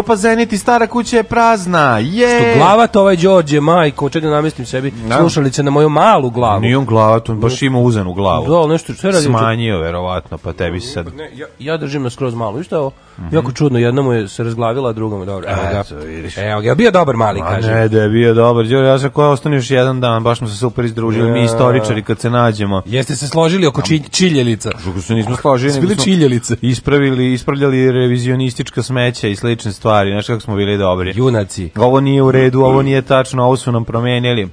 grupa Zenit i Stara kuća je prazna. Je. Što glavat ovaj Đorđe, majko, čega da namestim sebi da. slušalice na moju malu glavu. Nije on glavat, on baš ima uzenu glavu. Da, nešto što je Smanjio, verovatno, pa tebi se sad... Ne, ja, ja držim na skroz malu. Isto ovo? -hmm. Jako čudno, jedna mu je se razglavila, drugom druga dobro. Evo ga. Evo ga, bio dobar mali, kaže. Ne, da je bio dobar. Jo, ja sam koja još jedan dan, baš smo se super izdružili, ja. mi istoričari kad se nađemo. Jeste se složili oko či, čiljelica? Što se nismo složili, nego smo čiljelice. Ispravili, ispravljali revizionistička smeća i slične stvari, znači kako smo bili dobri. Junaci. Ovo nije u redu, ovo mm. nije tačno, ovo su nam promenili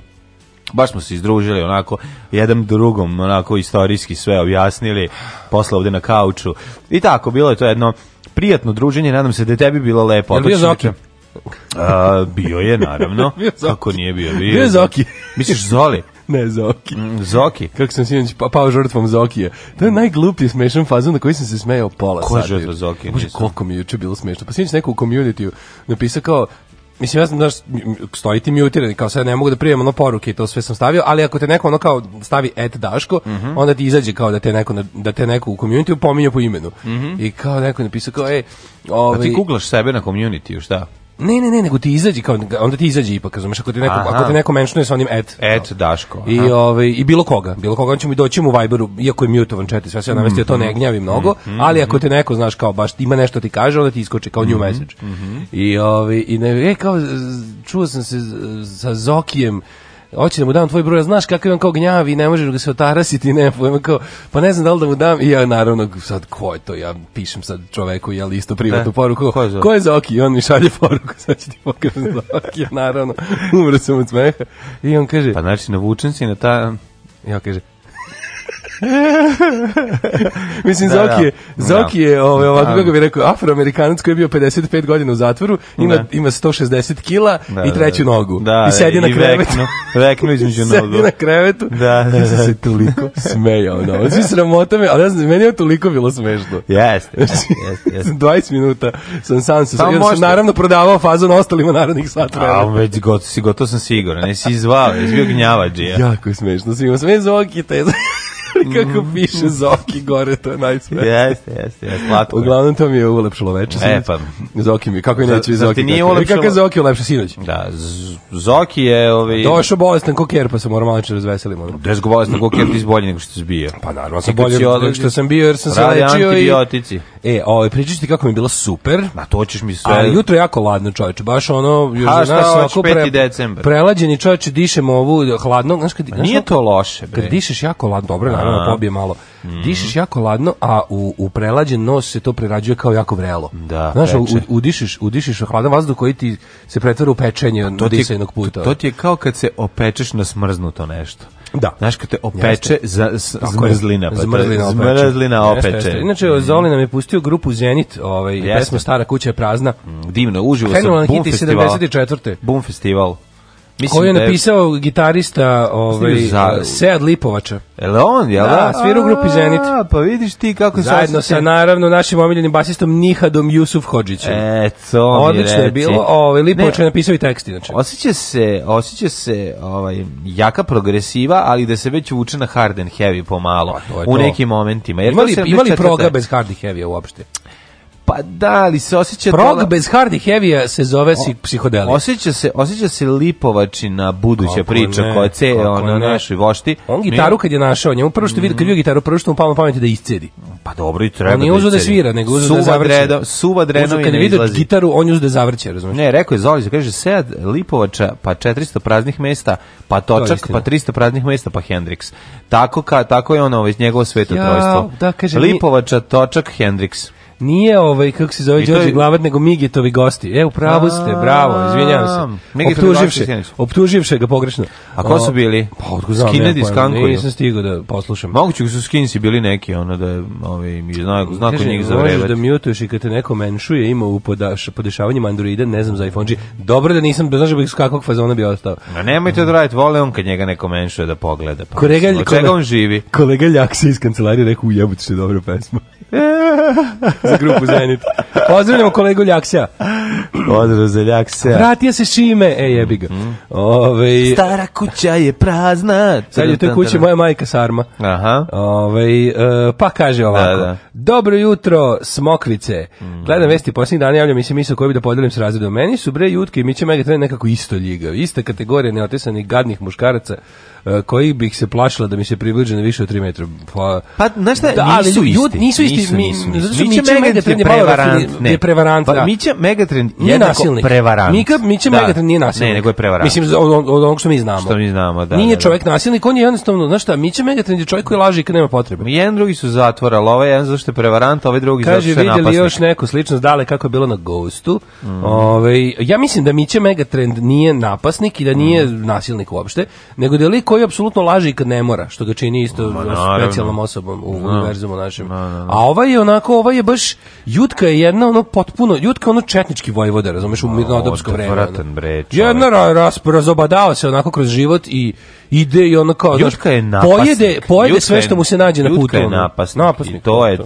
baš smo se izdružili onako jedan drugom onako istorijski sve objasnili posle ovde na kauču i tako bilo je to jedno prijatno druženje, nadam se da je tebi bilo lepo. Jel bio Zoki? A, bio je, naravno. bio Kako nije bio? Bio, bio je Zoki. Misliš Zoli? Ne, Zoki. Mm, Zoki. Kako sam sinoć pa, pao žrtvom Zokije. To je najgluplji smešan fazon na koji sam se smejao pola sata. Ko je žrtva Zokije? Bože, koliko mi je juče bilo smešno. Pa sinoć neko u community napisao kao, Mislim, ja sam, znaš, stoji ti mutirani, kao sad ne mogu da prijem ono poruke i to sve sam stavio, ali ako te neko ono kao stavi et Daško, mm -hmm. onda ti izađe kao da te neko, da te neko u community pominje po imenu. Mm -hmm. I kao neko napisao kao, ej, ovaj... A ti googlaš sebe na community, šta? Ne, ne, ne, nego ti izađi kao onda ti izađi ipak, razumeš, ako ti neko aha. ako ti neko menšuje sa onim et. Et Daško. Aha. I ovaj i bilo koga, bilo koga, ćemo i doći mu Viberu, iako je mutovan chat, sve se namesti, da to ne mhm. gnjavi mnogo, mm -hmm. ali mhm. ako te neko znaš kao baš ima nešto ti kaže, onda ti iskoči kao mm -hmm. new mhm, message. I ovaj i ne, e, kao čuo sam se sa Zokijem hoće da mu dam tvoj broj, znaš kakav on kao gnjavi, ne možeš ga se otarasiti, ne pojma, kao, pa ne znam da li da mu dam, i ja naravno, sad, ko je to, ja pišem sad čoveku, ja isto privatnu e, poruku, ko je, ko je Zoki, i on mi šalje poruku, sad ću ti pokazati Zoki, naravno, umro sam od smeha, i on kaže, pa znači, navučen si na ta, ja kaže, Mislim, da, da, Zoki je, da. Zoki je da. ove, ovaj, ovako, da. kako bi rekao, afroamerikanac koji je bio 55 godina u zatvoru, ima, da. ima 160 kila da, i treću da, nogu. Da, I sedi da, na krevetu. Veknu, veknu između nogu. Sedi na krevetu. Da, da, da. se toliko smejao. Da. Svi sramota me, ali ja znam, meni je toliko bilo smešno. Jeste, jeste, znači, jeste. 20 minuta sam sam se, pa sam, sam naravno prodavao fazon ostalima narodnih sat A, već gotovo, gotovo sam siguran, nisi izvao, jesi bio Jako smešno. Svi svima smešno, Zoki te... Kako mhm. piše Zoki gore, to je najsme. Jeste, jeste, jeste, slatko. Uglavnom to mi je ulepšalo veče. E, pa. Zoki mi, kako je neće Zoki? Zoki. nije ulepšalo. E, kako je Zoki ulepšao sinoć? Da, Zoki je... ovaj Došao bolestan koker, pa se moram malo razveselimo. Des da bolestan koker, ti bolji nego što se bio. Pa naravno, sam bolji nego što sam bio, jer sam se lečio i... antibiotici. E, ovaj, pričaš ti kako mi je bilo super. Ma to ćeš mi sve... Ali jutro jako ladno, čoveče, baš ono... Još ha, šta 5. decembar. Prelađeni čoveče, dišemo ovu hladno. znači kad, pa nije to loše, bre. Kad dišeš jako ladno, dobro, naravno pobije malo. Mm. Dišeš jako ladno, a u, u prelađen nos se to prerađuje kao jako vrelo. Da, Znaš, u, udišeš, udišeš hladan vazduh koji ti se pretvara u pečenje od disajnog puta. To, ti je kao kad se opečeš na smrznuto nešto. Da. Znaš kad te opeče jeste. za s, zmrzlina, pa zmrzlina, opeče. zmrzlina opeče. Jeste, jeste. Inače mm. Zoli nam je pustio grupu Zenit, ovaj pesma Stara kuća je prazna. Mm, divno, uživo sa Krenula na Hiti 74. Bum festival. Mislim Koji je da napisao je... gitarista ovaj, za... Sead Lipovača. Jel on, jel da? Da, svira u grupi Zenit. A, pa vidiš ti kako se Zajedno sa, naravno, našim omiljenim basistom Nihadom Jusuf Hođićem. E, to mi Odlično reći. je bilo. Ovaj, Lipovač je napisao i tekst, inače. Osjeća se, osjeća se ovaj, jaka progresiva, ali da se već uče na hard and heavy pomalo. Pa, u nekim momentima. Jer imali, imali proga bez hard and heavy uopšte? Pa da, ali se osjeća... Prog dola... bez hardih heavy se zove si psihodelija. Osjeća se, osjeća se Lipovačina buduća kako priča ne, koja ce ona našoj vošti. On gitaru kad je našao, njemu prvo što vidi, kad je gitaru, prvo što mu palo pameti da iscedi. Pa dobro i treba. On nije da, da svira, nego uzeo da zavrće. Dreda, suva dreno i kad je gitaru, on je uzeo da zavrće, razumiješ? Ne, rekao je Zoli, kaže, sed Lipovača, pa 400 praznih mesta, pa Točak, to pa 300 praznih mesta, pa Hendrix. Tako, ka, tako je ono, već njegovo sveto ja, trojstvo. Da, kaže, Lipovača, Točak, Hendrix. Nije ovaj kako se zove Đorđe je... Glavar nego Migetovi gosti. E, upravo ste, bravo, izvinjavam se. Optuživše, optuživše ga pogrešno. A ko su bili? Pa otkud znam. Skinedi skankuju. Nisam stigao da poslušam. Moguće da su skinsi bili neki, ono da ovaj mi znak znak njih za vreme. Možeš da mutuješ i kad te neko menšuje, ima u podaš, podešavanjima Androida, ne znam za iPhone. Dobro da nisam da znaš da kakvog fazona bi ostao. Ma nemojte da radite, vole on kad njega neko menšuje da pogleda. Pa, kolega, kolega, on živi. Kolega Ljak se iz kancelarije rekao, jebote što je dobra za grupu Zenit. Pozdravljamo kolegu Ljaksija. Pozdrav za Ljaksija. Vratio se Šime. E, jebi ga. Mhm. Ove... Stara kuća je prazna. Sad je u toj moja majka Sarma. Aha. Ove, e, pa kaže da, ovako. Da, da. Dobro jutro, smokvice. Mm. Gledam vesti posljednjih dana, javljam mislim, se misle koju bi da podelim s razredom. Meni su bre jutke i mi će mega nekako isto ljiga. Ista kategorija neotesanih gadnih muškaraca E, koji bih se plašila da mi se približe na više od 3 metra. Pa, pa znaš šta, da, nisu ali, nisu isti. Nisu, nisu, nisu. Zato Mića Megatrend je prevarant. Ne. Je prevarant pa, da. Mića Megatrend je nasilnik. prevarant. Mika, Mića da. Megatrend nije nasilnik. Ne, nego je prevarant. Mislim, od, od, od onog što mi znamo. Što mi znamo, da. Nije da, da. čovjek nasilnik, on je jednostavno, znaš šta, Mića Megatrend je čovjek koji laži kad nema potrebe. Jedan drugi su zatvora, ali ovaj jedan zašto je prevarant, ovaj drugi zašto je napasnik. Kaže, vidjeli još neku sličnost, dale kako je bilo na Ghostu. Mm. Ovaj, ja mislim da Mića Megatrend nije napasnik i da nije nasilnik uopšte, nego da je lik koji apsolutno laže i kad ne mora, što ga čini isto Ma, specijalnom osobom u no. Da. univerzumu našem. No, da, no, da, A ova je onako, ova je baš Jutka je jedna ono potpuno, Jutka je ono četnički vojvoda, razumeš, u mirnodopsko vreme. Bre, jedna razobadava se onako kroz život i ide i ono kao Jutka je napasnik. Pojede, pojede Jutka sve što mu se nađe na putu. Jutka je napasnik. napasnik. to je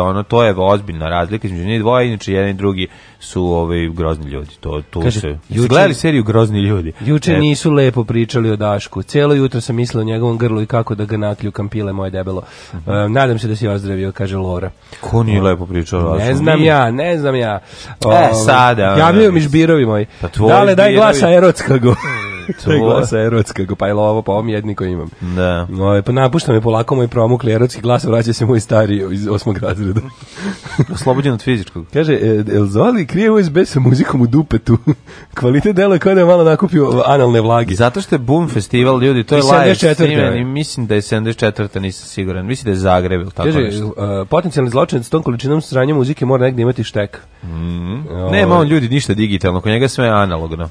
ono to je ozbiljna razlika između njih dvoje, inače jedan i drugi su ovaj grozni ljudi. To to Kaže, se. Juče, gledali seriju Grozni ljudi. Juče e. nisu lepo pričali o Dašku. Celo jutro što sam mislio o njegovom grlu i kako da ga nakljukam pile moje debelo. Uh -huh. uh, nadam se da si ozdravio, kaže Lora. Ko nije lepo pričao? Ne znam ja, ne znam ja. O, e, ovaj, sada. Javljaju mi žbirovi moji. Pa Dale, daj glasa erotska Tvoj... glasa erotska, go pa lovo, pa ovom jedni imam. Da. No, ovaj, pa napušta me polako moj promukli erotski glas, vraća se moj stari iz osmog razreda. Oslobođen od fizičkog. Kaže, e, El Zoli krije USB sa muzikom u dupetu. Kvalitet dela kao da je malo nakupio analne vlage. Zato što je Boom festival, ljudi, to je live snimen i mislim da je 74. nisam siguran. Mislim da je Zagreb ili tako Kaže, nešto. Uh, potencijalni zločin s tom količinom sranja muzike mora negdje imati štek. Mm. -hmm. O... Ovaj. Nema on ljudi ništa digitalno, kod njega sve je analogno.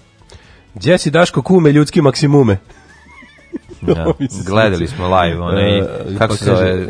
Jesse Daško kume ljudski maksimume. Ja, da, gledali smo live one uh, kako pa se zove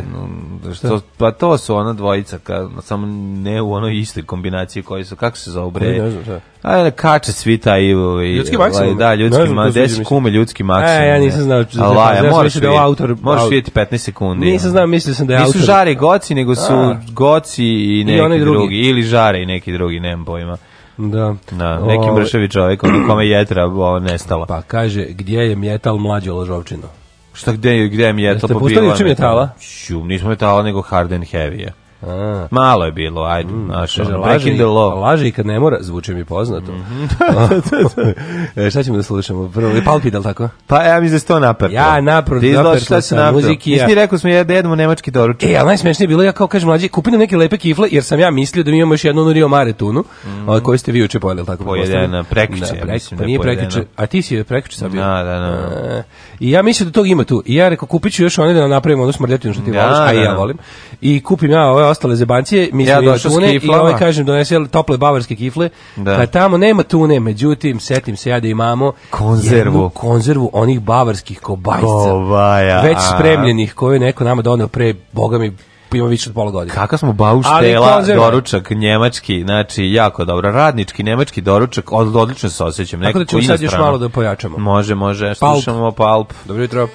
što pa to su ona dvojica ka, samo ne u onoj istoj kombinaciji koji su kako se zove bre ne znam šta ajde kače svita i ovaj ljudski maksimum da ljudski ma desi kume ljudski maksimum e ja nisam znao da laja ja moraš da autor možeš vidjeti 15 sekundi nisam znao mislio sam da je autor nisu žare goci nego su da. goci i neki drugi ili žare i neki drugi nemam pojma Da. Da, neki mršavi čovjek, on kome jetra ovo nestala. Pa kaže, gdje je mjetal mlađo ložovčino? Šta gde, gde je mjetal pobila? Jeste pustali juče metala? Šum, nismo metala, nego hard and heavy je. A. Malo je bilo, ajde. Mm, naša, laži, the law. laži i kad ne mora, zvuči mi poznato. Mm -hmm. šta ćemo da slušamo? Prvo, je Palpidal tako? Pa ja mi za da sto naprto. Ja naprto, Ti da naprto šta se naprto. Muziki, ja. Nisi rekao da smo ja da jedemo nemački doručak. E, ali najsmešnije je bilo, ja kao kažem mlađi, kupim neke lepe kifle, jer sam ja mislio da mi imamo još jednu onu Rio Mare tunu, mm. a, ovaj, koju ste vi juče pojeli, tako? Pojedena, prekiče. Da, prekiče, pa nije prekiče, a ti si je prekiče sam bio. Da, da, da. E, I ja mislim da tog ima tu. I ja rekao kupiću još one da napravimo onu smrdetinu što ti ja, da, voliš, a ja da, da. volim. I kupim ja ove ostale zebancije, mislim ja, tune i ovaj kažem donese tople bavarske kifle. Da. Pa tamo nema tune, međutim setim se ja da imamo konzervu, jednu konzervu onih bavarskih kobajca. Kobaja. Već spremljenih koje neko nama doneo pre bogami ima više od pola godine. Kakav smo bauštela doručak njemački, znači jako dobro. Radnički njemački doručak, od, odlično se osjećam. Tako da ćemo sad još malo da pojačamo. Može, može. Palp. Slušamo Palp. Dobro jutro.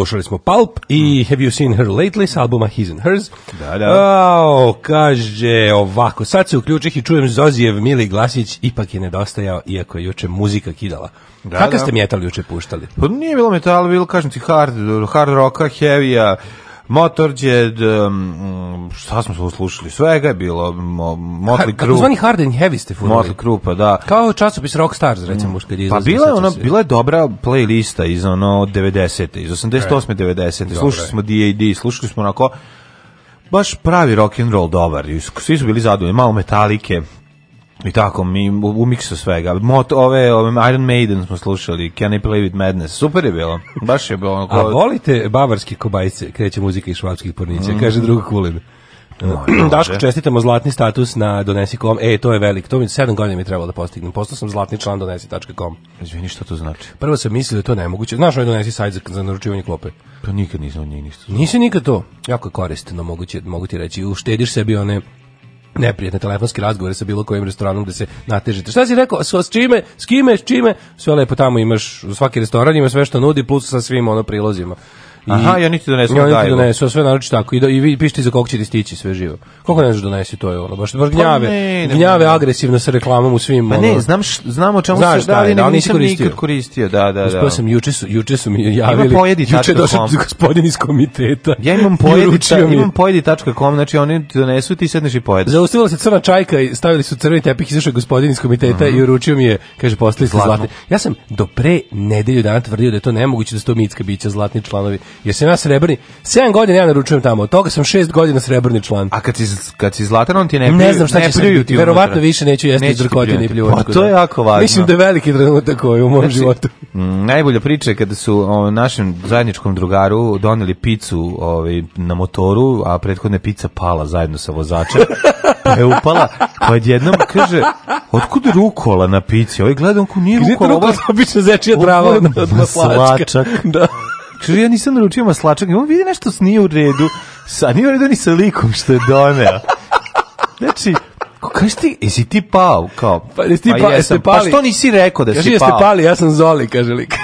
slušali smo Pulp i Have You Seen Her Lately s albuma His and Hers. Da, da. O, kaže ovako, sad se uključih i čujem Zozijev Mili Glasić, ipak je nedostajao, iako je juče muzika kidala. Da, Kaka da. ste metal juče puštali? Pa nije bilo metal, bilo, kažem ti, hard, hard rocka, heavy-a, Motorhead, um, šta smo slušali? Svega je bilo, mo, Motley Crue. Zvani Hard and Heavy ste furali. Motley Crue, pa da. Kao časopis Rockstars, recimo, mm. kad je pa izlazio. Pa bila je, ona, bila je dobra playlista iz ono 90. iz 88. E. 90. Slušali smo D.A.D., slušali smo onako baš pravi rock and roll dobar. Svi su bili zadovoljni, malo metalike. I tako, mi u miksu svega. Mot, ove, ove, Iron Maiden smo slušali, Can I Play With Madness, super je bilo. Baš je bilo. Onako... A volite bavarski kobajce, kreće muzika iz švabskih pornića, mm. kaže druga Kulin. No, Daško, čestitamo zlatni status na donesi.com. E, to je velik. To mi 7 godina mi trebalo da postignem. Postao sam zlatni član donesi.com. Izvini, šta to znači? Prvo sam mislio da to nemoguće. Znaš, onaj donesi sajt za, za naručivanje klope. Pa nikad nisam od njih ništa. Nisi nikad to. Jako je korisno, moguće, mogu ti reći. Uštediš sebi one neprijatne telefonske razgovore sa bilo kojim restoranom da se natežete. Šta si rekao? S, s čime? S kime? S čime? Sve lepo tamo imaš, svaki restoran ima sve što nudi, plus sa svim ono prilozima. Aha, ja niti ti donesu gajbu. Oni ti donesu, sve naročito tako. I, do, da, i vi pišite za kog ćete stići sve živo. Koliko ne znaš da donesi, to je ono. Baš, baš gnjave, pa ne, gnjave ne, agresivno sa reklamom u svim... Pa ne, znam, š, znam o čemu znaš, se da, ali nisam koristio. nikad koristio. Da, da, da. sam, juče su, juče su mi javili... Ima pojedi Juče došao gospodin iz komiteta. Ja imam pojedi, imam pojedi.com, znači oni donesu, ti sedneš i pojedi. Zaustavila se crna čajka i stavili su crveni tepih, izašao gospodin iz komiteta mhm. i uručio mi je, kaže, postali ste zlatni. Ja sam do pre nedelju dana tvrdio da je to nemoguće da su to mitska bića, zlatni članovi Ja sam ja srebrni. 7 godina ja naručujem tamo, od toga sam 6 godina srebrni član. A kad si, kad si zlatan, on ti ne pljuju? Ne znam šta će sam, ti verovatno više neću jesti drkotine i pljuvačku. Pa to je da. jako važno. Mislim da je veliki trenutak koji ovaj u mom znači, životu. najbolja priča je kada su o, našem zajedničkom drugaru doneli picu ovaj, na motoru, a prethodna pica pala zajedno sa vozačem. pa je upala, pa jednom kaže, otkud rukola na pici? Ovaj gleda, on ko nije rukola. Gdje je rukola, ovo je obična zečija trava od Da. Kaže, ja nisam naručio maslačak. on vidi nešto s nije u redu. Sa nije u redu ni sa likom što je doneo. Znači, Kaži ti, jesi ti pao? Kao, pa, jesi ti pa, pa, jesam, pa, što nisi rekao da si pao? Kaži, jeste pali, ja sam Zoli, kaže lik.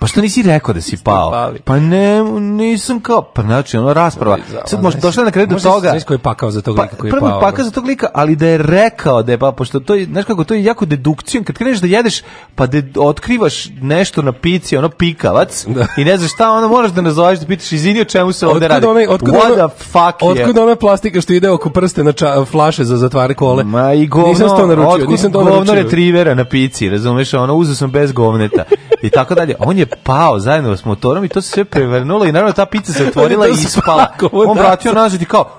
Pa što nisi rekao da si pao? Pa ne, nisam kao, pa znači, ono rasprava. Sad možda došla na kraju da toga. Možda koji je pakao za tog pa, lika koji je pao. pakao za tog lika, ali da je rekao da je pao, pošto to je, znaš kako, to je jako dedukcijom. Kad kreneš da jedeš, pa de, otkrivaš nešto na pici, ono pikavac, da. i ne znaš šta, onda moraš da nazoveš, da pitaš, izvini o čemu se ovde radi. One, otkud What ono, the fuck otkud je? Otkud ona plastika što ide oko prste na ča, flaše za zatvare kole? Ma i govno, nisam to naručio, nisam to naručio. govno retrivera na pici, razumeš, ono, uzeo sam bez govneta. i tako dalje. On je pao zajedno s motorom i to se sve prevrnulo i naravno ta pica se otvorila da, i da, ispala. On da. vratio nazad i kao,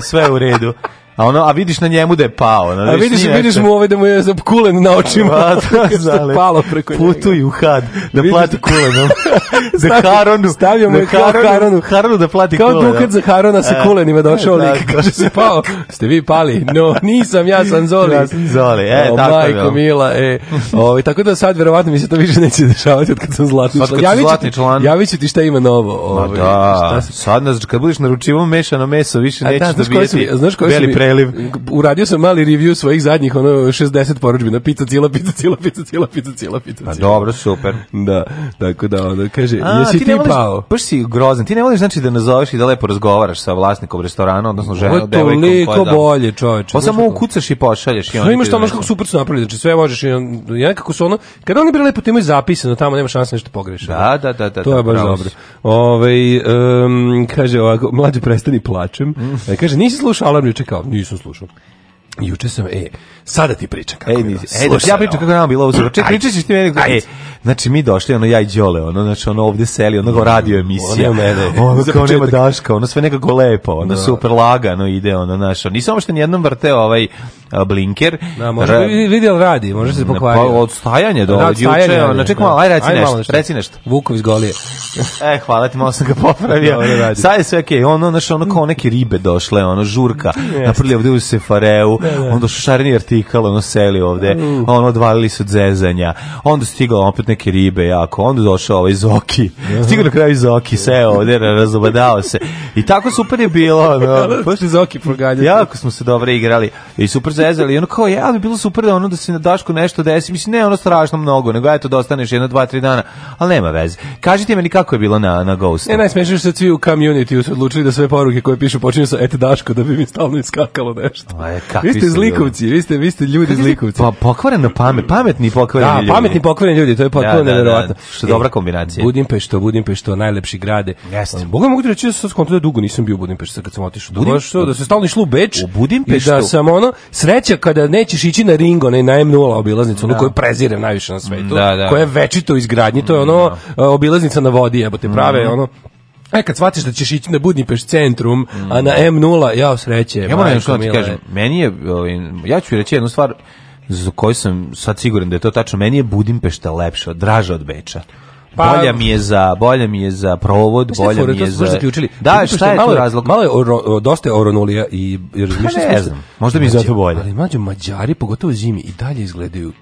sve u redu a ono a vidiš na njemu da je pao ono, a da vidiš vidiš, mu ovaj da mu je zapkulen na očima a, pa, da, palo preko njega putuj u had da vidiš, plati kulenom za da Haronu mu da je Haronu, Haronu Haronu da plati kao kulenom kao dukad za Harona sa e, kulenima e, došao lik kaže se pao ste vi pali no nisam ja sam Zoli ja sam Zoli e o, tako majko da. mila e ovaj tako da sad verovatno mi se to više neće dešavati od kad sam zlatni član zlatni član javiću ti šta ima novo ovaj da, sad kad budeš naručivao mešano meso više nećeš dobijeti znaš koji su beli preliv. Uradio sam mali review svojih zadnjih ono 60 poručbina, pizza cila, pizza cila, pizza cila, pizza cila, pizza cila. dobro, super. Da, tako da onda kaže, A, jesi ti, ti pao? Baš si grozan, ti ne voliš znači da nazoveš i da lepo razgovaraš sa vlasnikom restorana, odnosno ženom, devojkom. Toliko bolje, čoveče. Pa samo ukucaš i pošalješ. I oni imaš tamo kako super su napravili, znači sve možeš i nekako su ono, kad oni bili lepo, ti imaju zapisano, tamo nema šanse nešto pogrešiš. Da, da, da, da. To je da, baš dobro. Ovaj um, kaže ovako, mlađi prestani plačem. Mm. E, kaže, nisi slušao alarm juče kao, Nisam slušao. Juče sam, e, sada ti pričam kako Ej, mi da. Ej, da ja pričam kako nam bilo ovo sutra. Čekaj, pričaš ti meni. Ej, Znači, mi došli, ono, ja i Đole, ono, znači, ono, ovde seli, ono, go radio emisija. Ono, mene. Ono, kao nema Daška, ono, sve nekako lepo, ono, da. super lagano ide, ono, našo. Ni samo što ni jednom vrteo ovaj blinker. Da, može, vidio radi, može se pa, pokvariti. Pa, od stajanja do od juče, ono, čekaj da. malo, aj, reci aj, nešto, nešto, reci nešto. Vukov iz Golije. e, hvala ti, malo sam ga popravio. Sad je sve okej, ono, znaš, ono, kao neke ribe došle, ono, žurka, naprli ovde u Sefareu, da. Da, da. onda šušareni artikal, ono seli ovde, mm. ono odvalili su od zezanja, onda stigla opet neke ribe jako, onda došao ovaj Zoki, stigao na kraju Zoki, seo ovde, razobadao se. I tako super je bilo. No. Pošli Zoki proganjati. Jako smo se dobro igrali i super zezali. I ono kao, ja bi bilo super da ono da se na Dašku nešto desi. Mislim, ne ono strašno mnogo, nego eto da ostaneš jedno, dva, tri dana, ali nema veze. Kažite meni kako je bilo na, na Ghostu. E, najsmešnije što svi u community su odlučili da sve poruke koje pišu počinju sa et Daško da bi mi stalno iskakalo nešto. A, e, kako vi ste zlikovci, da- vi ste, vi ste ljudi zlikovci. Pa pokvarena pamet, pametni pokvareni da, ljudi. Da, pametni pokvareni ljudi, to je da, potpuno da, da, da, Što je dobra e, kombinacija. Budimpešto, Budimpešto, najlepši grade. Jeste. Um, Boga mogu ti reći da sam skonto da dugo nisam bio u Budimpešti kad sam otišao. Budim... Što, da se stalno išlo u Beč. U Budimpeštu. I da sam ono, sreća kada nećeš ići na Ringo, onaj na M0 obilaznicu, da. ono koju prezirem najviše na svetu, da, da. koja je da. večito izgradnji, to je ono obilaznica na vodi, jebote, prave, mhm. ono E, kad shvatiš da ćeš ići na Budnipeš centrum, mm. a na M0, mm. jao sreće. Ja moram nešto ti kažem, meni je, ovaj, ja ću reći jednu stvar za koju sam sad siguran da je to tačno, meni je Budimpešta lepša, draža od Beča. Pa, bolja mi je za bolja mi je za provod, bolja mi je za Da, šta je malo, razlog? Malo je oro, dosta je oronulija i razmišljam. Pa ne da znam, možda mi je zato bolje. Ali mlađi Mađari pogotovo zimi i dalje izgledaju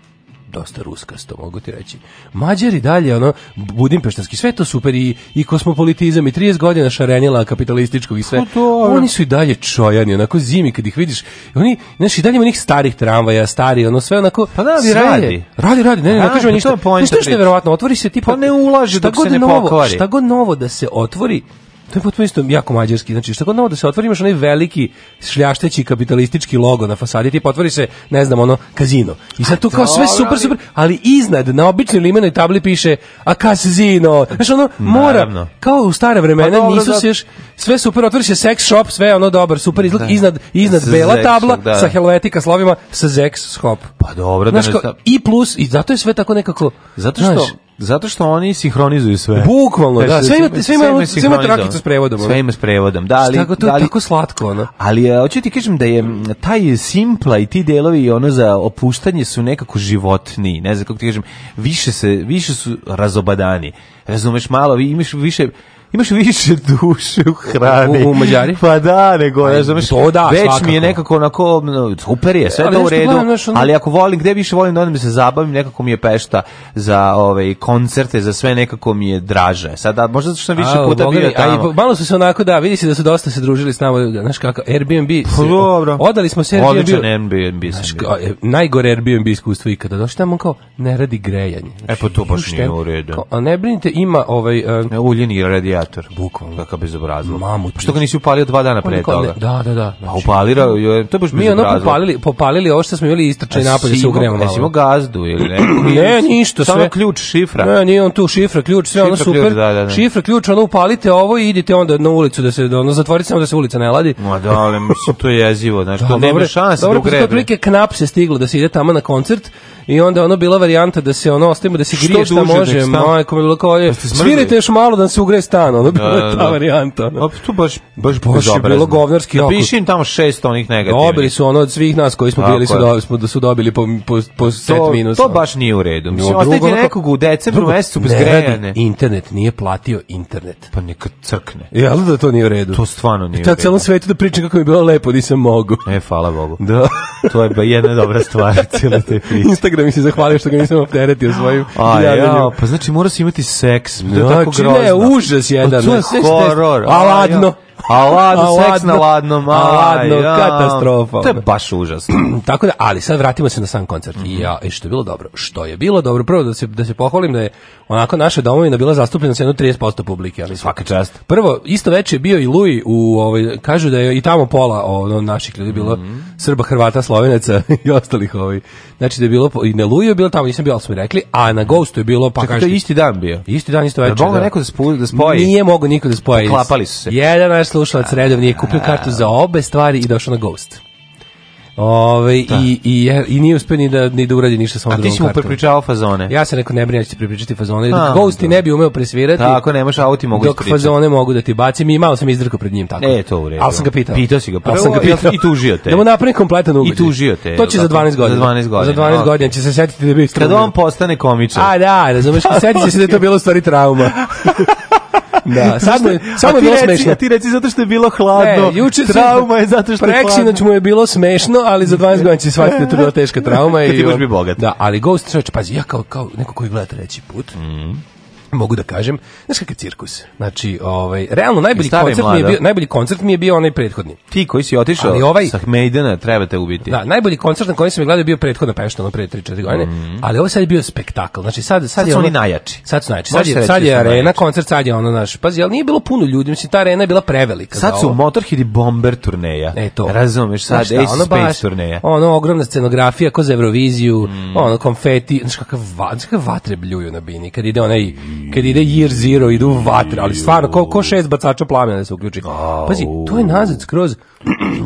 dosta ruskasto, mogu ti reći. Mađari dalje, ono, budimpeštanski, sve to super i, i kosmopolitizam i 30 godina šarenjela kapitalističkog i sve. To, pa oni su i dalje čojani, onako zimi kad ih vidiš, oni, znaš, i dalje ima onih starih tramvaja, stari, ono, sve onako... Pa da, ali radi. Radi, radi, ne, ne, ne kažem ništa. To je što je neverovatno, otvori se tipa... Pa ne ulaže dok se ne pokvari. Novo, šta god novo da se otvori, To je potpuno isto jako mađarski. Znači, šta god novo da se otvori, imaš onaj veliki šljašteći kapitalistički logo na fasadi, ti otvori se, ne znam, ono, kazino. I sad tu kao sve super, super, ali iznad, na običnoj limenoj tabli piše, a kazino. Znaš, ono, mora, kao u stare vremena, pa, nisu da. se još, sve super, otvori se sex shop, sve ono dobar, super da. izlog, iznad, iznad bela tabla, da. sa helvetika slovima, sa sex shop. Pa dobro, da I plus, i zato je sve tako nekako, zato što, Zato što oni sinhronizuju sve. Bukvalno, da, sve ima sve ima sve ima trakicu s prevodom. Sve ima s prevodom. Da, ali tako, to, da li, tako slatko ona. Ali e, hoću ti kažem da je taj simpla i ti delovi ono za opuštanje su nekako životni, ne znam kako ti kažem, više se više su razobadani. Razumeš malo, imaš više imaš više duše u hrani. U, u Mađari? Pa da, nego, ja znam, to da, već svakako. mi je nekako onako, super je, sve ali to u redu, gledam, znaš, ali ako volim, gde više volim da odem mi da se zabavim, nekako mi je pešta za ove ovaj, koncerte, za sve nekako mi je draže. Sada, možda što sam više a, puta bio tamo. A, malo su se onako, da, vidi se da su dosta se družili s nama, znaš kako, Airbnb. Pa, dobro. Odali smo se Airbnb. Odličan Airbnb. Znaš, e, najgore Airbnb iskustvo ikada. Došli tamo kao, ne radi grejanje. Znaš, e pa to baš nije u redu. a ne brinite, ima ovaj... Uh, Uljeni radi respirator. Bukvalno. Kakav bezobrazluk. Mamu. Što ga nisi upalio dva dana pre toga? Da, da, da. Znači, pa upalirao je, to je baš bezobrazluk. Mi ono popalili, popalili ovo što smo imali istrčaj napolje se ugremo malo. E, Jesi gazdu ili ne? ne, ništa. sve. Samo ključ, šifra. Ne, nije on tu šifra, ključ, sve ono super. Ključ, da, da, da. Šifra, ključ, ono upalite ovo i idite onda na ulicu da se, da, ono zatvorite samo da se ulica ne ladi. Ma da, ali mislim, to je jezivo, znači, da, to nema šanse da ugrebe. Dobro, prilike knap se stiglo da se ide tamo na koncert, I onda ono bila varijanta da se ono ostavimo da se grije šta može, majko mi lako je. Svirite još malo da se ugreje stan, ono bila da, da, ta da. varijanta. Ono. Op, tu baš baš baš je bilo govnarski. Da pišim tamo šest onih negativnih. Dobili su ono od svih nas koji smo bili su dobili smo da su dobili po po po set minus. To baš nije u redu. Mislim ostavite nekog u decembru mesecu bez grejanja. Internet nije platio internet. Pa neka crkne. Ja e, da to nije u redu. To stvarno nije. I tad celom svetu da pričam kako mi je bilo lepo, nisam mogu. E, hvala Bogu. Da. to je jedna dobra stvar cijele te priča da mi se zahvalio što ga nisam opteretio svojim A, ja, pa znači mora se imati seks. To znači, tako grozno. Ne, užas jedan. Pa to je horor. Aladno. ladno. A ladno, a ladno seks na ladnom. A, a ladno, ja, katastrofa. To je baš užasno. Tako da, ali sad vratimo se na sam koncert. Mm -hmm. I ja, i što je bilo dobro. Što je bilo dobro? Prvo da se, da se pohvalim da je onako naša domovina bila zastupljena sa jedno 30% publike. Ali Svaka čast. Prvo, isto veče je bio i Lui, u, ovaj, kažu da je i tamo pola ono, naših ljudi bilo mm -hmm. Srba, Hrvata, Slovenaca i ostalih ovaj. Znači da je bilo, i na Lui je bilo tamo, nisam bio, ali smo rekli, a na Ghostu je bilo, pa Čekaj, to je isti dan bio. Isti dan, isto večer. Da, da. neko da, spoji, da spoji? Nije mogo niko da spoji. Klapali su se. Jedan naš naš slušalac da, redovni je kupio da. kartu za obe stvari i došao na Ghost. Ove, da. i, i, i nije uspio ni da, ni da uradi ništa samo drugom kartom. A ti si mu prepričavao fazone? Ja se neko ne brinja, ja da ću ti prepričati fazone. Dok Ghost ti ne bi umeo presvirati. Tako, nemaš auti mogu Dok ispričati. fazone mogu da ti bacim i malo sam izdrko pred njim tako. E, to u redu. Ali sam ga pitao. Pitao si ga. Prvo, sam ga pitao. I tužio te. Da mu napravim kompletan ugođaj. I tužio te. To će za 12 godina. Za 12 godina. Za 12 godina će se setiti da bi... Kad on postane komičar. A da, razumeš, seti se da je to bilo stvari trauma. Da, samo samo je, sad je bilo smešno. ti reci zato što je bilo hladno. juče trauma je zato što je hladno. Preksinoć mu je bilo smešno, ali za 20 godina će shvatiti da to bila teška trauma. Da i, ti možeš biti bogat. Da, ali Ghost Church, pazi, ja kao, kao neko koji gleda treći put, Mhm. mogu da kažem, znaš kakav cirkus. Znači, ovaj, realno najbolji koncert, mi je bio, najbolji koncert mi je bio onaj prethodni. Ti koji si otišao ali ovaj, sa Hmejdena, treba te ubiti. Da, najbolji koncert na kojem sam gledao je bio prethodna pešta, ono pre 3-4 godine, mm -hmm. ali ovo sad je bio spektakl. Znači, sad, sad, sad je su ono, oni najjači. Sad su najjači. Sad, je, sad je da arena, najjači. koncert, sad je ono naš, pazi, ali nije bilo puno ljudi, mislim, ta arena je bila prevelika. Sad su Motorhead i Bomber turneja. E to. Razumeš, sad znači, Ace ono Space baš, turneja. Ono, ogromna scenografija, ko za Euroviziju, mm. ono, konfeti, znaš kakav, va, kakav vatre bljuju na bini, kad ide onaj kad ide Year Zero, idu vatre, ali stvarno, ko, ko šest bacača plamena da se uključi. Pazi, to je nazad skroz,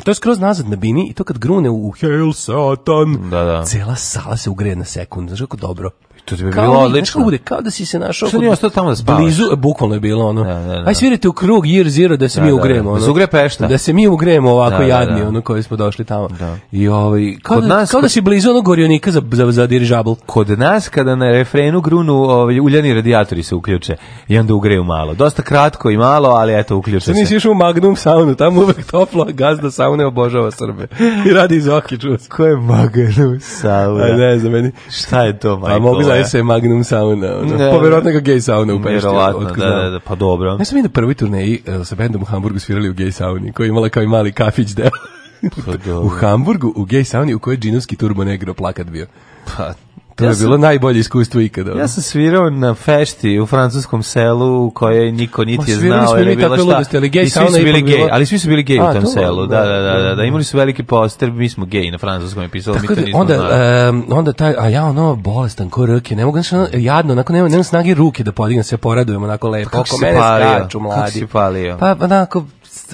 to je skroz nazad na bini i to kad grune u Hail Satan, da, da. cela sala se ugreje na sekund, znaš kako dobro. To bi bilo odlično. Bude, kao da si se našao. Što nije ostao tamo da spavaš? Blizu, e, bukvalno je bilo ono. Da, da, da. Aj svirajte u krug Year Zero da se da, mi ugremo. Da, da. da. da ono, da se pešta. Da se mi ugremo ovako da, jadni, da, da. ono koji smo došli tamo. Da. I ovaj, kao, kod da, nas, kao da kod... da si blizu onog gorionika za, za, za dirižabl. Kod nas kada na refrenu grunu ovaj, uljani radijatori se uključe i onda ugreju malo. Dosta kratko i malo, ali eto uključe se. Nisi išao u Magnum saunu, tamo uvek toplo, gazda saune obožava Srbe. I radi iz oki džus. Ko je Magnum sauna? A ne znam, meni. Šta je to, Michael? A mogu znaš se je Magnum sauna. Ono. Ne, Poverovatno ga gej sauna u Pešti. Vjerovatno, da, da, da, pa dobro. Ne sam i na prvoj turneji eh, sa bendom u Hamburgu svirali u gej sauni, koji je imala kao i mali kafić deo. Pa u Hamburgu, u gej sauni, u kojoj je džinovski turbo negro plakat bio. Pa, To ja je sam, bilo najbolje iskustvo ikada. Ja sam svirao na fešti u francuskom selu u kojoj niko niti je znao ili bilo šta. Ludosti, ali gej, I svi su bili gej, ali svi su bili gej u tom selu. Da, da, da, da, da, imali su veliki poster, mi smo gej na francuskom je pisalo, mi to nismo onda, znali. Um, onda taj, a ja ono bolestan ko ruke, ne mogu nešto jadno, onako nema, nemam snage ruke da podignem se, poradujem onako lepo. Pa kako si palio? mladi. Kako si palio? Pa onako,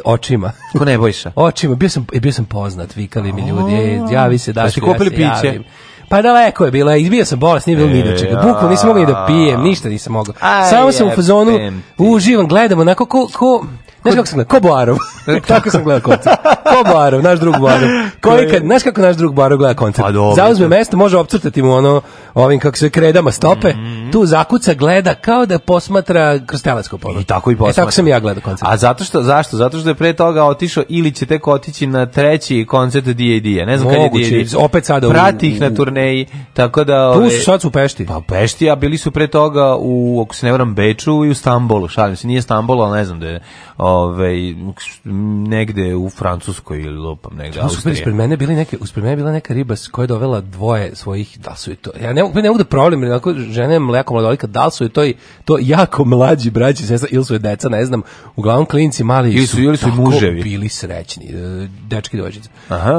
očima. Ko ne bojša? Očima, bio sam, bio sam poznat, vikali mi ljudi, javi se, da, ja se javim. Pa daleko je bila, izbio sam bolest, nije bilo ni e, do Bukvalno nisam mogao ni da pijem, ništa nisam mogao. Samo sam u fazonu, uživam, gledam, onako ko, ko Znaš kako sam gledao? Ko Boarov. Tako sam gledao koncert. Ko Boarov, naš drug Boarov. Koji znaš kako naš drug Boarov gleda koncert? Pa Zauzme mesto, može opcrtati mu ono ovim kako se kredama stope, mm -hmm. tu zakuca gleda kao da posmatra kroz teleskop. I tako i posmatra. E tako sam ja gledao koncert. A zato što zašto? Zato što je pre toga otišao ili će tek otići na treći koncert D&D-a. Ne znam Moguće, kad je D&D. D-a. Opet sada u, Prati ih na turneji. Tako da Tu su sad su Pešti. Pa Pešti, a bili su pre toga u ako se ne varam Beču i u Stambolu. Šalim se, nije Stambol, al ne znam da je ovaj negde u Francuskoj ili lupam negde. Uspred mene bili neke, uspred mene bila neka riba koja je dovela dvoje svojih da su i to. Ja ne ne, ne mogu da problem, onako, žene je mleko mladolika, da li su je to, to jako mlađi braći, sestra, ili su je deca, ne znam, uglavnom klinci mali ili su, ili su tako muževi. bili srećni, e, dečki dođice.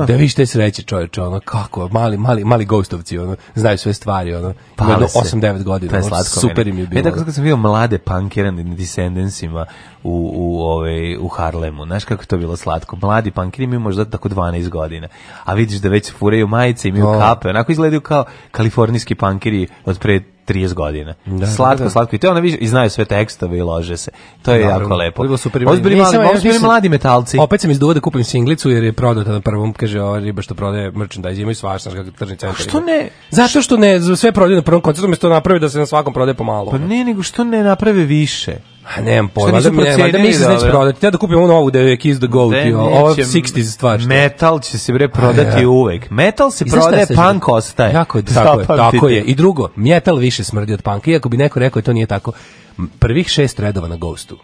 Da viš te sreće čoveče, ono, kako, mali, mali, mali ghostovci, ono, znaju sve stvari, ono, imaju 8-9 godina, je slatko super im je bilo. E, tako kad sam bio mlade pankere na Descendentsima u, u, ovaj, u Harlemu, znaš kako to bilo slatko, mladi pankeri imaju možda tako 12 godina, a vidiš da već furaju majice, i imaju oh. kape, onako izgledaju kao kalifornijski pankiri od pre 30 godina. Da, da, slatko, da. slatko. I to ona više, i znaju sve tekstove i lože se. To je Naravno. jako lepo. Bilo mali, ozbiljni mladi, ozbiljni mladi metalci. Opet sam izduvao da kupim singlicu jer je prodata na prvom, kaže, ova riba što prodaje merchandise, imaju svašta kako tržni centar. Što ne? Zato što ne, sve prodaje na prvom koncertu, mesto da napravi da se na svakom prodaje pomalo. Pa ne, nego što ne naprave više? A nemam pojma, da mi nema, da mi se neće prodati. Ja da kupim ovu da je Kiss the Gold, da, ova 60s stvar. Što. Metal će se bre prodati ja. uvek. Metal se prodaje, punk ostaje. Jako je, tako je, tako je. I drugo, metal više smrdi od punka, iako bi neko rekao da to nije tako. Prvih šest redova na Ghostu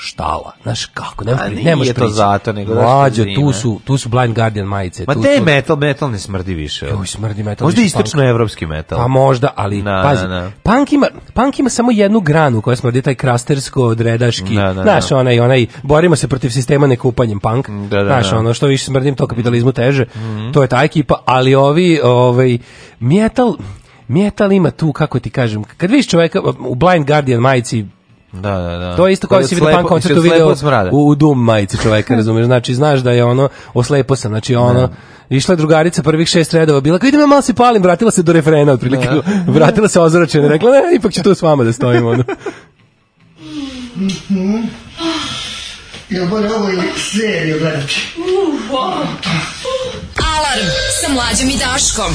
štala. Znaš kako, ne možeš ne možeš to zato nego Mlađo, tu su tu su Blind Guardian majice. Ma te tu... metal, metal ne smrdi više. Joj, smrdi metal. Možda istočno evropski metal. Pa možda, ali na, pazi, na, na. punk ima punk ima samo jednu granu koja smrdi taj krastersko dredaški. Na, da, na, da, znaš, da. onaj onaj borimo se protiv sistema ne kupanjem punk. Da, da, znaš, ono što više smrdim to kapitalizmu teže. Mm -hmm. To je ta ekipa, ali ovi ovaj metal Metal ima tu, kako ti kažem, kad vidiš čoveka u Blind Guardian majici Da, da, da. To je isto kao da si da vidio pan koncertu video u, u Doom majici čoveka, razumeš? Znači, znaš da je ono, oslepo sam, znači ono, da. išla drugarica prvih šest redova, bila kao, idem ja malo se palim, vratila se do refrena, otprilike, da. vratila se ozračena, rekla, ne, ipak ću tu s vama da stojim, ono. Ja moram ovo ili seriju gledati. Alarm sa mlađom i Daškom.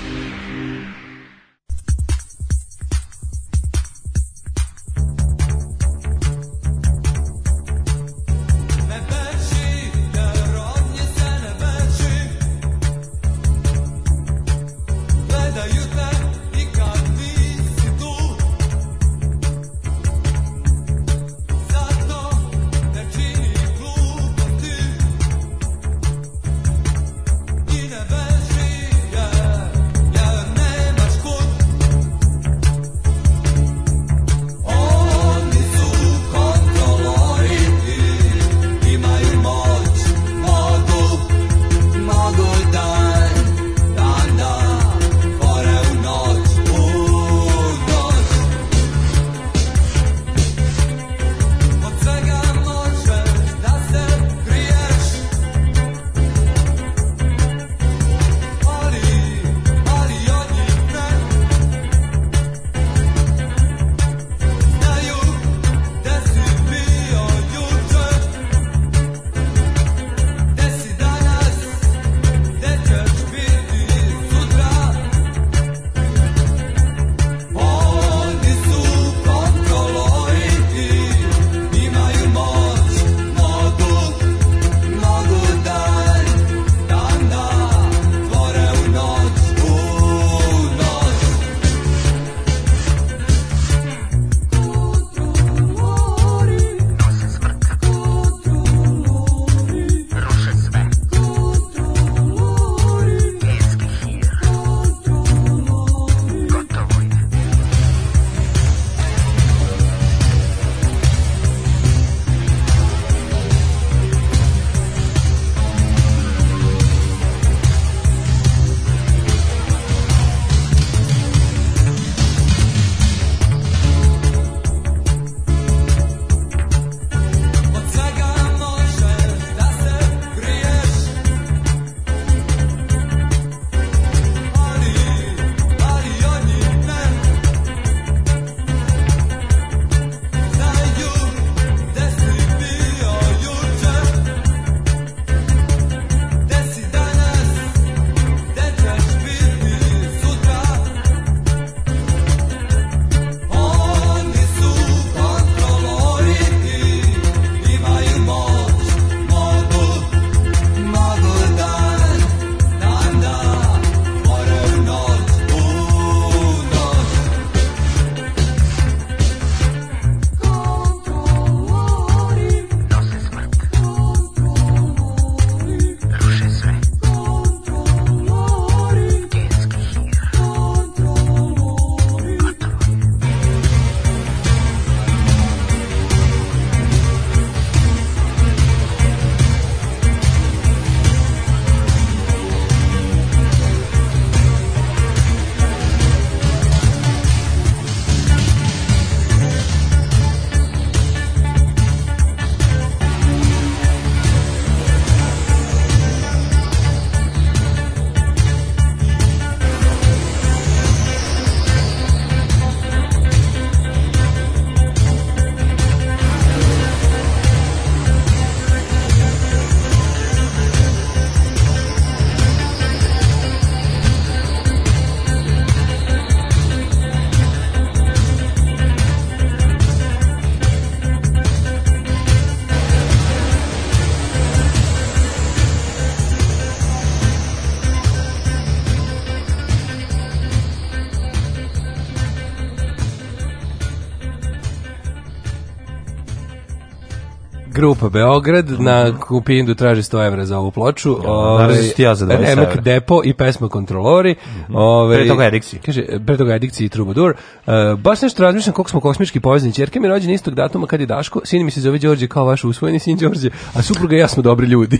grupa Beograd mm -hmm. na mhm. Kupindu traži 100 evra za ovu ploču. Ja, ove, ovaj, da ja za 20 Remek evra. Depo i pesma Kontrolori. Mm -hmm. ove, ovaj, pre toga Ediksi. Kaže, pre toga Ediksi i Trubadur. Uh, eh, baš nešto razmišljam koliko smo kosmički povezani. Čerka mi je istog datuma kad je Daško. Sin mi se zove Đorđe kao vaš usvojeni sin Đorđe, a supruga i ja smo dobri ljudi.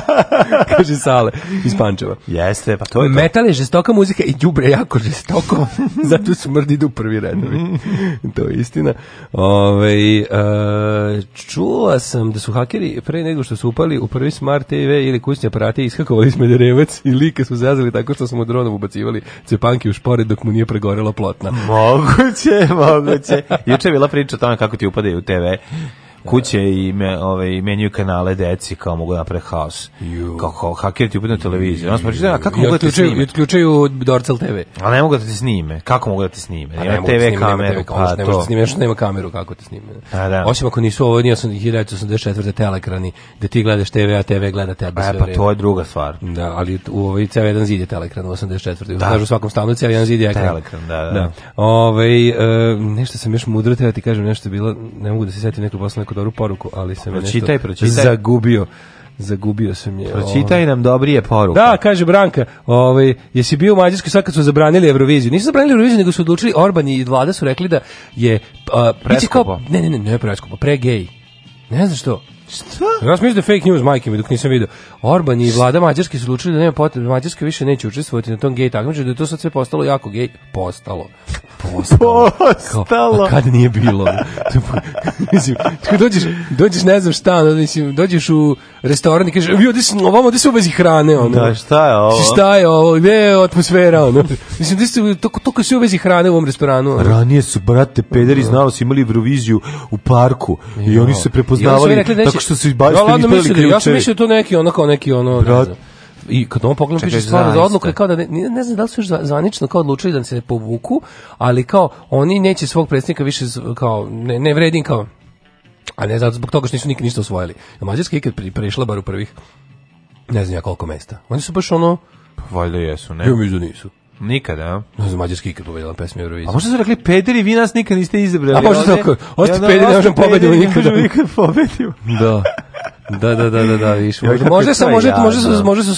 kaže Sale iz Pančeva. Jeste, pa to je to. Metal je žestoka muzika i đubre jako žestoko. Zato su mrdi idu prvi redovi. to je istina. Ove, ovaj, uh, čula sam da su hakeri pre nego što su upali u prvi smart TV ili kućne aparate iskakovali smederevac i lika su zazeli tako što smo dronom ubacivali cepanke u špore dok mu nije pregorela plotna. Moguće, moguće. Juče je bila priča o tome kako ti upadaju u TV Da. kuće i me, ovaj menjaju kanale deci kao mogu da napraviti haos. Kako hakeri ti upadnu televiziju. Ono smo a da, kako mogu da te snime? I otključaju Dorcel TV. A ne mogu da te snime. Kako mogu da te snime? Pa nema TV kameru. Pa, to. ne možeš da nema kameru kako te snime. A, da. Osim ako nisu ovo, nije sam 1984. telekrani, da ti gledaš TV, a TV gleda tebe pa, sve pa, vreme. Pa to je druga stvar. Da, ali u ovaj ceo jedan zid je telekran 84. Da. u svakom stanu ceo jedan zid je telekran. Da, da. da. Ove, e, nešto sam još mudro, treba ti kažem, nešto bilo, ne mogu da se setim neku poslu neku dobru poruku, ali sam pročitaj, je nešto zagubio zagubio sam je. Pročitaj ovaj. nam dobrije poruke. Da, kaže Branka, ovaj jesi bio u Mađarskoj sad kad su zabranili Euroviziju? Nisu zabranili Euroviziju, nego su odlučili Orban i vlada su rekli da je uh, preskupo. Kao, ne, ne, ne, ne preskupo, pre gej. Ne znam što. Šta? Ja sam mislio da fake news, majke mi, dok nisam vidio. Orban i vlada Mađarske su odlučili da nema potrebe, Mađarska više neće učestvovati na tom gej takmičenju, da je to sad sve postalo jako gej, postalo. Postalo. postalo. Kao, a kad nije bilo? mislim, dođeš, dođeš ne znam šta, ono, mislim, dođeš u restoran i kažeš, vi ovdje, ovamo ovdje su obezi hrane, ono. Da, šta je ovo? Šta je ovo? Gde je atmosfera, ono? Mislim, gde su, toliko, toliko su obezi hrane u ovom restoranu. Ono. Ranije su, brate, pederi, da. znalo su imali Euroviziju u parku i oni su se prepoznavali neće, tako što su izbacili. Ja, da- ja sam mislio da to neki, onako, neki ono, Brat, ne znam, i kad on pogleda piše stvarno za odluku kao da ne, ne znam da li su još zvanično kao odlučili da se ne povuku, ali kao oni neće svog predsjednika više kao ne, ne vredim kao a ne zato zbog toga što nisu nikad ništa osvojili. Mađarska je ikad prešla bar u prvih ne znam ja koliko mesta. Oni su baš ono pa Valjda jesu, ne? Ja mislim da nisu. Nikada, a? Ne znam, Mađarska ikad pobedila pesmi Eurovizije. A možda su rekli, pederi, vi nas nikad niste izabrali. A možda su rekli, osti pederi, ne možemo pobediti nikada. Ne možemo nikad pobediti. Da. Da, da, da, da, da, viš. Možda, možda može, možda, jadno. možda, su,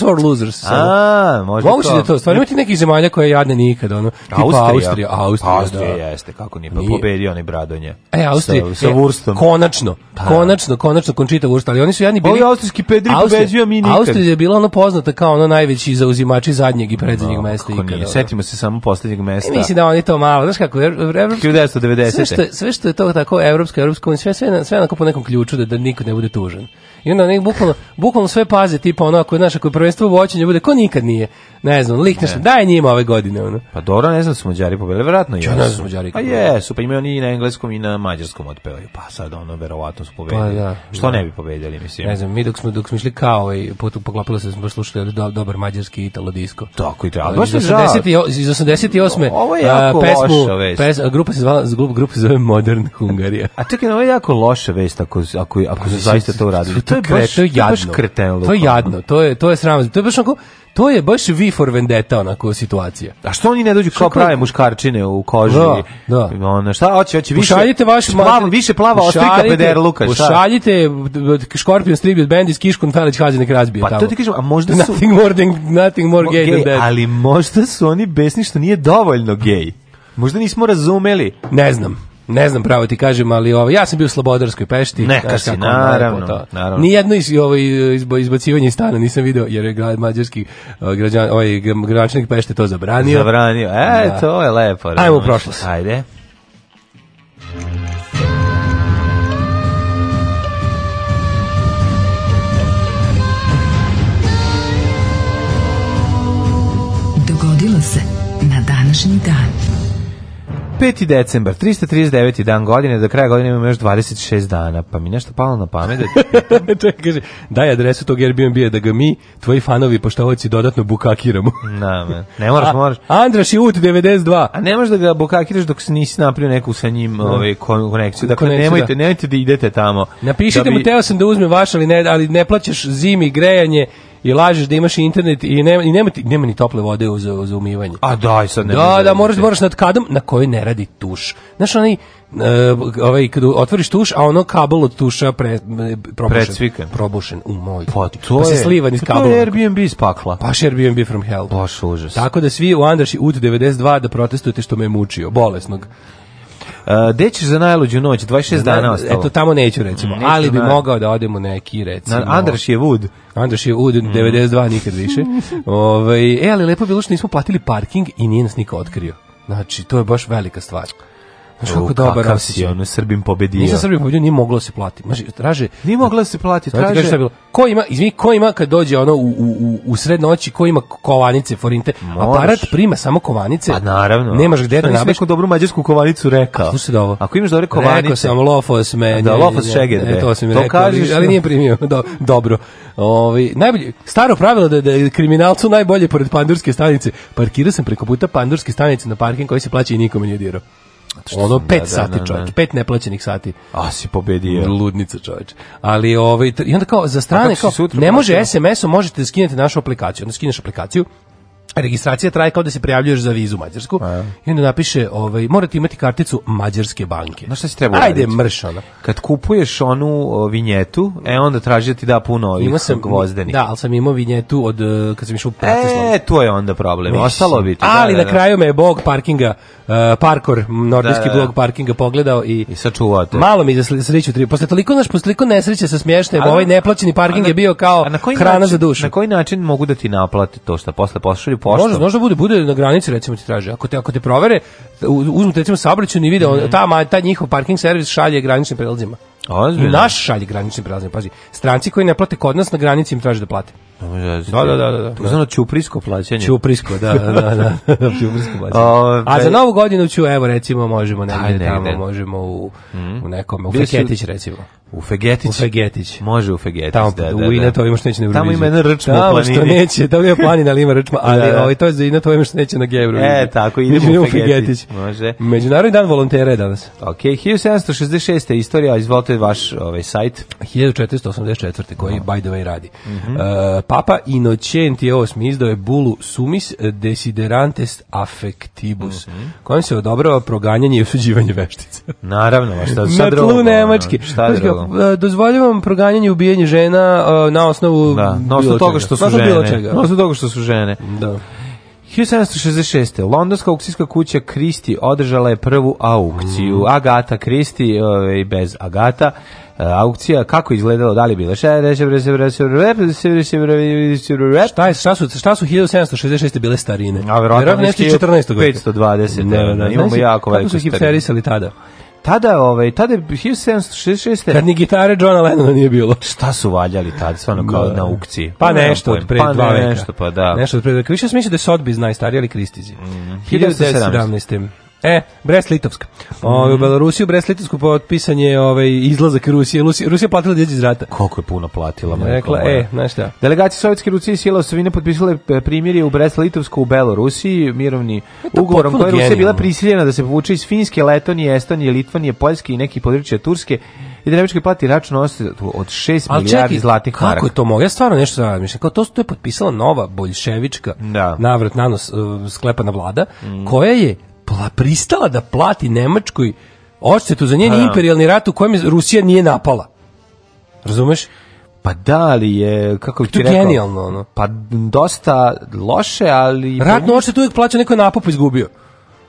možda losers. A, može Moguće to. da to, stvarno imati neki zemalja koje jadne nikad, ono, tipa Austrija. Austrija, Austrija, pa, da. Austrija da. jeste, kako nije, pa pobedio onaj Bradonje. E, Austrija, sa, sa Wurstom. Konačno, pa. konačno, konačno, končita Wurst, ali oni su jadni bili. Ovi austrijski pedri Austrija, pobeđuju, mi nikad. Austrija je bila ono poznata kao ono najveći zauzimači zadnjeg i predzadnjeg no, mesta ikada. Nije. Da. Setimo se samo poslednjeg mesta. I e, mislim da oni to malo, znaš kako, evropski, 1990. Sve što, sve što je to tako evropska, evropska, sve, sve, sve, sve onako po nekom ključu da, da niko ne bude tužen. I onda nek bukvalno, bukvalno sve paze, tipa ono, ako, naša, ako je prvenstvo voćenje, bude ko nikad nije. Ne znam, lik nešto, daj njima ove godine, ono. Pa dobro, ne znam su Mađari pobedili, verovatno i ne znam Mađari. Pa jesu, pa imaju oni i na engleskom i na mađarskom odpevaju, pa sad ono, verovatno su pobedili. Pa da, Što da. ne bi pobedili, mislim. Ne znam, mi dok smo, dok smo išli kao ovaj put u poklopilo se, smo slušali do, dobar mađarski italo disko. Tako i treba. Baš iz iz 88. Ovo je jako a, pesmu, loša vest. Pes, grupa se zvala, grupa se zove Modern Hungarija. a čekaj, ovo je jako loša vest ako, ako, ako pa, zaista to uradili to je baš, to je jadno. Baš kreten, to je jadno, to je, to je sramotno. To je baš onako, to je baš V for vendetta onako situacija. A što oni ne dođu kao prave muškarčine u koži? Da, da. Ono, šta hoće, hoće više. Pošaljite vaše... plava, više plava ostrika Peder Luka, šta? Pošaljite Scorpion Tribute Band iz Kiškun Felić Hađi nek razbije pa, tamo. Pa to ti kažem, a možda su Nothing more than nothing more gay, gay than that. Ali možda su oni besni što nije dovoljno gay. Možda nismo razumeli. Ne znam. Ne znam, pravo ti kažem, ali ovo, ovaj, ja sam bio u Slobodarskoj pešti. Neka si, naravno, to. naravno. Nijedno iz, ovo, ovaj, izbo, izbacivanje iz stana nisam video, jer je grad, mađarski eh, građan, ovaj, gračnik pešte to zabranio. Zabranio, e, da. to je lepo. Ajmo u prošlost. Ajde. Dogodilo se na današnji dan. 5. decembar, 339. dan godine, do kraja godine imamo još 26 dana. Pa mi nešto palo na pamet. Da Čekaj, kaže, daj adresu tog Airbnb-a da ga mi, tvoji fanovi poštovaci, dodatno bukakiramo. Na, da, me. ne moraš, A, moraš. Andraš i Ut 92. A ne možeš da ga bukakiraš dok se nisi napravio neku sa njim no. Da. ovaj, konekciju. Dakle, konekciju, nemojte, da. nemojte da idete tamo. Napišite da bi... mu, teo sam da uzme vaš, ali ne, ali ne plaćaš zimi grejanje, i lažeš da imaš internet i nema, i nema, ti, nema ni tople vode za, za umivanje. A daj sad ne. Da, da, moraš, da moraš nad kadom na kojoj ne radi tuš. Znaš, onaj, Uh, ovaj kad otvoriš tuš, a ono kabel od tuša pre, probušen. Precviken. Probušen u moj. Pa to pa se je, slivan iz kabela. Pa to je Airbnb iz Pa Airbnb from hell. Baš užas. Tako da svi u Andraši UT92 da protestujete što me je mučio, bolesnog gde ćeš za najluđu noć? 26 dana ostalo. Eto, tamo neću, recimo. Mm, neću ali bi na... mogao da odem u neki, recimo. Na Andraš je Wood. Andraš je Wood, mm. 92 nikad više. ovaj e, ali lepo bilo što nismo platili parking i nije nas niko otkrio. Znači, to je baš velika stvar. Znaš kako dobar kakav ono, Srbim pobedio. Nisam Srbim pobedio, nije moglo da se platiti. Znaš, traže... Nije moglo da se platiti, traže... Šta je bilo? Ko ima, izvini, ko ima kad dođe ono u, u, u sred noći, ko ima kovanice, forinte? Moraš. Aparat prima samo kovanice. Pa naravno. Nemaš gde da nabaš. neku dobru mađarsku kovanicu rekao? Slušaj da ovo. Ako imaš dobre kovanice... Rekao sam Lofos me... Da, Lofos Šegede. E, to sam to rekao, kažeš, ali, nije primio. Do, dobro. Ovi, najbolje, staro pravilo da, da je kriminalcu najbolje pored pandurske stanice. Parkirao sam preko puta pandurske stanice na parking koji se plaća i nikome nije dirao ono pet da, sati da, da. čovječ, pet neplaćenih sati. A si pobedio. Ludnica čovječ. Ali ovaj, i onda kao za strane, kao, ne može SMS-om, možete da skinete našu aplikaciju. Onda skineš aplikaciju, registracija traje kao da se prijavljuješ za vizu Mađarsku A. i onda napiše ovaj, morate imati karticu Mađarske banke. Znaš šta se treba Ajde, mrš ona. Kad kupuješ onu vinjetu, e onda traži da ti da puno ovih Ima sam, gvozdenih. Da, al sam imao vinjetu od, e, kad sam išao u Pratislavu. E, to je onda problem, Miš. ostalo bi. To, ali da, da, da. na kraju me je bog parkinga, uh, e, parkor, nordijski da, da, blog da. parkinga pogledao i, I sačuvao te. Malo mi za sreću tri. Posle toliko, naš, posle toliko nesreće sa smještajem, ovaj neplaćeni parking na, je bio kao na hrana način, za dušu. Na koji način mogu da ti naplate to što posle pošalju proveri Može, Možda, možda bude, bude na granici recimo ti traže. Ako te, ako te provere, uzmu te recimo saobraćajni i vide, mm -hmm. ta, ta njihov parking servis šalje graničnim prelazima. Ozbiljno. Naš šalje graničnim prelazima, pazi. Stranci koji ne plate kod nas na granici im traže da plate. Da da, da, da, da, da. To znači čuprisko plaćanje. Čuprisko, da, da, da, da. čuprisko plaćanje. A za novu godinu ću, evo recimo, možemo negde tamo, možemo u, mm. u nekom, u Fegetić recimo. U Fegetić? U Fegetić. Može u Fegetić, tamo, da, da, da. U Inato ima što neće na Euroviziju. Tamo ima jedna rčma u planini. Tamo što neće, tamo je planina, ali ima rčma, ali da, da. to je za Inato ima što neće na Euroviziju. E, tako, idemo u Fegetić. Može. Međunarodni dan volontera je danas. Ok, 1766. istorija, izvolite vaš ovaj sajt. 1484. koji, by the way, radi. Mhm. E, Papa Inocenti VIII izdao je bulu sumis desiderantes affectibus, mm -hmm. kojim se odobrava proganjanje i osuđivanje veštice. Naravno, šta, šta Na tlu Nemačke. Šta e, Dozvoljavam proganjanje i ubijanje žena e, na osnovu da, na osnovu toga što su žene. Na osnovu toga što su žene. Da. 1766. Londonska aukcijska kuća Christie održala je prvu aukciju. Mm. Agata Christie, ovaj, bez Agata, Eh, aukcija kako izgledalo, da li je bilo šta je šta su šta su 1766 bile starine a verovatno nešto 14. 520 ne, imamo jako veliko su hipsterisali tada Tada, ovaj, tada je 1766. Kad ni gitare Johna Lennona nije bilo. Šta su valjali tada, stvarno kao da. na aukciji? Pa nešto od pre pa dva veka. Nešto, pa da. Nešto od pre dva veka. Više smišljate da je Sotbiz najstariji, ali Kristizi. Mm -hmm. 1917. E, Brest-Litovsk. O, u Belorusiju Brest-Litovsku potpisan je ovaj, izlazak Rusije. Rusija, Rusija platila djeđe iz rata. Koliko je puno platila. Rekla, e, znaš šta. Delegacija Sovjetske Rusije i Sila Osovine potpisale e, primjerje u Brest-Litovsku u Belorusiji, mirovni e, ugovorom koja Rusija bila prisiljena da se povuče iz Finske, Letonije, Estonije, Litvanije, Poljske i nekih područja Turske i Drevečki plati račun od 6 Ali milijardi čeki, zlatnih kako maraka. Kako je to mogu? Ja stvarno nešto mislim, Kao to, to je potpisala nova boljševička da. navrat nanos uh, sklepana vlada, mm. koja je pla, pristala da plati Nemačkoj odštetu za njen pa da. imperijalni rat u kojem Rusija nije napala. Razumeš? Pa da, ali je, kako bih ti rekao... genijalno, ono. Pa dosta loše, ali... Ratno odštet uvijek plaća neko je napopu izgubio.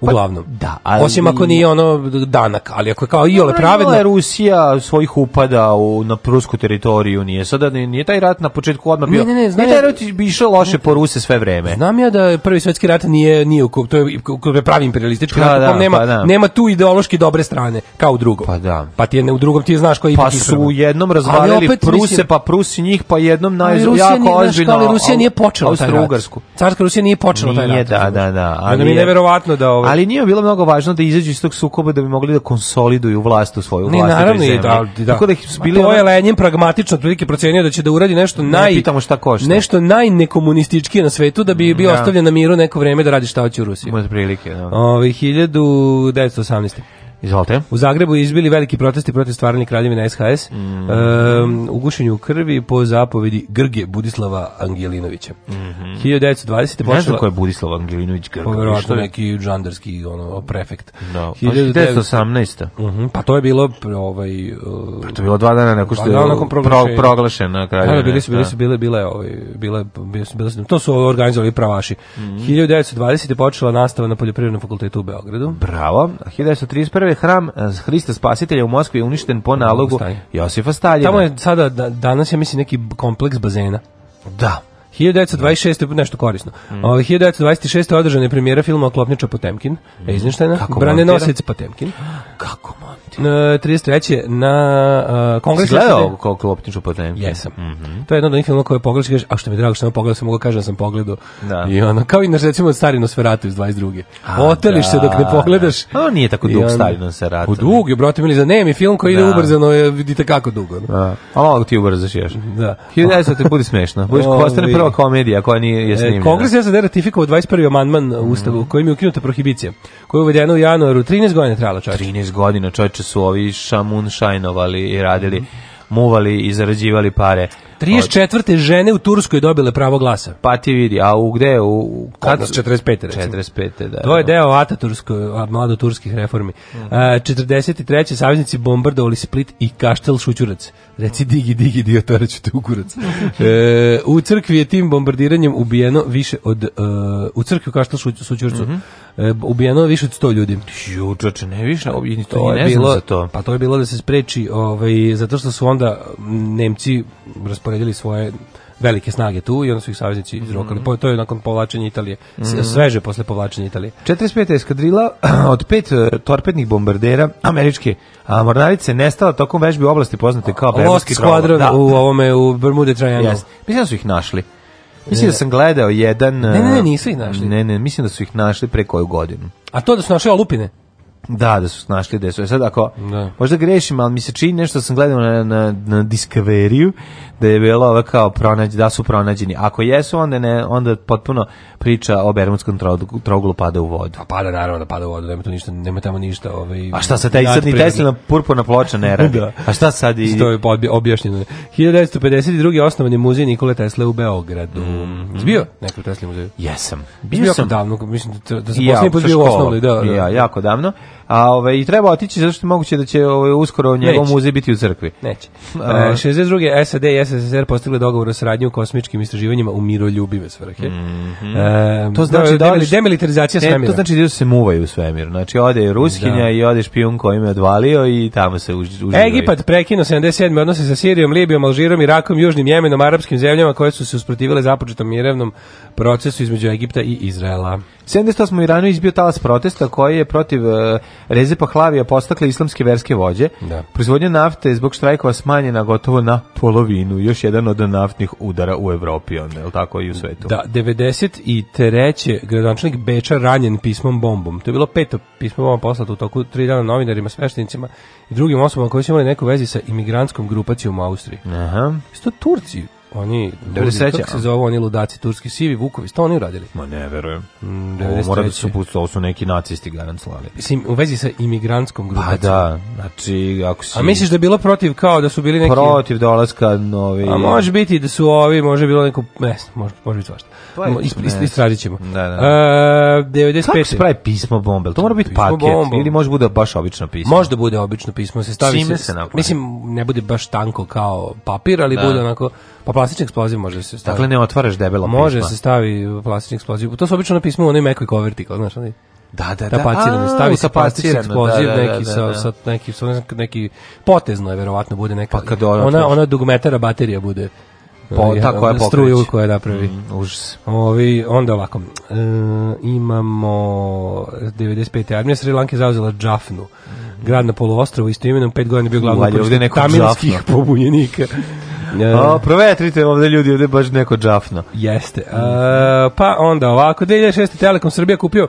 Pa, uglavnom. Pa, da, ali... Osim ako nije ono danak, ali ako je kao iole pravedno... je Rusija svojih upada u, na prusku teritoriju, nije sada, nije taj rat na početku odmah bio... Ne, ne, ne, znam taj rat bi išao loše po Ruse sve vreme. Znam ja da prvi svetski rat nije, nije u, to je, to je pravi imperialistički da, rat, da, nema, pa da. nema tu ideološki dobre strane, kao u drugom. Pa da. Pa ti je ne u drugom, ti znaš koji je Pa su u jednom razvalili Pruse, mislim, pa Prusi njih, pa jednom najzu, jako ozbiljno... Ali Rusija nije počela taj rat. Carska Rusija nije počela taj rat. Nije, da, da, da, da. Ali, mi je neverovatno da... Ovaj, Ali nije bilo mnogo važno da izađu iz tog sukoba da bi mogli da konsoliduju vlast u svoju vlast. naravno i da, da. Tako da su bili to je Lenin pragmatično otprilike procenio da će da uradi nešto ne, naj pitamo šta košta. Nešto najnekomunističkije na svetu da bi mm, bio da. ostavljen na miru neko vreme da radi šta hoće u Rusiji. Može prilike, da. Ovaj 1918. Izvolite. U Zagrebu izbili veliki protesti protiv stvaranja kraljevina SHS mm. um, u gušenju krvi po zapovedi Grge Budislava Angelinovića. Mm -hmm. 1920. počela... Ne znam ko je Budislav Angelinović Grga. Pa, Poverovatno neki džandarski ono, prefekt. No. 1918. Uh -huh. Pa to je bilo... Ovaj, uh, pa to je bilo dva dana nakon što je nakon proglašena. Pro, proglašena da, da, kraljevina. Da, bili su, bili da. su, bile, bile, ovaj, bile, bile, bile, bile, to su organizovali pravaši. Mm -hmm. 1920. počela nastava na Poljoprivrednom fakultetu u Beogradu. Bravo. A 1931 je hram e, Hrista Spasitelja u Moskvi uništen po nalogu Josifa Staljina. Tamo je sada, da, danas je mislim neki kompleks bazena. Da, 1926. nešto korisno. Mm. O, 1926. održana je premijera filma Oklopniča Potemkin, mm. Eisensteina, Branenosec Potemkin. Kako monti? 33. na uh, kongresu. Gledao Oklopniču Potemkin? Jesam. Mm -hmm. To je jedno od onih filmova koje pogledaš kažeš, a što mi je drago što sam pogledao, sam mogu da kažem da sam pogledao. Da. I ono, kao i na recimo stari Nosferatu iz 22. A, Oteliš da, se dok ne da. pogledaš. Da. A nije tako dug on, stari Nosferatu. Dug je, brate, mili za mi film koji da. ide ubrzano, je, vidite kako dugo. Da. A malo ti ubrzaš još. Da. 1900. budi smešno. Budeš kostar prvo Njegova komedija koja nije je e, snimljena. Kongres je sada ratifikovao 21. amandman u Ustavu kojim je ukinuta prohibicija, koja je uvedena u januaru. 13 godina trajala čovječe. 13 godina čovječe su ovi šamun šajnovali i radili muvali i zarađivali pare 34. žene u Turskoj dobile pravo glasa. Pa ti vidi, a u gde? U, u kad? 45. Recimo. 45. Da, to je da. deo Atatursko, mlado-turskih reformi. Mm. Uh, 43. saveznici bombardovali Split i Kaštel Šućurac. Reci digi, digi, dio, to reću te ukurac. uh, e, u crkvi je tim bombardiranjem ubijeno više od... Uh, u crkvi u Kaštel Šućurcu mm -hmm. uh, ubijeno više od 100 ljudi. Jučače, ne više, to je ne bilo, za to. Pa to je bilo da se spreči, ovaj, zato što su onda Nemci rasporedili rasporedili svoje velike snage tu i onda su ih saveznici mhm. izrokali. Mm. To je nakon povlačenja Italije, mm. sveže posle povlačenja Italije. 45. eskadrila od pet eh, torpednih bombardera američke a mornarice nestala tokom vežbi u oblasti poznate kao Bermudski skvadron da. u ovome u Bermude Triangle. Yes. Mislim da su ih našli. Mislim da ne. da sam gledao jedan... Ne, ne, eh, nisu ih našli. Ne, ne, mislim da su ih našli pre koju godinu. A to da su našli olupine? Da, da su našli gde su. E sad ako, da. možda grešim, ali mi se čini nešto da sam gledao na, na, na Discovery-u, da je bilo ove kao pronađe, da su pronađeni. Ako jesu, onda ne, onda potpuno priča o Bermudskom troglu pada u vodu. A pa pada naravno da pada u vodu, nema tu ništa, nema tamo ništa, ovaj. A šta se taj sad ni Tesla purpurna ploča ne radi? da. A šta sad i To je objašnjeno. 1952. osnovan je muzej Nikole Tesle u Beogradu. Mm. Zbio mm. neko Tesla muzej? Jesam. Bio, bio sam davno, mislim da, da sam ja, poslednji put bio osnovni, da, da. Ja, jako davno. A ove, ovaj, i treba otići zato što je moguće da će ovaj uskoro njegov muzej biti u crkvi. Neće. E, 62. SAD i SSSR postigli dogovor o saradnji u kosmičkim istraživanjima u miroljubive svrhe. Mm -hmm. e, to znači da, da li demilitarizacija e, svemira. To znači da se muvaju u svemir. Znači ode Ruskinja da. i ode špijun koji me odvalio i tamo se už, uživaju. Egipat prekinuo 77. odnose sa Sirijom, Libijom, Alžirom, Irakom, Južnim Jemenom, arapskim zemljama koje su se usprotivile započetom mirevnom procesu između Egipta i Izraela. 78. Iranu izbio talas protesta koji je protiv uh, Reze Pahlavija postakle islamske verske vođe. Da. Proizvodnja nafte zbog štrajkova smanjena gotovo na polovinu. Još jedan od naftnih udara u Evropi, on, je tako i u svetu? Da, 93. i Beča ranjen pismom bombom. To je bilo peto pismo bomba poslato u toku tri dana novinarima, sveštenicima i drugim osobama koji su imali neku vezi sa imigrantskom grupacijom u Austriji. Aha. Isto Turci oni ljudi, kako se zove oni ludaci turski sivi vukovi što oni uradili ma ne verujem mm, ovo mora da su pusto, ovo su neki nacisti garant slali mislim u vezi sa imigrantskom pa grupacijom pa da znači ako si a misliš da je bilo protiv kao da su bili neki protiv dolaska novi a može biti da su ovi može bilo neko ne može može biti svašta pa Ist, istražit ćemo da, da. A, e, 95 kako se pravi pismo bombe to mora biti pismo paket bombom. ili može bude baš obično pismo može da bude obično pismo se stavi Čime se, se napravi? mislim ne bude baš tanko kao papir ali da. bude onako Pa plastični eksploziv može da se staviti. Dakle, ne otvaraš debelo Može se stavi plastični eksploziv. To se obično na pismu u onoj mekoj koverti, kao znaš, onaj. Da, da, da. Tapacirano, stavi se plastični da, eksploziv, da, neki, sa, sa, neki, sa, neki potezno je, verovatno, bude neka. Pa kad ona, ona, ona dugmetara baterija bude. Po, ja, ta koja pokreće. Struju koja napravi. Mm, užas. Ovi, onda ovako, e, imamo 95. armija Sri Lanke zauzela Džafnu, grad na poluostrovu, isto imenom, pet godina bio glavno Uvalje, tamilskih pobunjenika. O, provetrite ovde ljudi, ovde baš neko džafno. Jeste. A, pa onda ovako, 2006. Telekom Srbija kupio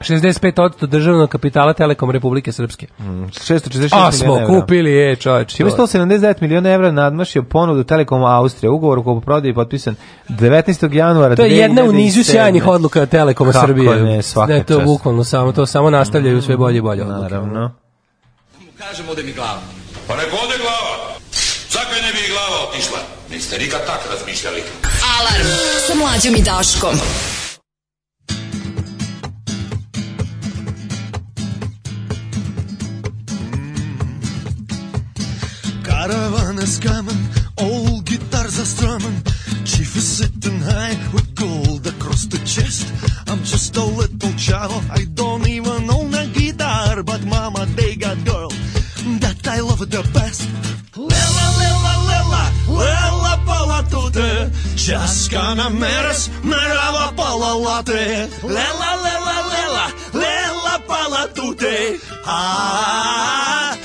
65% državnog kapitala Telekom Republike Srpske. Mm, 646 A smo kupili, e, je čovječ. Čime 179 miliona evra nadmašio ponudu Telekom Austrije. Ugovor koji prodaje je potpisan 19. januara 2007. To je jedna u nizu sjajnih odluka Telekoma Kako Srbije. Kako ne, svaka ne, to čast. bukvalno samo, to samo nastavljaju sve bolje i bolje odluke. Naravno. Mu kažemo da mi glava. Pa nek ode glava. glava otišla. Niste nikad tak razmišljali. Alarm sa mlađom i Daškom. Caravan is coming, old guitar are strumming. Chief is sitting high with gold across the chest. I'm just a little child, I don't even own a guitar, but mama, they got girls. I love her the best. Lilla, lilla, lilla, lilla palatute. Just gonna meres, merava palalate. Lilla, lilla, lilla, lilla palatute. Ah.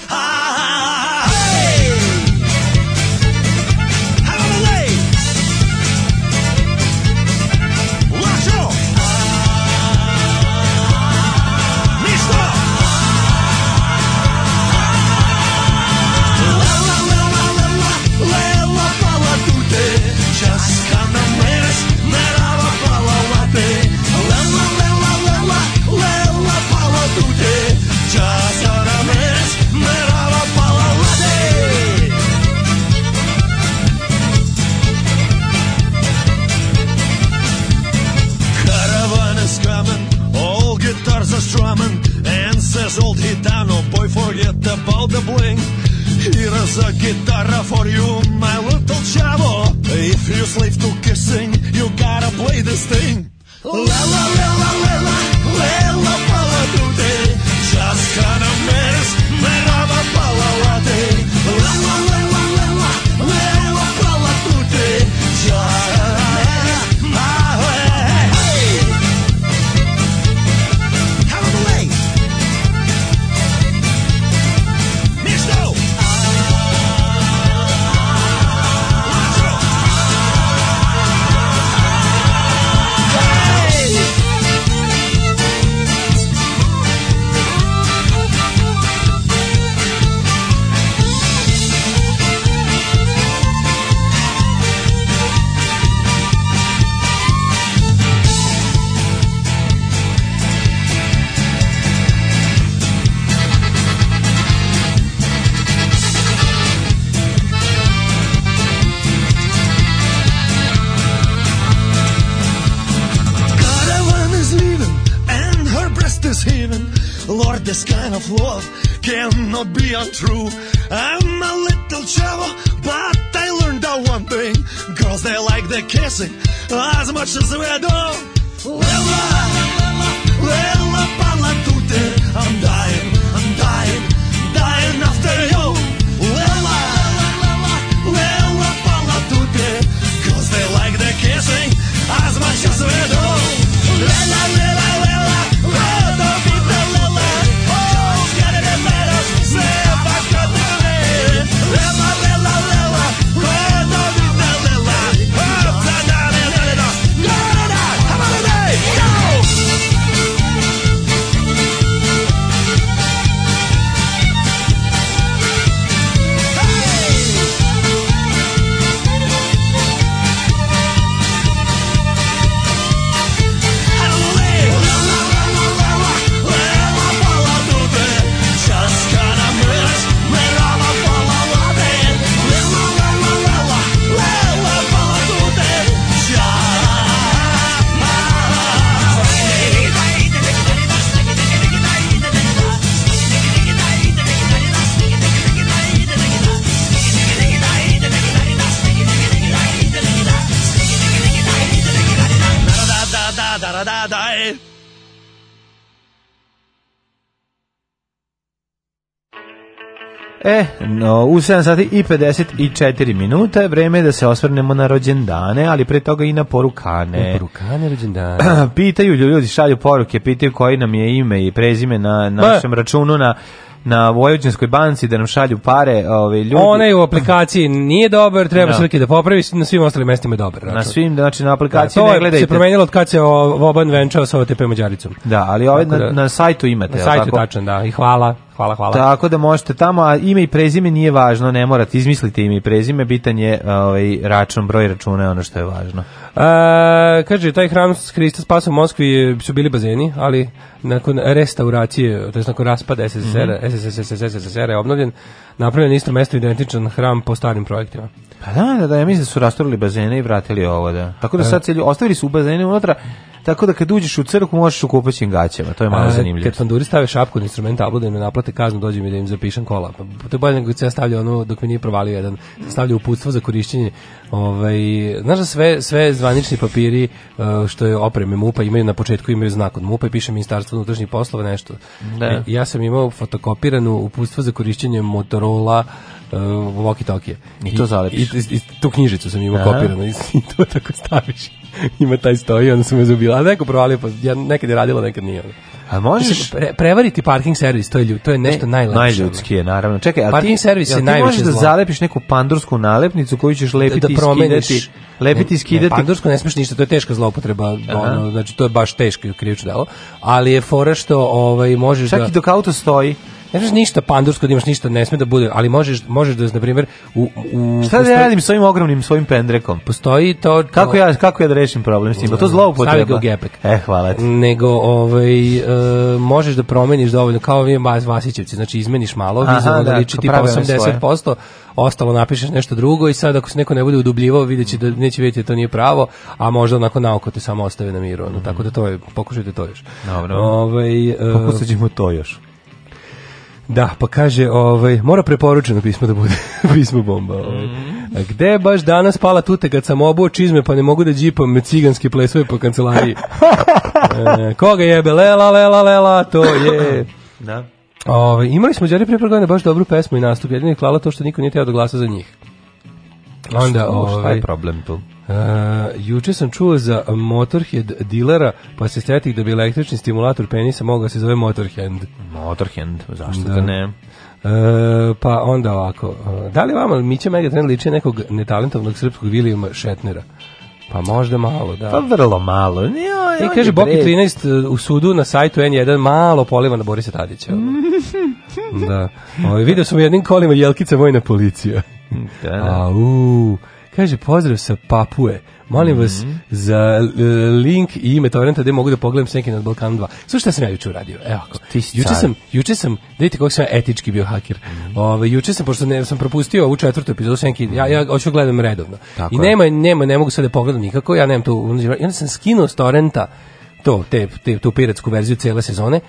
about the bling. here's a guitar for you, my little chavo. If you slave to kissing, you gotta play this thing. La la la la la la, la la la la, just gonna This kind of love cannot be untrue. I'm a little chavo, but I learned that one thing. Girls, they like the kissing as much as we do. Lela, lela, lela, Palatute, I'm dying, I'm dying, dying after you. Lela, lela, Palatute, girls, they like the kissing as much as we do. Lela, lela, lela, lela. E, no, u 7 sati i 54 minuta je vreme da se osvrnemo na rođendane, ali pre toga i na porukane. E, porukane, rođendane. pitaju ljudi, šalju poruke, pitaju koji nam je ime i prezime na našem ba. računu na na Vojvođanskoj banci da nam šalju pare, ove ljudi. Ona je u aplikaciji nije dobar, treba no. Srki da, da popravi, na svim ostalim mestima je dobar. Račun. Na svim, znači na da, aplikaciji da, to ne gledajte. To se promenilo od kad se Voban venčao sa OTP Mađaricom. Da, ali ove na, da, na sajtu imate. Na sajtu tako? tačno, da, i hvala. Hvala, hvala. Tako da možete tamo, a ime i prezime nije važno, ne morate izmisliti ime i prezime, bitan je ovaj, račun, broj računa je ono što je važno. E, kaže, taj hram Hrista spasa u Moskvi su bili bazeni, ali nakon restauracije, to je nakon raspada sssr mhm. SSSR, SSSR je obnovljen, napravljen isto mesto identičan hram po starim projektima. Pa da, da, da, ja mislim da su rastorili bazene i vratili ovo, da. Tako da e. sad se ostavili su bazene unutra, Tako da kad uđeš u crkvu možeš u kupaćim gaćama, to je malo e, zanimljivo. Kad panduri stave šapku na instrument ablu da im naplate kaznu, dođem i da im zapišem kola. Pa, pa to je bolje nego da ja stavlja ono dok mi nije provalio jedan, stavlja uputstvo za korišćenje. Ovaj, znaš da sve, sve zvanični papiri e, što je opreme MUPA imaju na početku imaju znak od MUPA i piše Ministarstvo unutrašnjih poslova nešto. Da. E, ja sam imao fotokopiranu uputstvo za korišćenje Motorola uh, walkie-talkie. I to zalepiš. I, i, i, tu knjižicu sam imao kopirano i, i to tako staviš. ima taj stoji, onda sam me zubila. A neko provalio, pa ja nekad je radila, nekad nije. A možeš pre, prevariti parking servis, to je ljud, to je nešto najlepše. Najljudski je naravno. Čekaj, a parking ti, servis je najviše možeš da zalepiš neku pandursku nalepnicu koju ćeš lepiti da, da, promeniš, skidati, lepiti i skidati. Ne, pandursku ne smeš ništa, to je teška zloupotreba, ono, znači to je baš teško krivično delo, ali je fora što ovaj možeš Čak da Čak i dok auto stoji. Ne možeš ništa pandursko, da ništa, ne sme da bude, ali možeš, možeš da, na primjer, u... u Šta da postoji, radim s ovim ogromnim svojim pendrekom? Postoji to... Kako ja, kako ja da rešim problem s njima? Pa to da, zlo Stavi ga u gepek. E, hvala ti. Nego, ovaj, e, možeš da promeniš dovoljno, kao vi vas, Vasićevci, znači izmeniš malo, Aha, vizualno da, liči tipa 80%, svoje. ostalo napišeš nešto drugo i sad ako se neko ne bude udubljivao, videće da neće vidjeti da to nije pravo, a možda onako naoko te samo ostave na miru, ono, mm tako da to je, pokušajte to još. Dobro. Ovaj, e, Pokušat ćemo to još. Da, pa kaže, ovaj, mora preporučeno pismo da bude pismo bomba. Ovaj. Mhm. A gde je baš danas pala tute kad sam obuo čizme pa ne mogu da džipam ciganski plesove po kancelariji? E, koga jebe? Lela, lela, lela, to je... Da. Ove, ovaj, imali smo Đari prije baš dobru pesmu i nastup, jedino je klala to što niko nije teo da glasa za njih. Onda, šta, ovaj, šta je problem tu? Uh, juče sam čuo za Motorhead dilera, pa se stetih da bi električni stimulator penisa mogao da se zove Motorhand. Motorhand, zašto da, da ne? Uh, pa onda ovako. Uh, da li vama Mića Megatrend liče nekog netalentovnog srpskog Vilijama Šetnera? Pa možda malo, da. Pa vrlo malo. Ne, I kaže Boki 13 e, u sudu na sajtu N1 malo poliva na Borisa Tadića. da. Ovo, ovaj, video sam jednim kolima Jelkica vojna policija. Da. Au. Da. Kaže, pozdrav sa Papue. Molim vas mm -hmm. za e, link i ime torrenta gde mogu da pogledam Senke nad Balkanom 2. Slušaj šta sam ja juče uradio. Evo ako. Juče sam, juče sam, dajte kako sam etički bio haker. Mm -hmm. Ove, juče sam, pošto ne, sam propustio ovu četvrtu epizodu Senke, ja, ja mhm. hoću da gledam redovno. Tako I nema, nema, ne mogu sad da pogledam nikako, ja nemam tu, i onda sam skinuo s torrenta to, te, te, tu piratsku verziju cele sezone,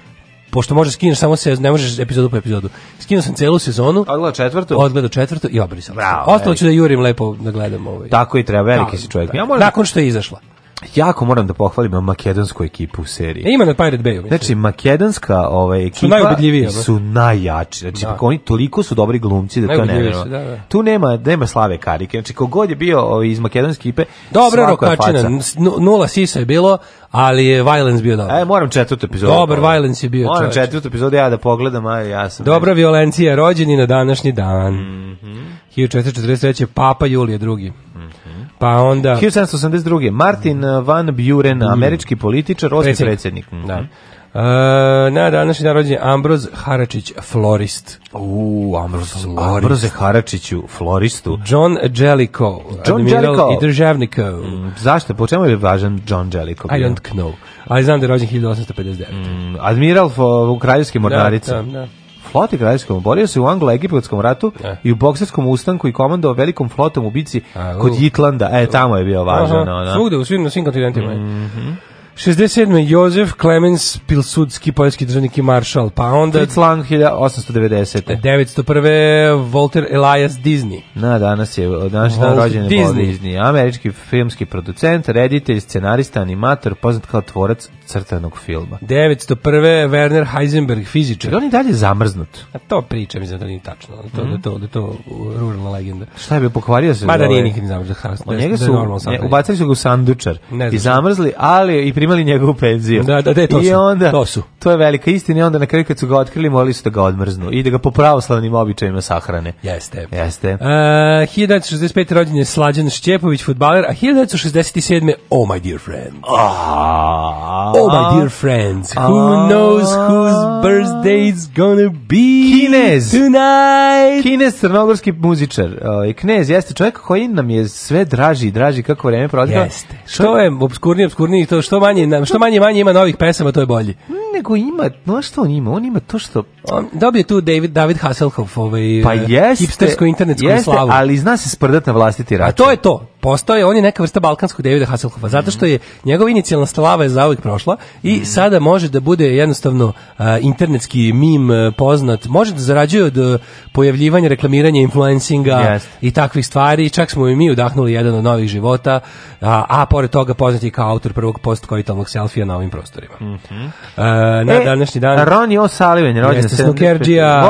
pošto možeš skineš samo se ne možeš epizodu po epizodu. Skinuo sam celu sezonu. Odgledao četvrtu. Odgledao četvrtu i obrisao. Ostalo ću da jurim lepo da gledam ovaj. Tako i treba, veliki si čovjek. Ja moram... Nakon što je izašla jako moram da pohvalim makedonsku ekipu u seriji. E, ima na Pirate Bay-u. Znači, makedonska ovaj, ekipa su, su najjači. Znači, da. oni toliko su dobri glumci da to ne Da, da. Tu nema, nema slave karike. Znači, kogod je bio ovaj, iz makedonske ekipe, Dobro, Rokačina, nula sisa je bilo, ali je Violence bio dobar. E, moram četvrtu epizodu. Dobar Violence je bio. Moram čovječ. četvrtu epizodu ja da pogledam, a ja sam... Dobra violencija, rođeni na današnji dan. Mm -hmm. 1443. Papa Julije II. -hmm. Pa onda 1782. Martin Van Buren, mm. američki političar, osmi predsednik. Mm -hmm. Da. Uh, na današnji dan rođen Ambroz Haračić, florist. U, Ambroz, florist. Ambroze Haračiću, floristu. John Jellico, John admiral Jellico. i državniko. Mm, zašto? Po čemu je važan John Jellico? I don't know. Ali znam da je rođen 1859. Mm, admiral u kraljevske da, mornarice. Da, da, da floti kraljevskom borio se u anglo-egipatskom ratu yeah. i u bokserskom ustanku i komandovao velikom flotom u bici kod Jitlanda. E, tamo je bio važan. Aha, no, no. Svugde, u svim, na svim kontinentima. Mm -hmm. 67. Jozef Klemens Pilsudski, poljski državnik i maršal, pa onda... Fritz Lang, 1890. 901. Walter Elias Disney. Na, danas je, danas je dan rođen Disney. Disney. Američki filmski producent, reditelj, scenarista, animator, poznat kao tvorac crtanog filma. 901. Werner Heisenberg, fizičar. on je dalje zamrznut. A to priča, mislim da nije tačno. Da to, mm. da, mhm. to, da to ruralna legenda. Šta je bio, pokvario se? Ma da nije nikad zamrznut. Da njega da su, ubacili su ga u sandučar i zamrzli, ali i primali njegovu penziju. Da, da, da, to I su, onda, to su. To je velika istina i onda na kraju kad su ga otkrili molili su da ga odmrznu i da ga po pravoslavnim običajima sahrane. Jeste. Jeste. E, uh, 1965. rođen je Slađan Šćepović, futbaler, a 1967. Oh my dear friend. Ah, oh my dear friends, ah, who knows whose birthday is gonna be Kinez. tonight? Kinez, crnogorski muzičar. Uh, Knez jeste čovjek koji nam je sve draži i draži kako vreme prolazi. Jeste. Što je obskurniji, obskurniji, to što manje manje, na, što manje manje ima novih pesama, to je bolji. Nego ima, no što on ima? On ima to što... On dobije tu David, David Hasselhoff, ovaj, pa eh, jeste, hipstersku internetsku jeste, slavu. ali zna se sprdat na vlastiti račun. A to je to postao je on je neka vrsta balkanskog Davida Hasselhoffa zato što je njegova inicijalna slava je zauvek prošla i mm. sada može da bude jednostavno a, internetski mim e, poznat može da zarađuje od e, pojavljivanja reklamiranja influencinga yes. i takvih stvari čak smo i mi udahnuli jedan od novih života a, pored toga poznati kao autor prvog postkoitalnog selfija na ovim prostorima mm -hmm. na e, današnji dan Ronnie O'Sullivan rođen se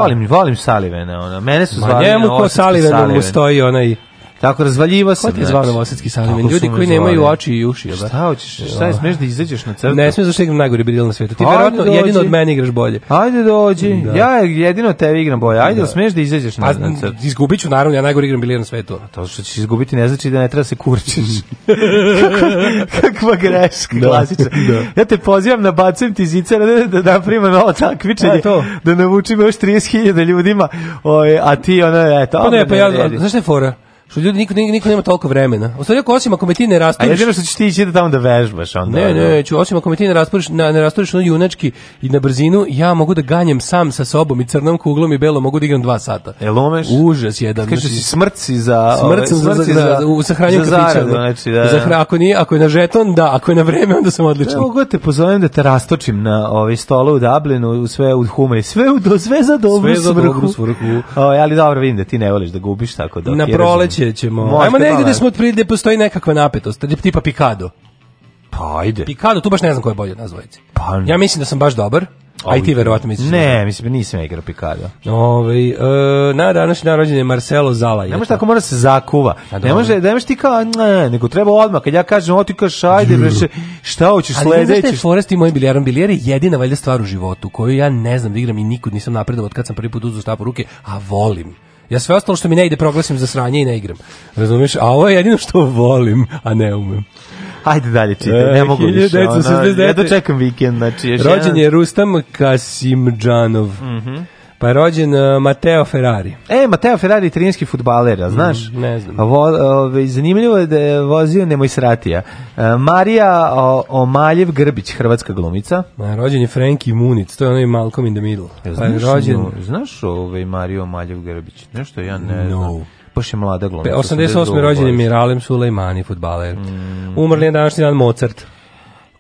volim volim Salivena ona mene su zvali Ma njemu ko Salivenu mu stoji onaj Tako razvaljiva se. Ko te znači. zvao Novosadski Savimen? Ljudi koji nemaju oči i uši, jel' da? Šta hoćeš? Da. Šta je smeš da izađeš na crtu? Ne smeš da igram najgori bidil na svetu. Ti verovatno jedino od mene igraš bolje. Ajde dođi. Da. Ja jedino tebe igram bolje. Ajde da. smeš da izađeš na, na crtu. Izgubiću naravno, ja najgori igram bilijar na svetu. A to što ćeš izgubiti ne znači da ne treba da se kurčiš. Kakva greška da. klasična. Da. Ja te pozivam na bacem ti zicara da, da, da napravimo novo takmičenje. To. Da navučimo još 30.000 ljudima. Oj, ovaj, a ti ono, eto. Pa ne, pa ja, znaš šta je fora? Što ljudi niko, niko nema toliko vremena. U stvari ako osim ako me ti ne rasturiš. A jedino što ćeš ti ići da tamo da vežbaš onda. Ne, ne, ću osim ako me ti ne rasturiš, na, ne rasturiš ono junački i na brzinu, ja mogu da ganjem sam sa sobom i crnom kuglom i belom mogu da igram dva sata. E lomeš? Užas jedan. znači, si smrci za smrt ovaj, za za, za, za, u sahranju kapića. Da. znači, da, za da. hra, ako nije, ako je na žeton, da, ako je na vreme, onda sam odličan. Evo ga te pozovem da te rastočim na ovi ovaj, stolu u Dublinu, sve u i sve u do sve za dobru sve svrhu. Za dobru svrhu. O, ovaj, ali dobro vidim da ti ne voliš da gubiš tako da. Na proleće sledeće da ćemo. Možda, Ajmo negde gde smo otprilike postoji nekakva napetost, tipa Pikado. Pa ajde. Pikado, tu baš ne znam ko je bolje od nas Pa, ja mislim da sam baš dobar. Aj ti verovatno misliš. Da ne, mislim, nisam ja igrao Pikada. Ove, ovaj, e, na današnji dan rođen je Marcelo Zala. Ne može tako, mora da se zakuva. Pa ne može, da imaš ti kao, ne, nego treba odmah. Kad ja kažem, o ajde, breše, šta hoćeš sledeće? Ali znaš Forest i moj bilijaran bilijar je jedina valjda stvar u životu koju ja ne znam da igram i nikud nisam napredovao od kad sam prvi put uzao stavu ruke, a volim. Ja sve ostalo što mi ne ide proglasim za sranje i ne igram. Razumeš? A ovo je jedino što volim, a ne umem. Hajde dalje čitaj, e, ne mogu više. Ono, ja dočekam vikend, znači još Rođen jedan... je Rustam Kasimdžanov. Mhm. Mm Pa je rođen uh, Mateo Ferrari. E, Mateo Ferrari, italijanski futbaler, znaš? Mm, ne znam. Vo, ove, zanimljivo je da je vozio Nemoj sratija. Uh, e, Marija o, Omaljev Grbić, hrvatska glumica. Ma, rođen je Frenki Munic, to je onaj Malcolm in the Middle. Ja, e, pa znaš, rođen... No, znaš ovaj Marija Omaljev Grbić? Nešto ja ne no. znam baš je mlada glumica. 88. rođen je Miralem Sulejmani, futbaler. Mm. Umrli je današnji dan Mozart.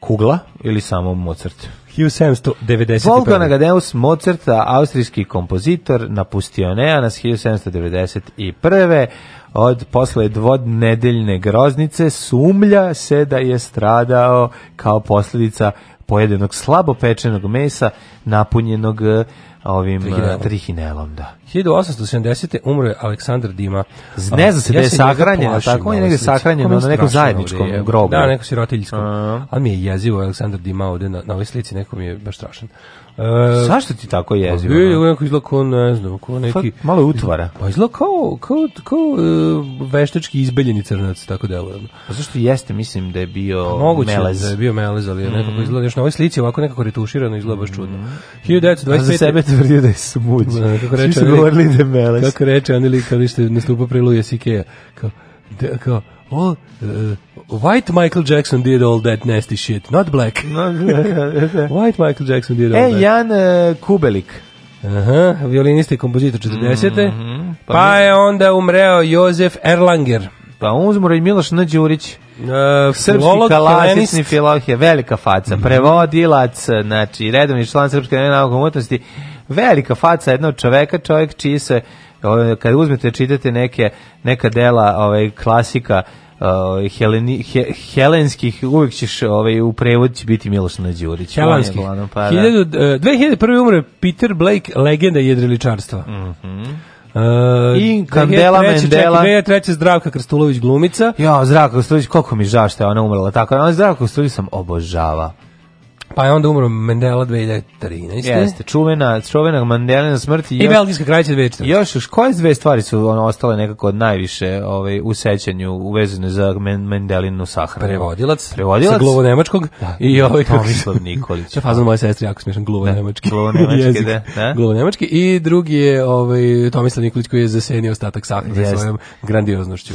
Kugla ili samo Mozart? 1795. Wolfgang Amadeus Mozart, austrijski kompozitor, napustio Neanas 1791. Od posle dvodnedeljne groznice sumlja se da je stradao kao posljedica pojedenog slabo pečenog mesa napunjenog ovim trihinelom. Eh, da. 1870. umro je Aleksandar Dima. Ne zna se da je sahranjen, tako on je negde sahranjen da, na nekom zajedničkom je, grobu. Da, nekom sirotiljskom. Ali mi je jezivo Aleksandar Dima ovde na, na ovoj slici, nekom je baš strašan. E, Zašto ti tako pa jezi? Bio je onako izgleda kao, ne znam, kao neki... Fak, malo utvara. Pa izgleda kao, kao, kao uh, veštački izbeljeni crnac, tako deluje. Pa zašto jeste, mislim da je bio pa, moguće melez. da je bio melez, ali je mm. nekako mhm. izgleda, još na ovoj slici ovako nekako retuširano izgleda baš čudno. Mm. 1925... A za sebe tvrdio da je smuđ. Da, kako reče, Svi su govorili da je melez. Kako reče, Anili, kada ste nastupao priluje Sikeja, kao, de, kao, o, e, White Michael Jackson did all that nasty shit, not black. White Michael Jackson did all e, that. E, Jan uh, Kubelik. Aha, violinista i kompozitor 40. Mm -hmm. pa, pa je onda umreo Jozef Erlanger. Pa umro i Miloš Nađurić. Uh, e, Srpski kalasični filohije, velika faca, mhm. prevodilac, e, znači redovni član Srpske nauke umotnosti, velika faca jedna čoveka, čovjek čiji se, kad uzmete, čitate neke, neka dela ovaj, klasika, uh, heleni, he, helenskih, uvek ćeš ovaj, u prevod će biti Miloš Đurić. Helenskih. Pa, da. 1000, uh, 2001. umre Peter Blake, legenda jedriličarstva. Mhm. Mm Uh, I Kandela treći, Mendela. Čekaj, treća Zdravka Krstulović glumica. Ja, Zdravka Krstulović, koliko mi žao što je ona umrla. Tako, ona Zdravka Krstulović sam obožava. Pa je onda umro Mandela 2013. Jeste, čuvena, čuvena Mandelina smrt i, I belgijska kraljica 2014. Još, koje dve stvari su ono, ostale nekako od najviše ovaj, u sećanju uvezane za Men, Mandelinu sahranu? Prevodilac, Prevodilac, sa glovo nemačkog da, i ovaj Tomislav Nikolić. Fazon moje sestre, jako smiješan, glovo da, nemački. Glovo nemački, da. da? Glovo nemački i drugi je ovaj, Tomislav Nikolić koji je zasenio ostatak sahrane svojom grandioznošću.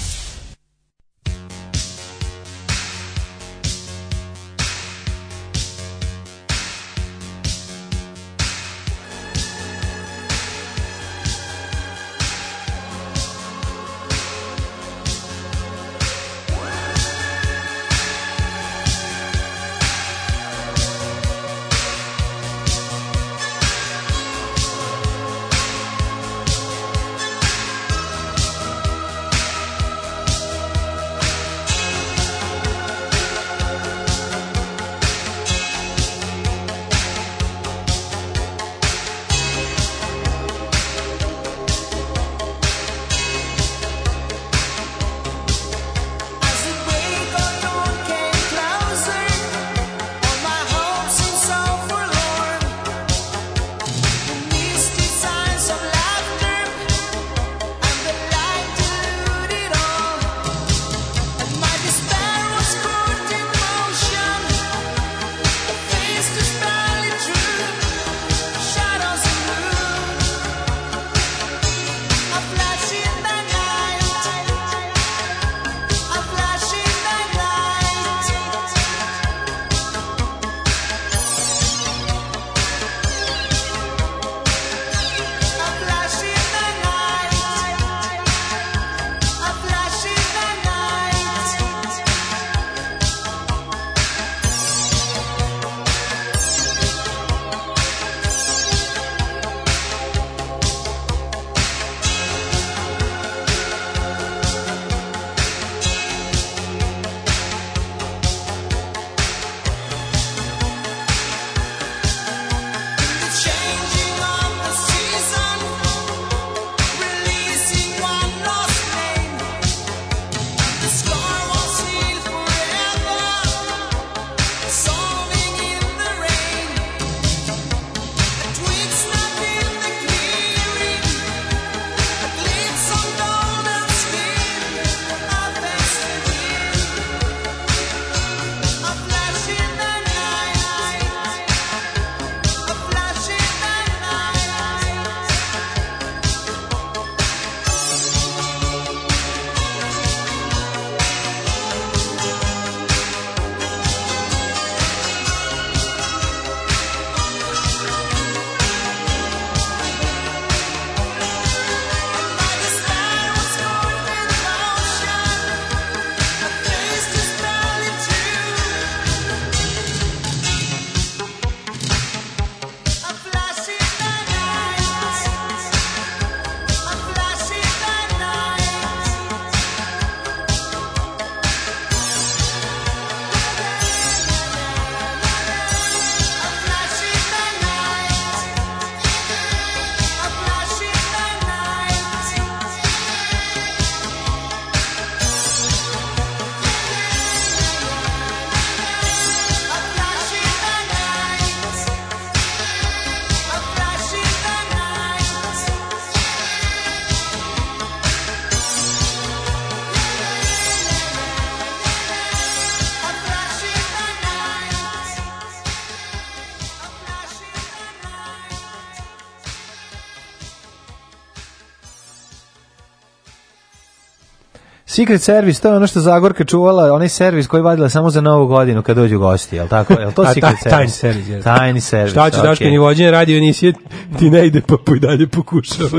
Secret service, to je ono što Zagorka čuvala, onaj servis koji vadila samo za novu godinu kad dođu gosti, jel tako? Je Jel to secret service? Tajni servis. Jel. Tajni servis. Šta ću okay. daško ni vođenje radio nisi, ti ne ide pa i dalje pokušavaš.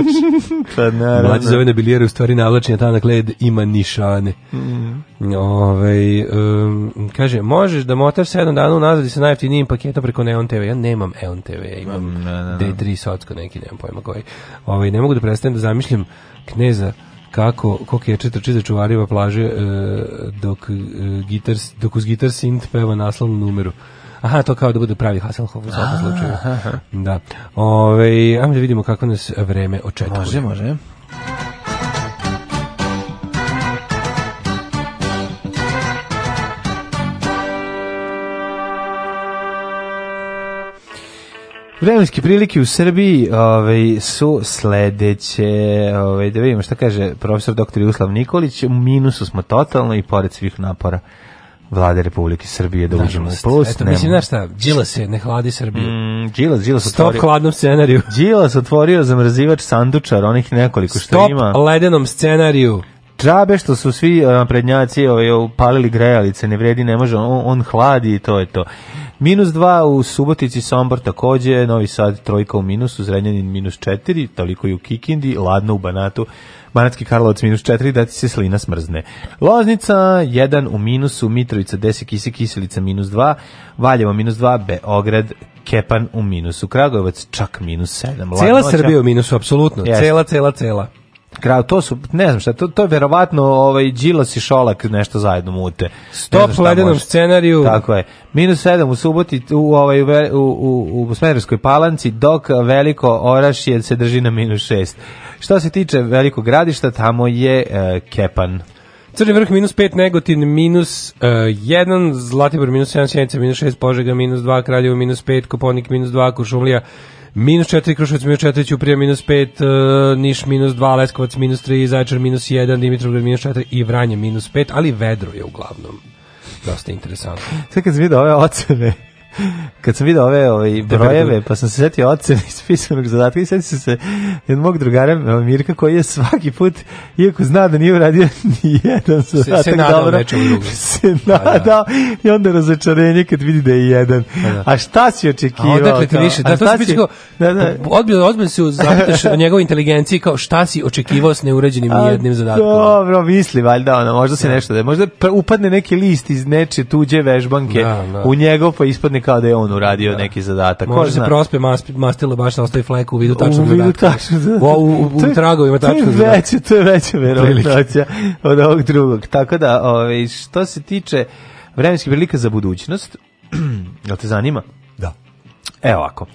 pa naravno. Mlađe zove na bilijere, u stvari navlačenja ta na led ima nišane. Mm. Ove, ovaj, um, kaže, možeš da motaš 7 dana unazad i sa najjeftinijim paketom preko Neon TV. Ja nemam Neon TV, ja imam mm, na, na, na. D3 socko neki, nemam pojma koji. Ove, ovaj, ne mogu da prestanem da zamišljam kneza kako kog je čita čita čuvariva plaže e, dok e, gitar dok uz gitar sint peva naslovnu numeru. Aha, to kao da bude pravi Hasselhoff u svakom slučaju. Da. Ove, ajmo da vidimo kako nas vreme očekuje. Može, može. Vremenske prilike u Srbiji ovaj, su sledeće. Ovaj, da vidimo šta kaže profesor dr. Juslav Nikolić. U minusu smo totalno i pored svih napora vlade Republike Srbije da uđemo u plus. Eto, mislim, znaš šta, Đilas se, ne hladi Srbiju. Mm, Đilas, Đilas Stop otvorio. Stop hladnom scenariju. Đilas otvorio zamrzivač sandučar, onih nekoliko što Stop ima. Stop ledenom scenariju džabe što su svi prednjaci ovaj, palili grejalice, ne vredi, ne može, on, on hladi i to je to. Minus 2 u Subotici, Sombor takođe, Novi Sad trojka u minusu, Zrenjanin minus 4, toliko i u Kikindi, Ladno u Banatu, Banatski Karlovac minus 4, da ti se slina smrzne. Loznica 1 u minusu, Mitrovica 10, Kisi Kiselica minus 2, Valjevo minus 2, Beograd Kepan u minusu, Kragujevac čak minus 7. cela Srbija u minusu, apsolutno. Cela, cela, cela. Kraj, to su, ne znam šta, to, to je verovatno ovaj, Đilas i Šolak nešto zajedno mute. Stop ledenom scenariju. Tako je. Minus 7 u suboti u, ovaj, u, u, u Smederskoj palanci, dok veliko orašje se drži na minus 6. Što se tiče velikog gradišta, tamo je e, Kepan. Crni vrh minus 5, Negotin minus 1, e, uh, Zlatibor minus 7, Sjenica minus 6, Požega minus 2, Kraljevo minus 5, Koponik minus 2, Kušumlija minus 4, Krušovac minus 4, Ćuprija minus 5, e, Niš minus 2, Leskovac minus 3, Zaječar minus 1, Dimitrovgrad minus 4 i Vranje minus 5, ali vedro je uglavnom dosta interesantno. Sve kad sam vidio ove ocene, kad sam video ove ove ovaj, da, da, da. brojeve, pa sam se setio ocene iz pisanog zadatka i setio se jednog mog drugara Mirka koji je svaki put, iako zna da nije uradio ni jedan zadatak se, se nadao dobro, se pa nadao i onda razočarenje kad vidi da je jedan. Pa A šta si očekivao? A odakle ti više? Da, to si biti kao, da, da. odbilo, odbilo se zapitaš o njegovoj inteligenciji kao šta si očekivao s neurađenim A, jednim zadatkom. Dobro, misli valjda ono, možda se nešto da, možda upadne neki list iz neče tuđe vežbanke da, da. u njegov pa ispadne kao da je on uradio da. neki zadatak. Može se prospe mas, mastilo baš na da ostavi fleku u vidu tačnog zadatka. U vidu tačnog zadatka. U, u, u, u tragovima tačnog zadatka. Veće, to je veće verovatnoća od ovog drugog. Tako da, ove, ovaj, što se tiče vremenske prilike za budućnost, jel te zanima? Da. Evo ovako.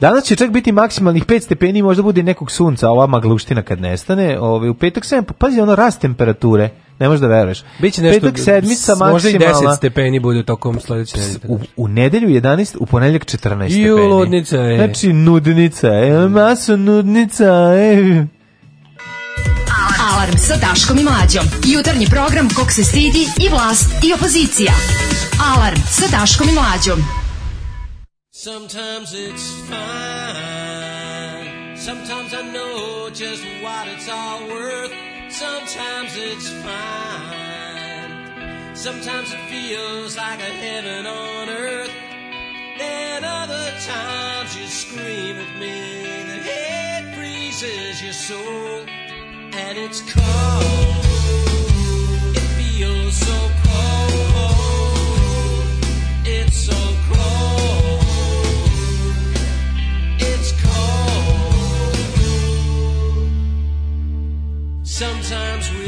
Danas će čak biti maksimalnih 5 stepeni, možda bude nekog sunca, a ova magluština kad nestane. Ove, ovaj, u petak 7, pazi ono rast temperature. Ne možeš da veruješ. Biće nešto petak sedmica maksimalno Možda 10 stepeni bude tokom sledeće nedelje. U, u nedelju 11, u ponedeljak 14 stepeni. I ludnica je. Znači nudnica je, mm. maso nudnica je. Alarm sa Daškom i Mlađom. Jutarnji program kog se stidi i vlast i opozicija. Alarm sa Daškom i Mlađom. Sometimes it's fine. Sometimes I know just what it's all worth. sometimes it's fine. Sometimes it feels like a heaven on earth. Then other times you scream at me. The head freezes your soul, and it's cold. It feels so cold. Sometimes we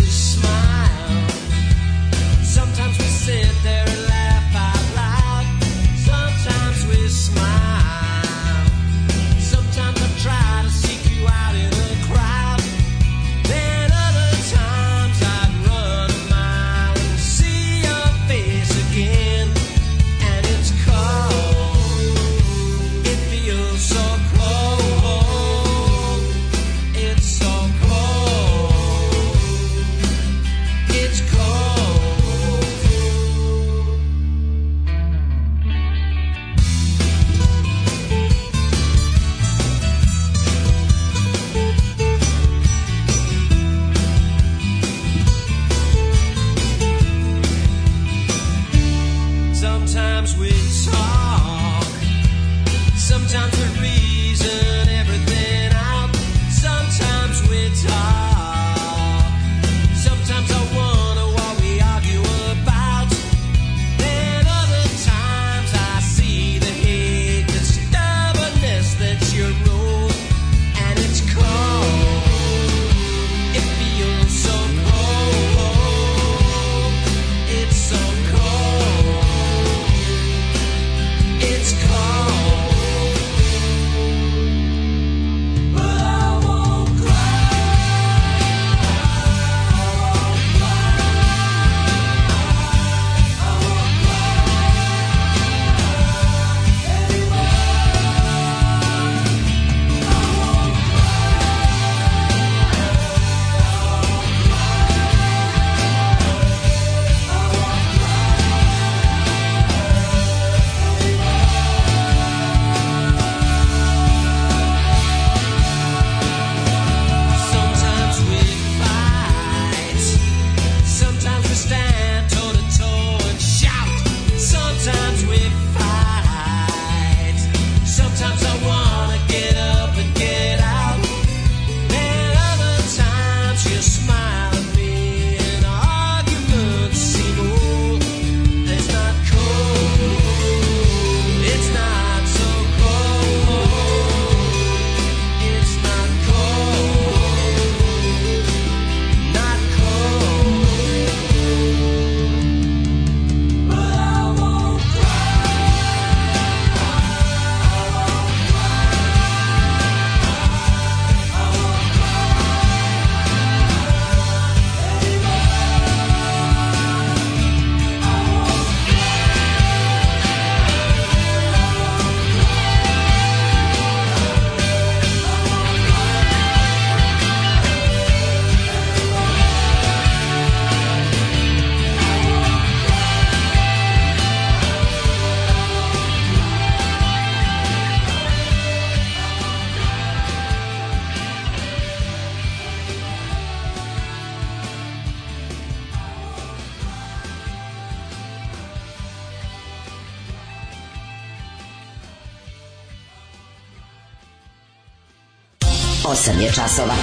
8 je časova.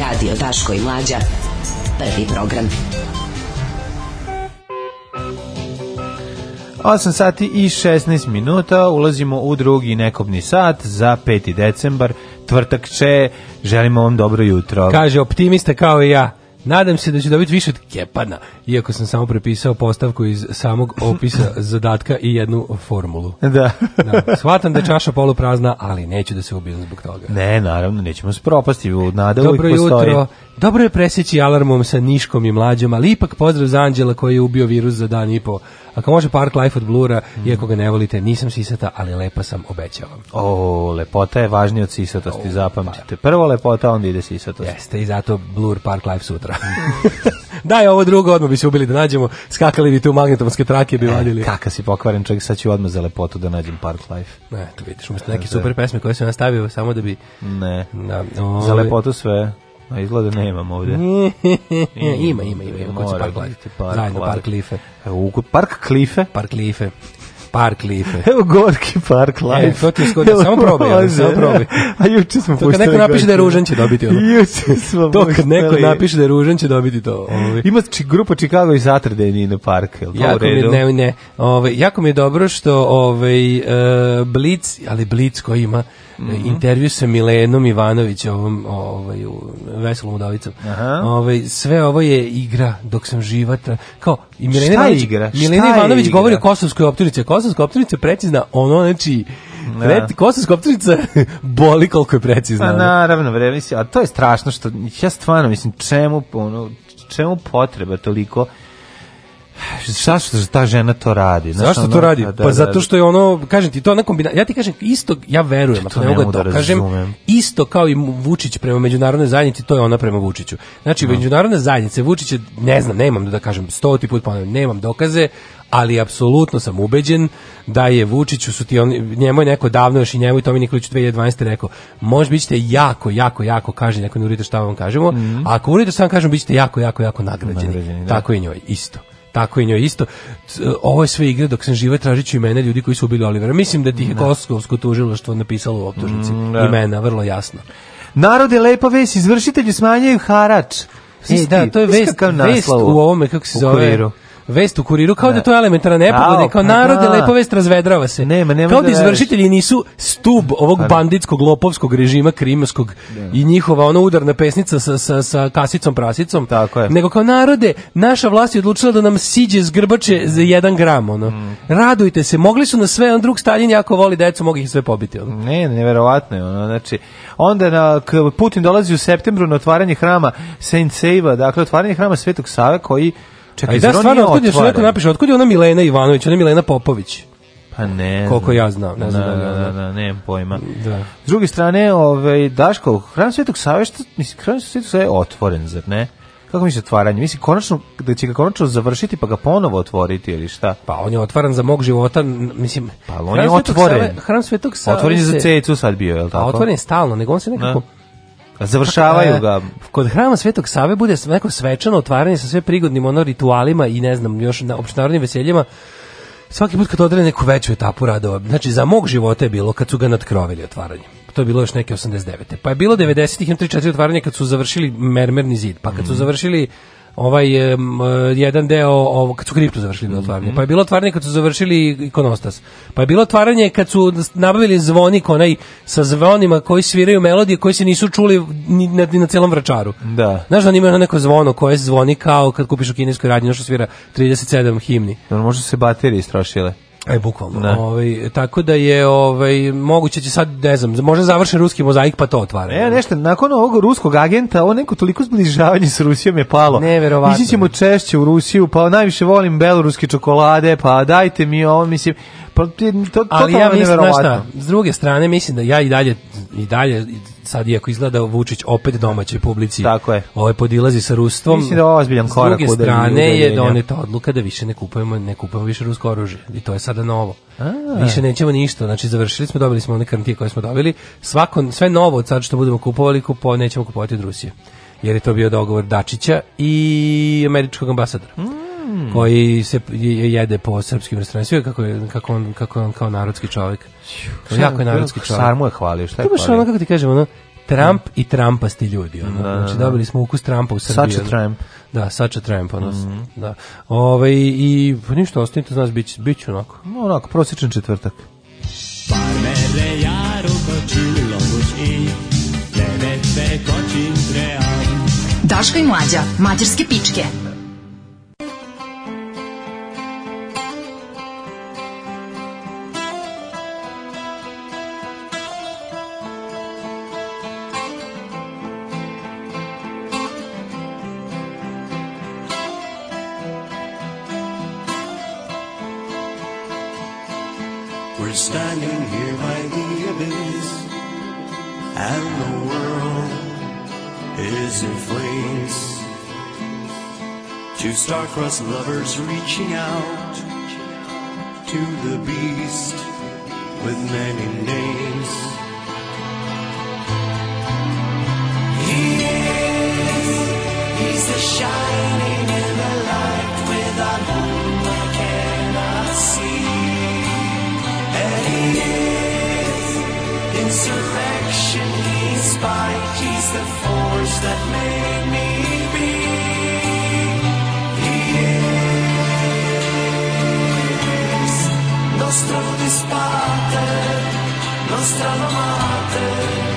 Radio Taško i Mlađa. Prvi program. 8 sati i 16 minuta, ulazimo u drugi nekobni sat za 5. decembar, tvrtak će, želimo vam dobro jutro. Kaže optimista kao i ja, Nadam se da će dobiti više od Kepana, iako sam samo prepisao postavku iz samog opisa zadatka i jednu formulu. Da. da. Shvatam da je čaša poluprazna, ali neću da se ubijem zbog toga. Ne, naravno, nećemo se propasti. Nada Dobro uvijek postoji. jutro, Dobro je preseći alarmom sa Niškom i mlađom, ali ipak pozdrav za Anđela koji je ubio virus za dan i po. Ako može Park Life od Blura, mm. iako ga ne volite, nisam sisata, ali lepa sam, obećao vam. O, lepota je važnija od sisatosti, o, zapamtite. Pa. Prvo lepota, onda ide sisatost. Jeste, i zato Blur Park Life sutra. Daj ovo drugo, odmah bi se ubili da nađemo, skakali bi tu magnetomske trake bi e, vadili. kaka si pokvaren čovjek, sad ću odmah za lepotu da nađem Park Life. Ne, to vidiš, umjesto neke e, super da. pesme koje sam nastavio samo da bi... Ne, da, o, za lepotu sve. A izgleda nemam ovde. ima, ima, ima, ima, kod se Park Life. Zajedno Park Life. E, park Klife? Park Klife. Park Life. Evo Gorki Park Life. E, to ti je skođa, samo probaj, ali, samo probaj. A juče smo pustili. To kad neko napiše da je ružan će dobiti ono. Juče smo To kad neko napiše da je ružan će dobiti to. Ovaj. Ima či, grupa Chicago i Saturday Nino Park, je li to jako u redu? Mi, ne, ne. Ove, ovaj, jako mi je dobro što ovaj, uh, Blitz, ali Blitz koji ima -hmm. intervju sa Milenom Ivanović ovom ovaj veselom udavicom. Ovaj sve ovo je igra dok sam živata. Kao i Milena Šta Ivanović, igra? Milena Ivanović igra? govori o kosovskoj optužnici, kosovska optužnica precizna, ono znači da. Red, kosovska optužnica boli koliko je precizna. Pa naravno, bre, mislim, a to je strašno što ja stvarno mislim čemu ono čemu potreba toliko zašto da ta žena to radi? Znaš, zašto ono, to radi? Da, da, pa da, zato da. što je ono, kažem ti, to ona kombinacija, ja ti kažem, isto, ja verujem, to ne mogu da kažem, isto kao i Vučić prema međunarodnoj zajednici, to je ona prema Vučiću. Znači, no. međunarodna zajednica, Vučić je, ne znam, nemam da kažem, stoti put ponavljam, nemam dokaze, ali apsolutno sam ubeđen da je Vučiću su ti on, njemu je neko davno još i njemu i Tomi Nikolić 2012. rekao možda bićete jako, jako, jako kaže neko ne uridite šta vam kažemo, mm a ako uridite šta vam kažemo bićete jako, jako, jako nagrađeni. nagrađeni Tako i njoj, isto tako i njoj isto. Ovo je sve igra dok sam živa tražiću imena ljudi koji su ubili Olivera. Mislim da ti je da. Kosovsko tužilaštvo napisalo u optužnici mm, da. imena, vrlo jasno. Narod je lepa ves, izvršitelji smanjaju harač. E, da, to je vest, vest u ovome, kako se zove, vest u kuriru kao da ne. da to je elementarna nepogoda, kao pa narod je da. lepa vest razvedrava se. Nema, nema kao da, da izvršitelji nisu stub ovog pa da. banditskog lopovskog režima krimskog i njihova ona udarna pesnica sa, sa, sa kasicom prasicom. Tako je. Nego kao narode, naša vlast je odlučila da nam siđe z grbače mm. za jedan gram, ono. Mm. Radujte se, mogli su na sve, on drug Stalin jako voli decu, mogu ih sve pobiti, ono. Ne, neverovatno je, ono, znači, onda na, Putin dolazi u septembru na otvaranje hrama Saint Seiva, dakle, otvaranje hrama Svetog Save koji Čekaj, da, stvarno, otkud je, što neko napiše, otkud je ona Milena Ivanović, ona Milena Popović. Pa ne. Koliko ja znam, ne da, znam da, da, da, da, nemam pojma. Da. S druge strane, ovaj Daško, hram Svetog Save, šta, mislim, hram Svetog Save je otvoren, zar ne? Kako mi se otvaranje? Mislim, konačno, da će ga konačno završiti pa ga ponovo otvoriti ili šta? Pa on je otvaran za mog života, mislim... Pa on je otvoren. Save, hram Svetog Savešta... Otvoren je za cecu sad bio, je li tako? Pa otvoren je stalno, nego on se nekako... Ne da. Završavaju e, ga. Kod hrama Svetog Save bude neko svečano otvaranje sa sve prigodnim ono ritualima i ne znam, još na opštenarodnim veseljima svaki put kad odrede neku veću etapu radova, znači za mog života je bilo kad su ga nadkrovili otvaranjem. To je bilo još neke 89. Pa je bilo 90-ih 3-4 otvaranje kad su završili mermerni zid, pa kad su mhm. završili ovaj um, jedan deo ovog kad su kriptu završili na otvaranje. Mm -hmm. Pa je bilo otvaranje kad su završili ikonostas. Pa je bilo otvaranje kad su nabavili zvonik onaj sa zvonima koji sviraju melodije koje se nisu čuli ni na, ni na celom vračaru. Da. Znaš da ima neko zvono koje zvoni kao kad kupiš u kineskoj radnji, što svira 37 himni. Da, možda se baterije istrošile. E, da. bukvalno. Da. Ovaj, tako da je ovaj, moguće će sad, ne znam, može završi ruski mozaik pa to otvara. E, nešto, nakon ovog ruskog agenta, ovo neko toliko zbližavanje s Rusijom je palo. Neverovatno. Ići ćemo da. češće u Rusiju, pa najviše volim beloruske čokolade, pa dajte mi ovo, mislim, Pa ti, to, to, Ali ja mislim, šta, s druge strane, mislim da ja i dalje, i dalje sad iako izgleda Vučić opet domaćoj publici. Tako je. Ovaj podilazi sa Rustvom. Mislim da je ozbiljan korak. S druge strane je doneta odluka da više ne kupujemo, ne kupujemo više rusko oružje. I to je sada novo. A. Više nećemo ništa. Znači, završili smo, dobili smo one karantije koje smo dobili. Svako, sve novo od sad što budemo kupovali, kupo, nećemo kupovati od Rusije. Jer je to bio dogovor Dačića i američkog ambasadora. Mm mm. koji se jede po srpskim restoranima, kako kako on kako on kao narodski čovjek. Šta, jako je narodski čovjek. Sarmu je hvalio, šta je hvalio? ono, kako ti kažem, ono, Trump mm. i Trumpasti ljudi. Ono. Da, znači, da, da. dobili smo ukus Trumpa u Srbiji. Sača Trump. Da, Sača Trump. Ono, mm da. Ove, ovaj, I pa ništa, ostanite, znaš, bit, bit ću onako. No, onako, prosječan četvrtak. Parmele jaru kočilo i Daška i mlađa, mađarske pičke. is in flames. Two star-crossed lovers reaching out to the beast with many names. that made me be nostro nostra amate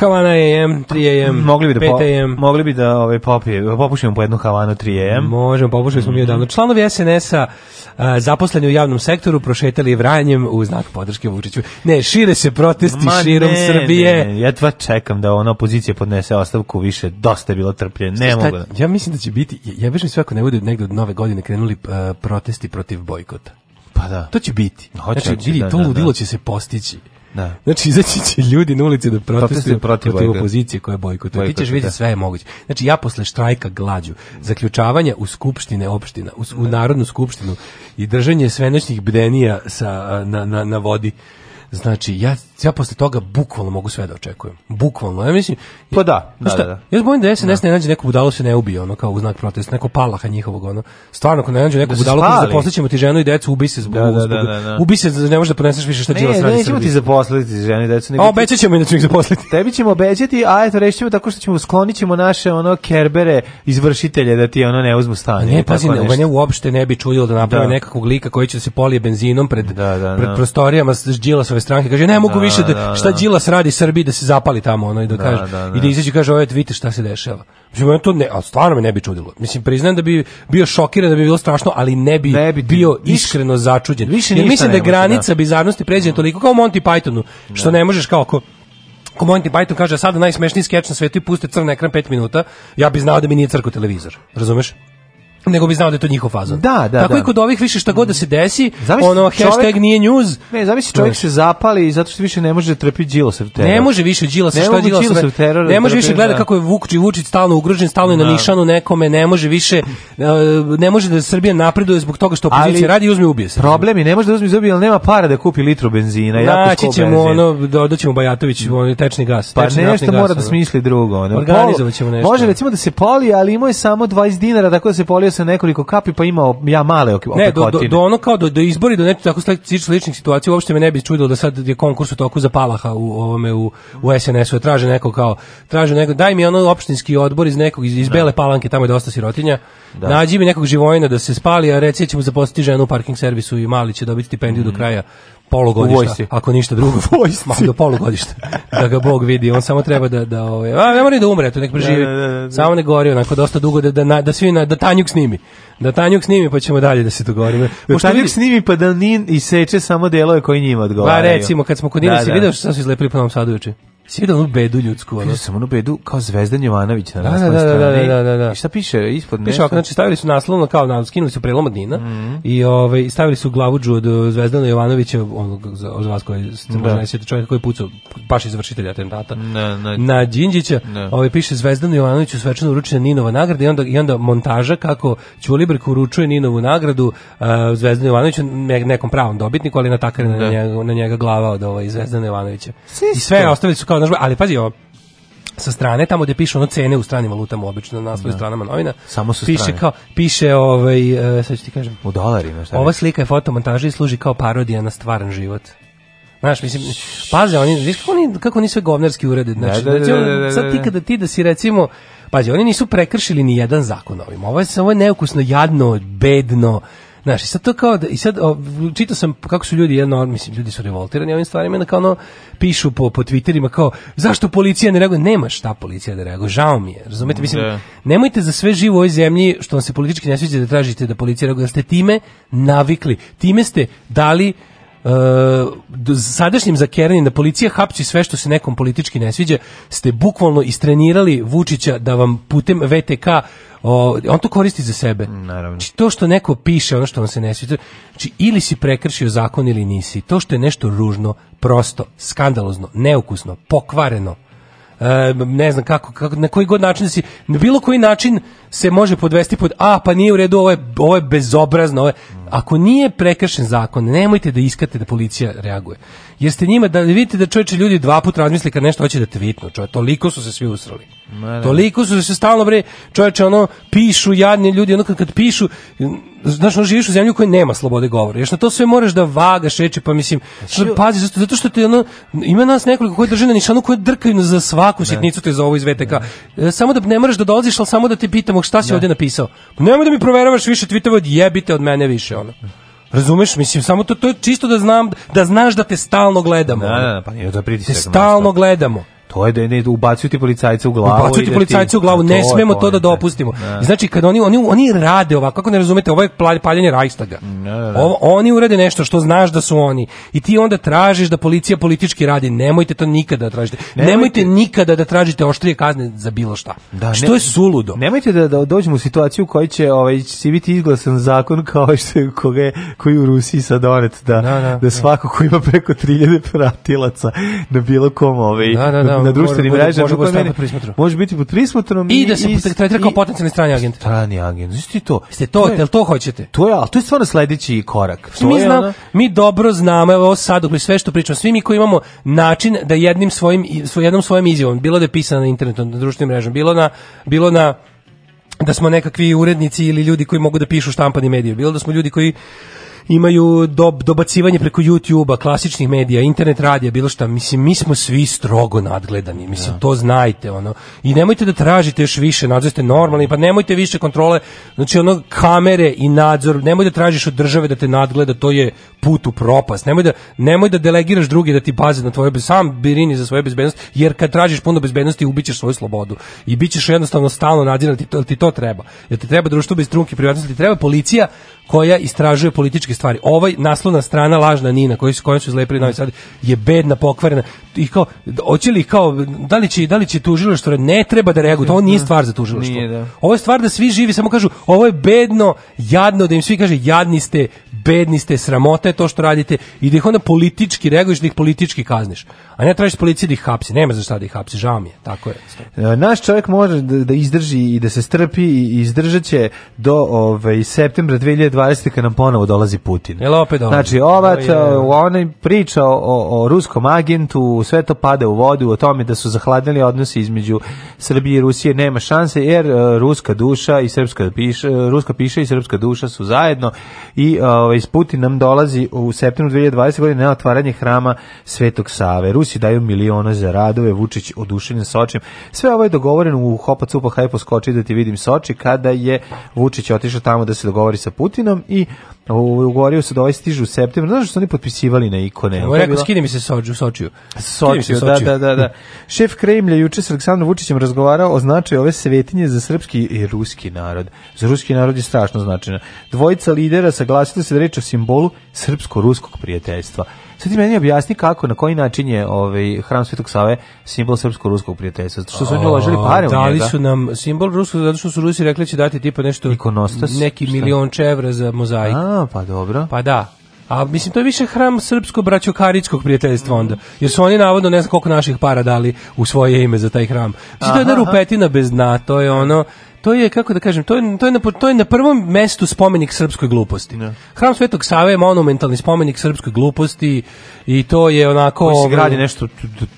Havana je AM, 3 AM, mogli bi da 5 AM. Po, mogli bi da ovaj, popije, popušimo po jednu Havanu 3 AM. Možemo, popušili smo mm -hmm. mi mhm. odavno. Članovi SNS-a eh, zaposleni u javnom sektoru prošetali vranjem u znak podrške Vučiću. Ne, šire se protesti Ma širom ne, Srbije. Ne, ja tva čekam da ona opozicija podnese ostavku više. Dosta je bilo trpljenje. Ne mogu. Da. Ja mislim da će biti, ja bih sve ako ne bude negde od nove godine krenuli uh, protesti protiv bojkota. Pa da. To će biti. Hoće, znači, vidi, da, to da, ludilo da. će se postići. Da. Znači, izaći će ljudi na ulici da protestuju protiv, protiv opozicije koja bojkotuje. Ti ćeš videti da. sve je moguće. Znači, ja posle štrajka glađu, zaključavanja u skupštine opština, u, u Narodnu skupštinu i držanje svenoćnih bdenija sa, na, na, na vodi, Znači, ja ja posle toga bukvalno mogu sve da očekujem. Bukvalno, ja mislim... Pa da, da, šta, da, da. Ja bojim da SNS da. ne nađe neko budalu se ne ubije, ono, kao u znak protesta, neko palaha njihovog, ono. Stvarno, ako ne nađe neko da budalu, da zaposlićemo ti ženu i decu, ubi se zbog... Da, da, da, da, da. Ubi se, ne možeš da poneseš više šta Đilas radi Srbiji. Ne, ne, nećemo ti zaposliti ženu i decu. Nego A, obećat ćemo inače da ih zaposliti. Tebi ćemo obećati, a eto, rećemo tako što ćemo sklonit ćemo naše, ono, kerbere izvršitelje da ti, ono, ne uzmu stanje. Ne, pazi, ne, mene uopšte ne bi čudilo da naprave da. nekakvog lika koji će da se polije benzinom pred, da, da, da. pred prostorijama Đilasove stranke. Kaže, ne mogu da više da, da, da šta da. Đilas radi Srbiji da se zapali tamo ono i da, da kaže da, da. i da, da. izađe kaže ove vidite šta se dešava. Mislim to ne, a stvarno me ne bi čudilo. Mislim priznajem da bi bio šokiran da bi bilo strašno, ali ne bi, ne bi bio ti, iskreno viš, začuđen. Više Jer mislim da je granica da. bizarnosti pređena toliko kao Monty Pythonu, što ne možeš kao ko, ako Monty Python kaže sada najsmešniji skeč na svetu i puste crni ekran 5 minuta, ja bih znao da mi nije crko televizor. Razumeš? nego bi znao da je to njihov fazon. Da, da, Tako da. i kod ovih više šta god da se desi, zamisli ono čovjek, nije news. Ne, zamisli čovjek se zapali zato što više ne može trpiti džilo sa teror. Ne može više džilo Đilasa, džilo sa teror. Ne da može više gleda da. kako je Vukči Vučić stalno ugrožen, stalno je da. na nišanu nekome, ne može više e, ne može da Srbija napreduje zbog toga što opozicija radi i uzme ubije se. Problem je, ne može da uzme ubije, al nema para da kupi litru benzina, ja to ćemo ono dodaćemo Bajatović, on tečni gas, pa tečni nešto mora da smisli drugo, Organizovaćemo nešto. Može recimo da se poli, ali ima je samo 20 dinara, tako da se poli popio sam nekoliko kapi pa imao ja male opekotine. Ne, do, do, do, ono kao do, do izbori, do nečeg tako sličnih situacija, uopšte me ne bi čudilo da sad je konkurs u toku za Palaha u ovome u, u SNS-u, traže neko kao, traže neko, daj mi ono opštinski odbor iz nekog, iz, iz da. Bele Palanke, tamo je dosta sirotinja, da. nađi mi nekog živojina da se spali, a reci da ćemo zaposliti ženu u parking servisu i mali će dobiti stipendiju mm. do mhm. kraja polugodište ako ništa drugo. Ma, do polugodište Da ga Bog vidi, on samo treba da da ove a ne mora da umre, to nek preživi. Da, da, da, da, da. samo ne gori onako dosta dugo da da da svi na da Tanjuk snimi. Da Tanjuk snimi pa ćemo dalje da se dogovorimo. Da Tanjuk vidi... snimi pa da nin i seče samo delove koji njima pa odgovaraju. Pa recimo kad smo kod Nina da, se video što sam se izlepili po Novom Sadu juče. Si vidio da onu bedu ljudsku? Ono? Vidio sam onu bedu kao Zvezdan Jovanović na naslovnoj da da, da, da, strani. Da, da, da, da. I šta piše ispod nešto? Piše znači stavili su naslovno kao, na, skinuli su prelom od Nina mm -hmm. i ove, ovaj, stavili su glavu od Zvezdana Jovanovića, onog za, za vas koji ste da. možda ne sjeti čovjeka koji pucao, baš izvršitelja atentata, na, na, na Đinđića. Ne. Ove, ovaj, piše Zvezdanu Jovanoviću svečano uručena Ninova nagrada i onda, i onda montaža kako Ćulibrk uručuje Ninovu nagradu uh, Zvezdanu Jovanoviću ne, nekom pravom dobitniku, ali natakar na, njega, na njega glava od ovaj, Zvezdana Jovanovića. Sisto. I sve ostavili su kao znaš, ali pazi ovo, sa strane tamo gde piše ono cene u stranim valutama obično na naslovnim da. stranama novina samo su piše strane. kao piše ovaj uh, sad ću ti kažem u dolarima šta ova slika je fotomontaža i služi kao parodija na stvaran život Znaš, mislim, paze, oni, viš kako oni, kako oni sve govnarski urede, znači, da, da, da, sad ti kada ti da si recimo, pazi, oni nisu prekršili ni jedan zakon ovim, ovo je, ovo je neukusno, jadno, bedno, Znaš, i sad to kao da, i sad o, čitao sam kako su ljudi jedno, mislim, ljudi su revoltirani ovim stvarima, da kao ono pišu po, po Twitterima kao, zašto policija ne reaguje? Nema šta policija da reaguje, žao mi je, razumete? Mislim, da. nemojte za sve živo u ovoj zemlji, što vam se politički ne sviđa da tražite da policija reaguje, da ste time navikli, time ste dali uh, sadašnjim zakeranjem da policija hapci sve što se nekom politički ne sviđa, ste bukvalno istrenirali Vučića da vam putem VTK o, on to koristi za sebe. Naravno. Či znači, to što neko piše, ono što vam se ne sviđa, znači ili si prekršio zakon ili nisi. To što je nešto ružno, prosto, skandalozno, neukusno, pokvareno, e, ne znam kako, kako, na koji god način da si, na bilo koji način se može podvesti pod a pa nije u redu ovo je, ovo je bezobrazno ovo je, ako nije prekršen zakon nemojte da iskate da policija reaguje jeste njima da vidite da čoveče ljudi dva puta razmisle kad nešto hoće da tvitnu čoveče toliko su se svi usrali da. toliko su se stalno bre čoveče ono pišu jadni ljudi ono kad, kad pišu znaš ono živiš u zemlju koja nema slobode govora još na to sve moraš da vagaš reči pa mislim pa što, pazi zato, zato što te ono ima nas nekoliko koji drže na nišanu koji drkaju za svaku da. sitnicu te za ovo iz VTK da. e, samo da ne moraš da dolaziš al samo da te pitamo ovog šta si da. ovdje napisao. Pa nemoj da mi proveravaš više tweetova od jebite od mene više, ono. Razumeš, mislim, samo to, to je čisto da znam, da znaš da te stalno gledamo. Da, da, da, pa nije, to je pritisak. Te stalno da. gledamo to je da ne ubacuju ti policajce u glavu. Ubacuju ti da policajce u glavu, ne to smemo to da dopustimo. Ne. Da. Znači kad oni oni oni rade ovako, kako ne razumete, ovo je paljenje Reichstaga. Ne, da, ovo, oni urade nešto što znaš da su oni i ti onda tražiš da policija politički radi. Nemojte to nikada da tražite. Nemojte, nemojte nikada da tražite oštrije kazne za bilo šta. Da, što znači, je suludo. Nemojte da, da dođemo u situaciju u kojoj će ovaj će biti izglasan zakon kao što je koga koji u Rusiji sad donet da da, svako ko ima preko 3000 pratilaca na bilo kom ovaj da, da, da na društvenim da mrežama. Može, može, znači, mene, može biti pod prismotrom. I, i da se tretira kao potencijalni strani agent. Strani agent, znaš ti to? Jeste to, jel to hoćete? To je, al to je stvarno sledeći korak. To mi, znam, mi dobro znamo, evo sad, dok sve što pričamo, svi mi koji imamo način da jednim svojim, svoj, jednom svojim izjavom, bilo da je pisano na internetu, na društvenim mrežama, bilo na, bilo na da smo nekakvi urednici ili ljudi koji mogu da pišu štampani mediji, bilo da smo ljudi koji imaju do, dobacivanje preko YouTube-a, klasičnih medija, internet radija, bilo šta. Mislim, mi smo svi strogo nadgledani. Mislim, ja. Da. to znajte. Ono. I nemojte da tražite još više nadzor, ste normalni, pa nemojte više kontrole. Znači, ono, kamere i nadzor, nemoj da tražiš od države da te nadgleda, to je put u propast. Nemoj da, nemoj da delegiraš drugi da ti paze na tvoje, sam birini za svoju bezbednost, jer kad tražiš puno bezbednosti, ubićeš svoju slobodu. I bićeš jednostavno stalno nadziran, ti to, ti to treba. Jer ti treba društvo bez trunke privatnosti, ti treba policija koja istražuje političke stvari. Ovaj naslovna strana lažna Nina koju su kojom su izlepili Novi Sad je bedna, pokvarena i kao hoće li kao da li će da li će tužilo što ne treba da reaguje. Ovo nije stvar za tužilaštvo. Da. Ovo je stvar da svi živi samo kažu ovo je bedno, jadno da im svi kaže jadni ste, bedni ste, sramota je to što radite i da ih onda politički reaguješ, da ih politički kazniš. A ne tražiš policije da ih hapsi, nema za šta da ih hapsi, žao mi je, tako je. E, naš čovjek može da, da izdrži i da se strpi i izdržat će do ove, ovaj, septembra 2020. kad nam ponovo dolazi Putin. Jel opet dolazi? Znači, ova onaj priča o, o ruskom agentu, sve to pada u vodu, o tome da su zahladnili odnosi između Srbije i Rusije, nema šanse, jer e, ruska duša i srpska piše, ruska piše i srpska duša su zajedno i o, ovaj, Putin nam dolazi u septembru 2020. godine na otvaranje hrama Svetog Save. Rusi daju milione za radove, Vučić oduševljen Sočim. Sve ovo je dogovoreno u Hopa Cupa Hajpo Skoči da ti vidim Soči kada je Vučić otišao tamo da se dogovori sa Putinom i u, ugovorio se da ovaj stižu u septembru. Znaš što oni potpisivali na ikone? Ovo rekao, skidi mi se Sođu, Sočiju. Sočiju, da, da, da, da. Šef Kremlja juče s Aleksandrom Vučićem razgovarao o značaju ove svetinje za srpski i ruski narod. Za ruski narod je strašno značajno. Dvojica lidera saglasili se da reč o simbolu srpsko-ruskog prijateljstva. Sad ti meni objasni kako, na koji način je ovaj, hram Svetog Save simbol srpsko-ruskog prijateljstva. što su oni uložili pare u njega. Dali su nam simbol rusko, zato što su Rusi rekli da će dati tipa nešto, Ikonostas, neki šta? milion čevra za mozaik. A, pa dobro. Pa da, a mislim to je više hram srpsko braćokaričkog prijateljstva onda. Jer su oni navodno ne znam koliko naših para dali u svoje ime za taj hram. Mislim, znači, to je jedna rupetina bez dna, to je ono to je kako da kažem, to je to je na to je na prvom mestu spomenik srpskoj gluposti. Ne. Da. Hram Svetog Save je monumentalni spomenik srpskoj gluposti I to je onako koji se ovaj, gradi nešto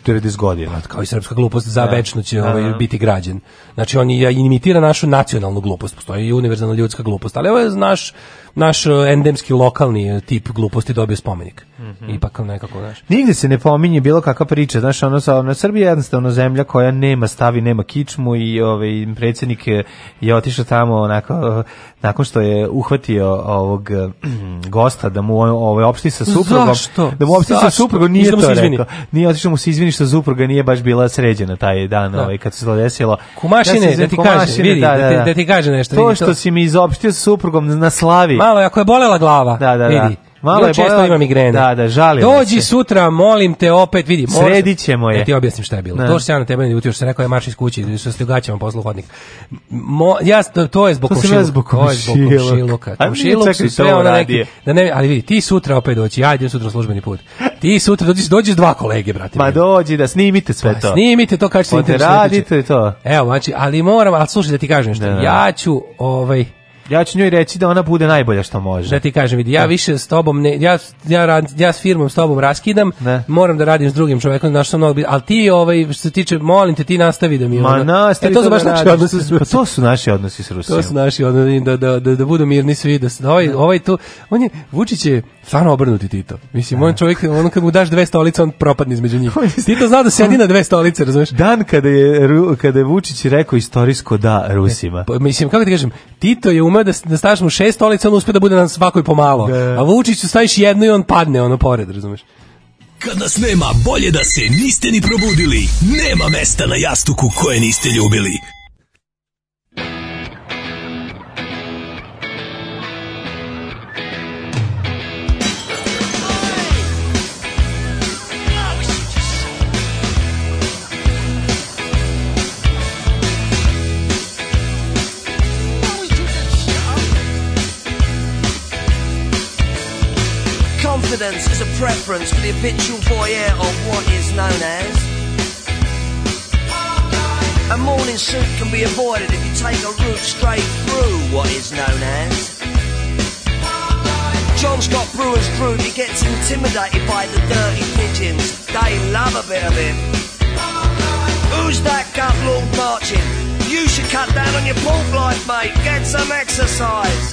90 godina. Pa, kao i srpska glupost za da. večno će ovaj biti građen. Znači on je imitira našu nacionalnu glupost, postoji i univerzalna ljudska glupost, ali ovo je naš naš e, endemski lokalni e, tip gluposti dobio spomenik. Mm -hmm. Ipak nekako, znaš. Nigde se ne pominje bilo kakva priča, znaš, ono sa na Srbiji je jednostavno zemlja koja nema stavi, nema kičmu i ovaj predsednik je, je otišao tamo onako nakon što je uhvatio ovog e, gosta da mu ovaj opšti sa suprugom, Zašto? da mu opšti sa suprugom nije to rekao. Nije otišao mu se izvini što supruga nije baš bila sređena taj dan, da. ovaj kad se to desilo. Kumašine, ja da ti kaže, vidi, da, da, da. Da. da ti kaže nešto. To što to. si mi izopštio sa suprugom na slavi. Malo je ako je bolela glava. Da, da, da. vidi. Malo je često ima migrene. Da, da, žalim. Dođi se. sutra, molim te, opet vidi, Sredićemo je. Da ti objasnim šta je bilo. Ne. To što ja na tebe ne ljutio, što sam rekao je marš iz kuće, što ste ugaćama poslu hodnik. Mo, ja, to je zbog komšiluka. To je zbog komšiluka. Komšiluk su sve ono neki. Da ne, ali vidi, ti sutra opet doći, ja idem sutra službeni put. Ti sutra dođi, dođi s dva kolege, brate. Ma dođi da snimite sve pa to. snimite to kad ćete pa da radite to. Evo, znači, ali moram, ali slušaj da ti kažem što. Da, da, ja ću ovaj Ja ću njoj reći da ona bude najbolja što može. Da ti kažem, vidi, ja da. više s tobom ne, ja, ja, rad, ja s firmom s tobom raskidam, ne. moram da radim s drugim čovekom, znaš što mnogo, ali ti ovaj, što se tiče, molim te, ti nastavi da mi Ma ono, nastavi e, to, to, da baš da naši odnosi pa to su naši odnosi s Rusijom. To su naši odnosi, da, da, da, da budu mirni svi, da, da ovaj, da. ovaj tu, on je, Vučić je stvarno obrnuti Tito. Mislim, ne. on čovjek, on kad mu daš dve stolice, on propadne između njih. Tito zna da se jedina dve stolice, razumeš? Dan kada je, kada je Vučić rekao istorijsko da Rusima. Ne, pa, mislim, kako ti kažem, Tito je ume da, da staviš mu šest stolica, on uspe da bude na svakoj pomalo. Yeah. Da. A Vučiću staviš jedno i on padne ono pored, razumeš? Kad nas nema, bolje da se niste ni probudili. Nema mesta na jastuku koje niste ljubili. preference is a preference for the habitual voyeur of what is known as. A morning suit can be avoided if you take a route straight through what is known as. John Scott Brewer's group, he gets intimidated by the dirty pigeons. They love a bit of him. Who's that gut lord marching? You should cut down on your pork life, mate. Get some exercise.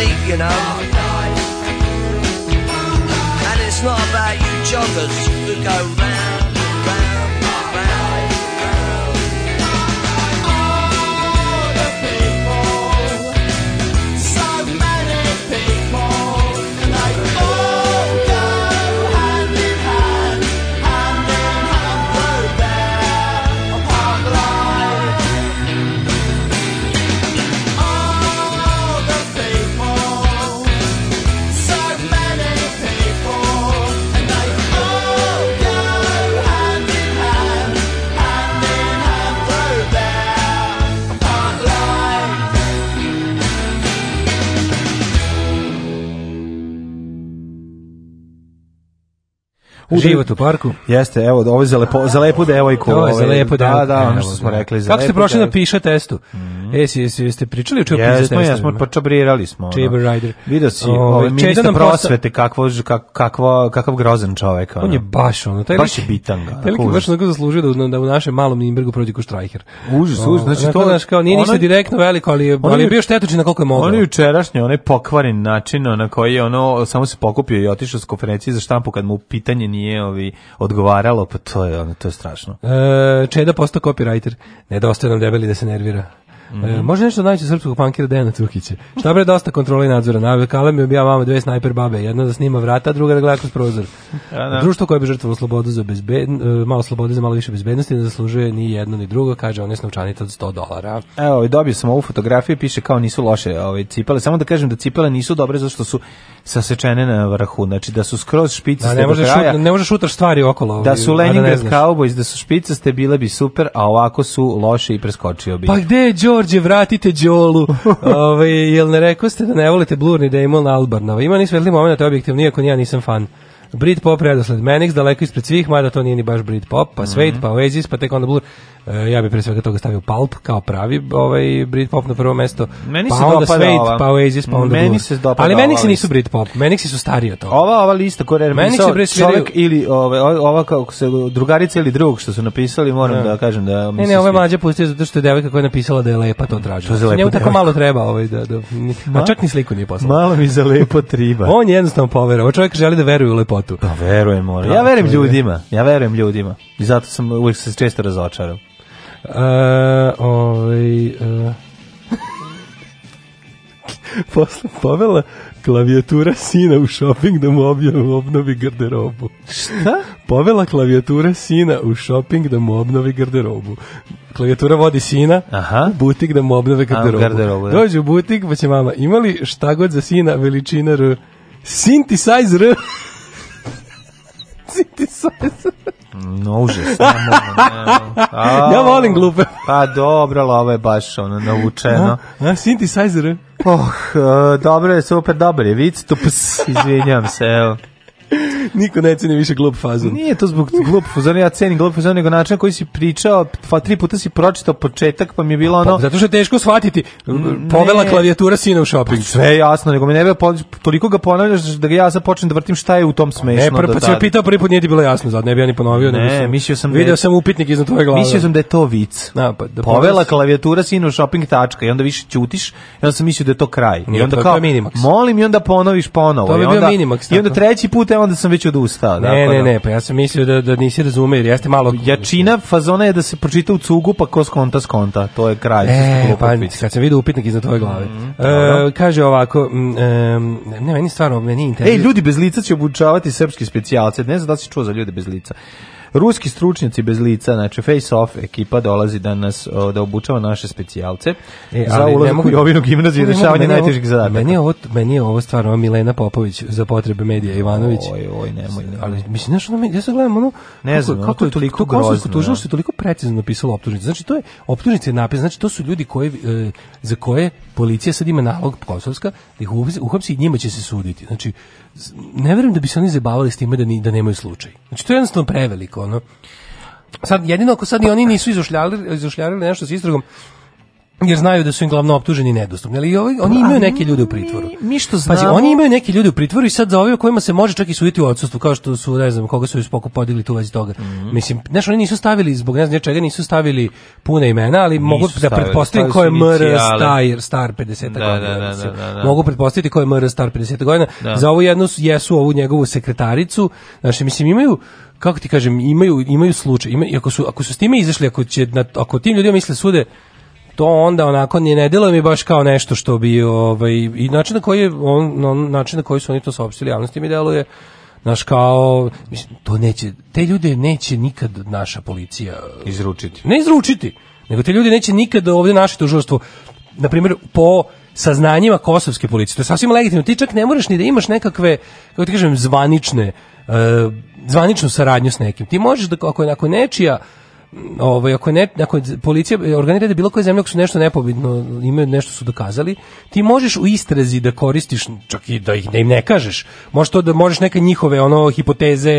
technique, you know. And it's not about you joggers who go round. Život u parku. Jeste, evo, ovo je za, lepo, za lepu devojku. Ovo je za ovaj, lepu devojku. Da, da, ono što smo rekli. Za Kako ste prošli na da piše testu? Mm. -hmm. si, si, ste pričali o čupi jesmo, za testovima? Jesmo, pa čabrirali smo. Čib da. Rider. Vidio si, ovaj, ovaj ministar prosvete, kakvo, kak, kakvo, kakav grozan čovek. Ono. On je baš ono, taj baš je bitan. Taj lik je baš onako zaslužio da, da u našem malom Nimbergu prođe ko štrajker. Užas, užas. Znači, to, znaš, kao, nije ništa direktno veliko, ali je, ali je bio štetočin na koliko je mogao. On je jučerašnji, onaj pokvaren način na koji je ono, samo se pokupio i otišao s konferencije za štampu kad mu pitanje nije ovi, odgovaralo, pa to je, ono, to je strašno. E, Čeda postao copywriter. Nedostaje nam debeli da se nervira. -hmm. e, može nešto najče srpskog pankera Dejana Cukića. Šta bre dosta kontrole i nadzora. Na Kalem je bio mama dve snajper babe, jedna da snima vrata, druga da gleda kroz prozor. Da, da. Društvo koje bi žrtvovalo slobodu za bezbed, e, malo slobode za malo više bezbednosti ne zaslužuje ni jedno ni drugo, kaže on je novčanica od 100 dolara. Evo, i ovaj, dobio sam ovu fotografiju, piše kao nisu loše ove ovaj, cipele. Samo da kažem da cipele nisu dobre zato što su sasečene na vrhu, znači da su skroz špice da, ne može šut, ne može šutaš stvari okolo. Da ovaj, su da Leningrad da Cowboys, da su špice ste bile bi super, a ovako su loše i preskočio bi. Pa gde je Đorđe, vratite Đolu. Ove, ovaj, jel ne rekao ste da ne volite Blurni Damon Albarnova? Ima nisvetli moment, objektivno, iako ja nisam fan. Britpop redosled Menix daleko ispred svih, mada to nije ni baš Britpop, pa Suede, mm -hmm. pa Oasis, pa tek onda Blur. E, ja bih pre svega toga stavio Pulp kao pravi ovaj Britpop na prvo mesto. Meni pa se onda Suede, pa Oasis, pa onda Meni se dopada. Ali Menixi nisu Britpop, Menixi su stariji od toga. Ova ova lista koja je napisao čovjek ili ove, ova kako se drugarica ili drugog što su napisali, moram ne. Da. da kažem da mi Ne, ne, je mlađe pustio zato što je devojka koja je napisala da je lepa to tražila. To znači, Njemu tako malo treba ovaj da, da Ma, a čak ni sliku nije poslao. Malo mi za lepo triba. On je jednostavno poverovao. Čovjek želi da veruje u lepotu. Pa verujem, mora. Da, ja verujem ljudima. Ja verujem ljudima. I zato sam uvijek se često razočaram. Uh, ovaj, uh, posle povela klavijatura sina u shopping da mu objav, obnovi garderobu. Šta? Povela klavijatura sina u shopping da mu obnovi garderobu. Klavijatura vodi sina, Aha. butik da mu obnove garderobu. A, garderobu da. Dođe u butik pa će mama, imali šta god za sina, veličina r, synthesizer r, synthesizer. No, užas, ne mogu, ne mogu. A, ja volim glupe. Pa dobro, ali ovo je baš ono naučeno. Na, na synthesizer. Oh, e, dobro je, super, dobro je, vic, tups, izvinjam se, evo. Niko ne ceni više glup fazon. Nije to zbog glup fazon, ja cenim glup fazon, nego način koji si pričao, pa tri puta si pročitao početak, pa mi je bilo pa, ono... Pa, zato što je teško shvatiti, povela ne, klavijatura sina u shopping. Pa, sve jasno, nego mi ne bi toliko ga ponavljaš da ga ja sad počnem da vrtim šta je u tom smešno. Ne, prvi, pa si me pitao prvi put nije ti bilo jasno, zad ne bi ja ni ponovio. Ne, ne mislio sam... Video da sam upitnik iznad tvoje glave. Mislio sam da je to vic. Na, pa, da povela klavijatura sina u shopping tačka i onda više ćutiš, i onda sam mislio da je to kraj. I onda to, kao, minimax. molim i onda ponoviš ponovo. To bi bio onda, minimax. I onda treći put, onda sam već odustao. Ne, dakle, ne, da. ne, pa ja sam mislio da, da nisi razume, jer jeste malo... Jačina fazona je da se pročita u cugu, pa ko skonta, skonta. To je kraj. E, pa, kad sam vidio upitnik iznad tvoje glave. Mm e, kaže ovako, um, ne, meni stvarno, meni intervju... Ej, ljudi bez lica će obučavati srpski specijalce. Ne znam da si čuo za ljude bez lica. Ruski stručnjaci bez lica, znači Face Off ekipa dolazi da nas da obučava naše specijalce e, za ulazak mogu... u Jovinu gimnaziju i rešavanje najtežih zadataka. Meni je ovo meni je ovo stvarno Milena Popović za potrebe medija Ivanović. Oj, oj, nemoj, nemoj. Ali mislim nešto, ono, ja se gledam ono ne kako, znam, kako, kako je toliko to grozno. tužilaštvo da. toliko precizno napisalo optužnice. Znači to je optužnice napis, znači to su ljudi koji e, za koje policija sad ima nalog kosovska da ih uhapsi i njima će se suditi. Znači, ne verujem da bi se oni zabavali s time da, ni, da nemaju slučaj. Znači, to je jednostavno preveliko, ono. Sad, jedino ako sad i oni nisu izušljali, izušljali nešto s istragom, jer znaju da su im glavno optuženi nedostupni. Ali ovi, oni imaju neke ljude u pritvoru. Mi, mi što znamo... Pazi, oni imaju neke ljude u pritvoru i sad za ove kojima se može čak i suditi u odsustvu, kao što su, ne znam, koga su iz poku podigli tu vezi toga. Mm -hmm. Mislim, znaš, oni nisu stavili, zbog ne znam čega, nisu stavili puna imena, ali nisu mogu da stavili, da pretpostavim ko je MR Star, star 50 da, godina. Da, da, mislim. da, da, da, Mogu pretpostaviti ko je MR Star 50 godina. Da. Za ovu jednu jesu ovu njegovu sekretaricu. Znaš, mislim, imaju kako ti kažem, imaju imaju slučaj. Ima, ako su ako su s time izašli, ako će na, ako tim ljudima misle sude, to onda onako ni ne deluje mi baš kao nešto što bi ovaj i način na koji on, na način na koji su oni to saopštili javnosti mi deluje Naš kao, mislim, to neće, te ljude neće nikad naša policija izručiti. Ne izručiti, nego te ljude neće nikad ovde naše tužurstvo, na primjer, po saznanjima kosovske policije, to je sasvim legitimno, ti čak ne moraš ni da imaš nekakve, kako ti kažem, zvanične, uh, zvaničnu saradnju s nekim. Ti možeš da, ako, ako nečija ovaj ako ne ako policija organizuje da bilo koje zemlje ako su nešto nepobitno imaju nešto su dokazali ti možeš u istrazi da koristiš čak i da ih da im ne kažeš možeš to da možeš neke njihove ono hipoteze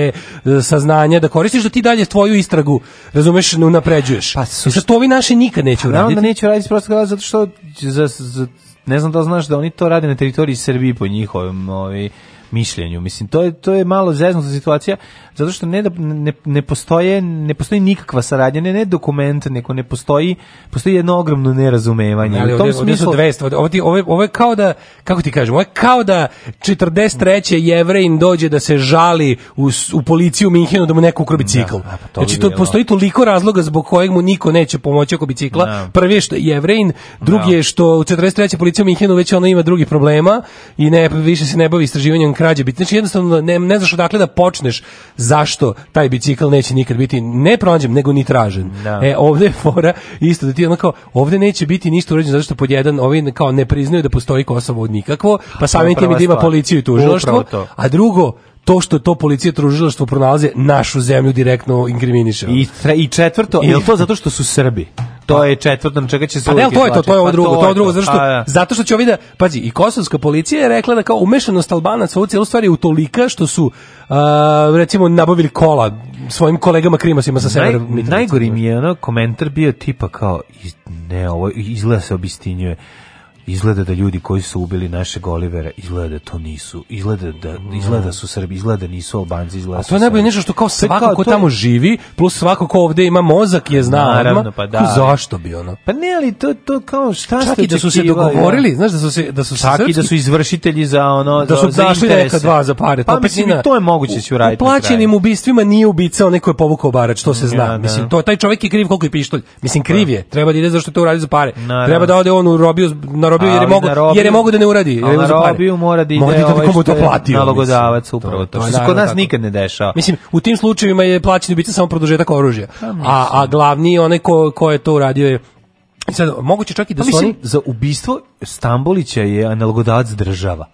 e, saznanja da koristiš da ti dalje tvoju istragu razumeš napređuješ pa e, su što ovi naši nikad neće pa, uraditi da neće raditi prosto zato što za, za, ne znam da znaš da oni to rade na teritoriji Srbije po njihovim ovi mišljenju. Mislim, to je, to je malo zeznuta situacija, zato što ne, da, ne, ne, postoje, ne postoji nikakva saradnja, ne, ne dokument, neko ne postoji, postoji jedno ogromno nerazumevanje. Ali, u tom ovdje, smislu... Ovdje su 200, ovo, ti, ovo, ovo je kao da, kako ti kažem, ovo je kao da 43. jevrejn dođe da se žali u, u policiju u Minhenu da mu neko ukrobi da, cikl. Da, pa to znači, to, postoji toliko razloga zbog kojeg mu niko neće pomoći oko bicikla. Da. Prvi je što je jevrejn, drugi da. je što u 43. policija u Minhenu već ono ima drugih problema i ne, više se ne bavi istraživanjem krađa biti. Znači jednostavno ne, ne znaš odakle da počneš zašto taj bicikl neće nikad biti ne pronađen, nego ni tražen. No. Da. E, ovde je fora isto da ti onako, ovde neće biti ništa uređeno zato što pod jedan, ovi kao ne priznaju da postoji Kosovo od nikakvo, pa samim tim da ima policiju i tužilaštvo, a drugo, to što to policija tužilaštvo pronalaze našu zemlju direktno inkriminiše. I, tre, i četvrto, je to zato što su Srbi? to pa. je četvrtom, čega će se Pa ne, to je to, to je ovo pa drugo, to je drugo, zašto? Pa, da. Zato što će ovdje, da- pazi, i kosovska policija je rekla da kao umešanost Albanaca u cijelu stvari je utolika što su, recimo, nabavili kola svojim kolegama krimasima sa severa. Naj, najgori mi je ono komentar bio tipa kao, ne, ovo izgleda se obistinjuje izgleda da ljudi koji su ubili naše Olivera izgleda da to nisu izgleda da izgleda su Srbi izgleda da nisu Albanci izgleda A to ne bi nešto što kao svako kao, ko tamo je... živi plus svako ko ovde ima mozak je zna naravno pa da ko, zašto bi ono pa ne ali to to kao šta čak ste da su se dogovorili ja. znaš da su se da su čak i da su izvršitelji za ono da su za, dašli za neka dva za pare pa, to mislim pa, to je moguće u, da se uraditi plaćenim ubistvima nije ubica neko ko je povukao barač to se zna ja, mislim to taj čovjek je kriv koliko je pištolj mislim kriv pa. je treba da ide zašto to uradi za pare treba da ode on u robiju robiju jer je mogu jer je mogu da ne uradi. Jer na robiju mora da ide mora da ovaj to plati. Nalogodavac upravo to. Što se kod nas nikad ne dešava. Mislim u tim slučajevima je plaćeno biti samo produžetak oružja. Pa, a a glavni onaj ko ko je to uradio je Sad, moguće čak i da pa su oni... Za ubistvo Stambolića je nalogodavac država.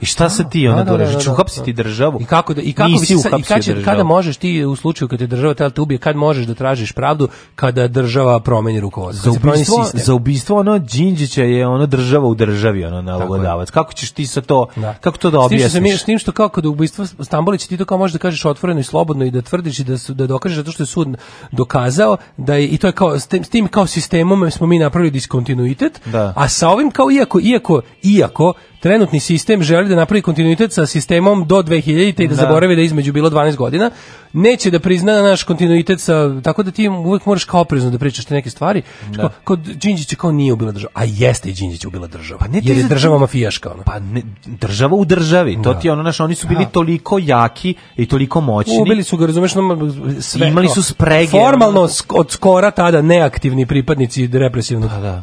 I šta se ti da, onda to reći? Uhapsiti državu? I kako da, i kako Nisi i kad će, kada možeš ti u slučaju kad te država tela te ubije, kad možeš da tražiš pravdu kada država promeni rukovodstvo? Za ubistvo, za ubistvo ono Đinđića je ono država u državi ono nalogodavac. Kako ćeš ti sa to da. kako to da objasniš? Ti se što, s tim što kako da ubistvo Stambolić ti to kao možeš da kažeš otvoreno i slobodno i da tvrdiš da su, da dokažeš zato što je sud dokazao da je i to je kao s tim, s tim kao sistemom smo mi napravili diskontinuitet, da. a sa ovim kao iako iako iako trenutni sistem želi da napravi kontinuitet sa sistemom do 2000 te i da, da. zaboravi da između bilo 12 godina, neće da prizna da naš kontinuitet sa, tako da ti uvek moraš kao oprezno da pričaš te neke stvari. Da. Kao, kao Đinđić kao nije ubila država, a jeste i Đinđić ubila država. Pa ne, jer je država mafijaška. Ono. Pa ne, država u državi, to da. ti ono, naš, oni su bili da. toliko jaki i toliko moćni. Ubili su ga, razumeš, no, sve. Imali su sprege. Formalno od skora tada neaktivni pripadnici represivnog da, da.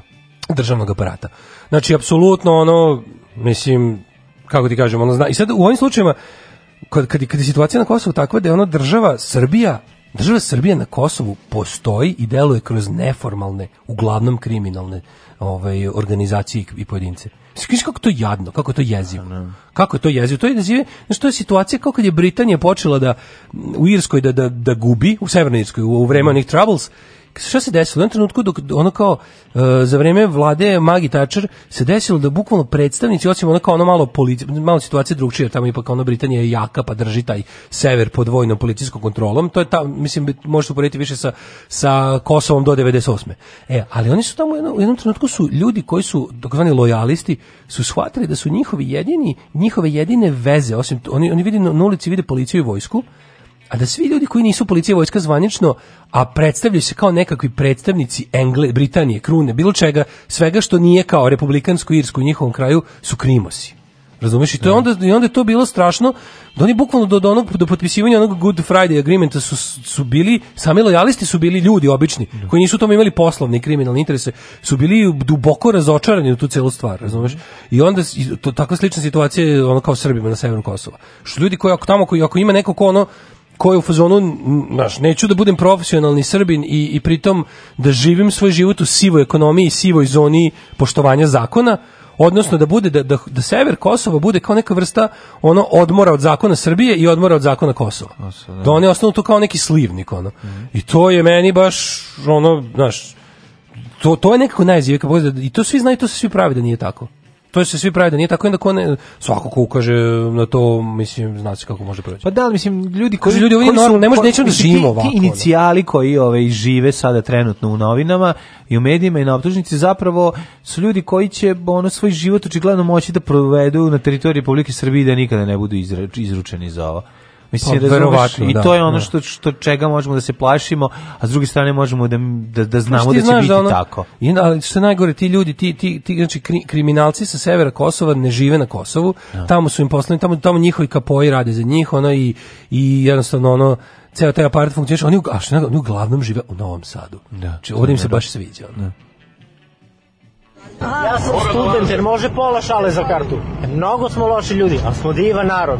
državnog aparata. Znači, apsolutno ono, Mislim, kako ti kažem, ono zna. I sad u ovim slučajima, kad, kad, kad je situacija na Kosovu takva da je ono država Srbija, država Srbija na Kosovu postoji i deluje kroz neformalne, uglavnom kriminalne ovaj, organizacije i pojedince. Skriš kako to jadno, kako je to jezivo. Da, da. Kako je to jezivo? To je jezivo, znači to je situacija kao kad je Britanija počela da u Irskoj da, da, da gubi, u Severnoj Irskoj u, u vreme onih Troubles, šta se desilo? U jednom trenutku dok ono kao uh, za vreme vlade Magi Thatcher se desilo da bukvalno predstavnici osim ono kao ono malo polici, malo situacije drugčije, tamo ipak ono Britanija je jaka pa drži taj sever pod vojnom policijskom kontrolom. To je ta mislim možete uporediti više sa sa Kosovom do 98. E, ali oni su tamo u jednom, u jednom trenutku su ljudi koji su takozvani lojalisti su shvatili da su njihovi jedini njihove jedine veze osim oni oni vide na ulici vide policiju i vojsku a da svi ljudi koji nisu policija vojska zvanično, a predstavljaju se kao nekakvi predstavnici Engle, Britanije, Krune, bilo čega, svega što nije kao republikansko Irsko u njihovom kraju, su krimosi. Razumeš? I, to je da. onda, I onda je to bilo strašno da oni bukvalno do, do, onog, do potpisivanja onog Good Friday agreementa su, su bili, sami lojalisti su bili ljudi obični, da. koji nisu u tome imali poslovne i kriminalne interese, su bili duboko razočarani u tu celu stvar, razumeš? I onda, i to, takva slična situacija je ono kao Srbima na severu Kosova. Što ljudi koji ako tamo, koji, ako ima neko ko ono, ko je u fazonu, znaš, neću da budem profesionalni Srbin i, i pritom da živim svoj život u sivoj ekonomiji i sivoj zoni poštovanja zakona, odnosno da bude da, da, da sever Kosova bude kao neka vrsta ono odmora od zakona Srbije i odmora od zakona Kosova. Da. da oni ostanu tu kao neki slivnik ono. Mm I to je meni baš ono, znaš, to, to je nekako najzivije, da, i to svi znaju, to se svi pravi da nije tako to se svi pravi da nije tako onda ko ne, svako ko ukaže na to mislim zna se kako može proći. Pa da, mislim ljudi koji ljudi koji su, ne može nećemo da živimo ovako. Ti inicijali koji ove ovaj, žive sada trenutno u novinama i u medijima i na optužnici zapravo su ljudi koji će ono svoj život očigledno moći da provedu na teritoriji Republike Srbije da nikada ne budu izručeni za ovo. Mislim, pa, razumeš, i da, to je ono da. što, što čega možemo da se plašimo, a s druge strane možemo da, da, da znamo da će da biti da ono, tako. I, ali što najgore, ti ljudi, ti, ti, ti znači, kri, kriminalci sa severa Kosova ne žive na Kosovu, ja. tamo su im poslani, tamo, tamo njihovi kapoji rade za njih, ono i, i jednostavno ono, ceo taj aparat funkcioniše, oni, a što, oni uglavnom žive u Novom Sadu. Da, znači, ovdje im se baš sviđa. Ono. Da. Ja sam student, jer može pola šale za kartu. Mnogo smo loši ljudi, a smo divan narod.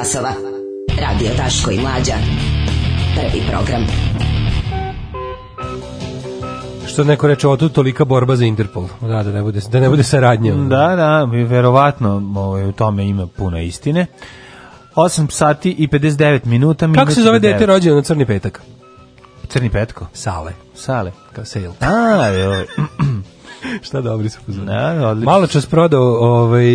časova. Radio Daško i Mlađa. Prvi program. Što neko reče, odu tolika borba za Interpol. Da, da ne bude, da ne bude saradnja. Da, da, verovatno ovaj, u tome ima puna istine. 8 sati i 59 minuta. Kako minut se zove dete rođeno na Crni petak? Crni petko? Sale. Sale. Kao sale. A, joj. Šta dobri su pozvali. Malo čas prodao ovaj,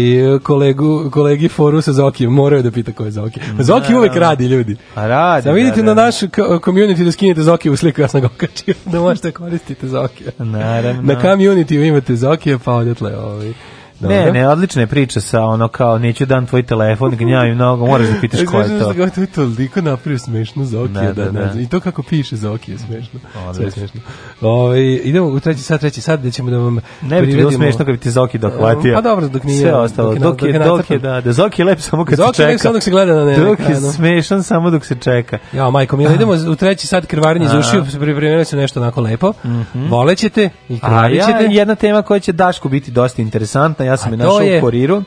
kolegu, kolegi foru sa Zokijem, moraju da pita ko je Zoki. Zoki uvek radi, ljudi. A pa radi. Sam vidite da, da. na da. naš community da skinete Zoki u sliku, ja sam ga okačio, da možete da koristiti Zoki. Naravno. Na community imate Zoki, pa odetle ovaj. Dobro. Ne, ne, odlična je priča sa ono kao neću dan tvoj telefon, gnjavim mnogo, moraš da pitaš ko je to. Znaš da je toliko napravio smešno za okije, da, da, da, ne da. znam. I to kako piše za okije, smešno. Sve smešno. Ove, ovaj, idemo u treći sat, treći sat, gde ćemo da vam Ne bi bilo smešno kad bi ti Zoki dohvatio. Pa dobro, dok nije. Sve ostalo, dok je, dok je, da, da Zoki je lep samo kad se čeka. Zoki je lep samo dok se gleda na Dok je smešan samo dok se čeka. Ja, majko, mi ah. idemo u treći sat krvarnje za ušiju, pripremili su nešto onako lepo. Mhm. Volećete i krvavićete. A ja, jedna tema koja će Dašku biti dosta interesantna ja sam je našao je... u Koriru.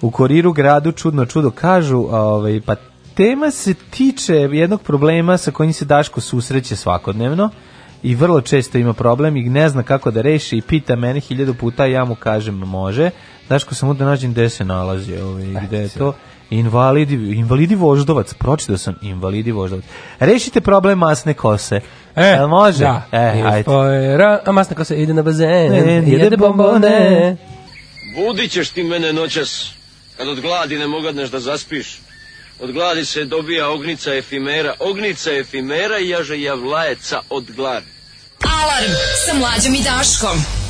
U Koriru gradu čudno čudo kažu, ovaj, pa tema se tiče jednog problema sa kojim se Daško susreće svakodnevno i vrlo često ima problem i ne zna kako da reši i pita mene hiljadu puta, ja mu kažem može. Daško sam mu da nađem gde se nalazi, ovaj, gde je to. Invalidi, invalidi voždovac, pročitao sam invalidi voždovac. Rešite problem masne kose. E, Jel može? Da. E, ajde. Pojera, ovaj, a masna kosa ide na bazen, jede bombone. Budit ćeš ti mene noćas, kad od gladi ne mogadneš da zaspiš. Od gladi se dobija ognica efimera, ognica efimera jaže javlajeca od gladi. Alarm sa mlađom i Daškom.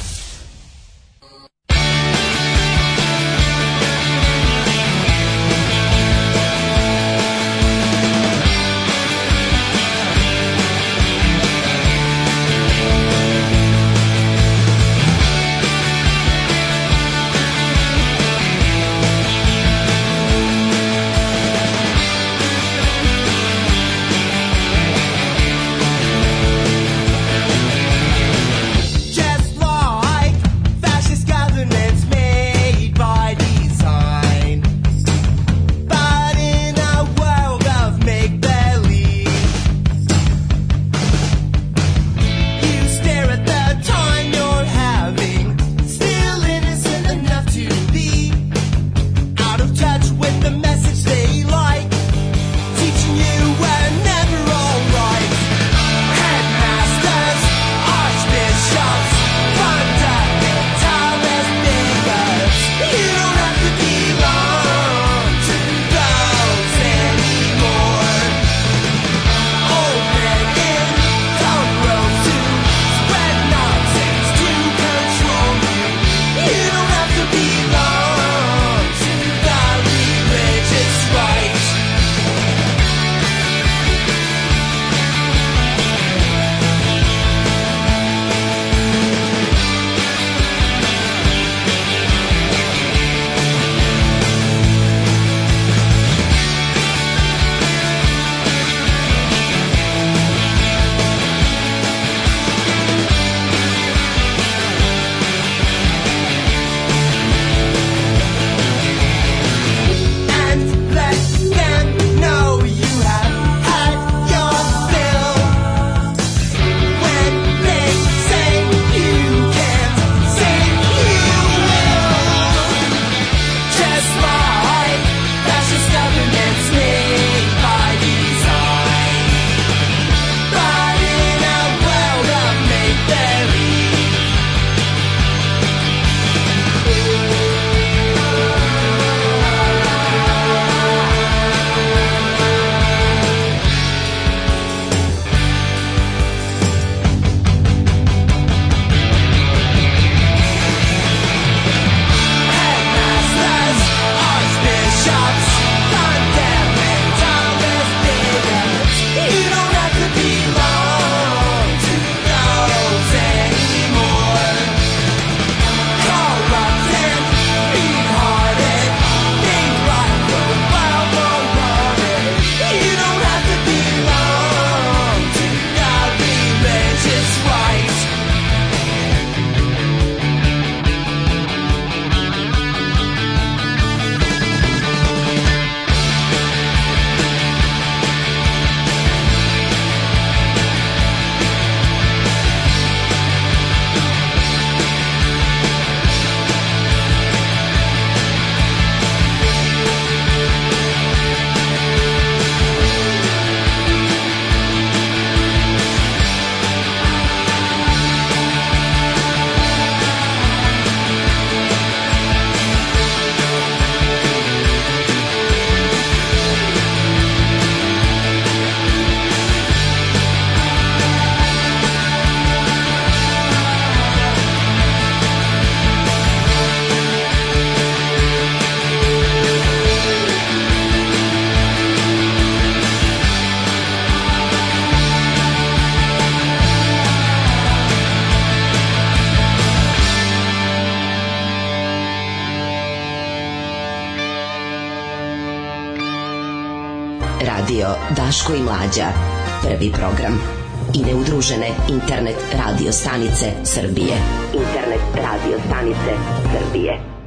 mlađa. Prvi program. I neudružene internet radio stanice Srbije. Internet radio stanice Srbije.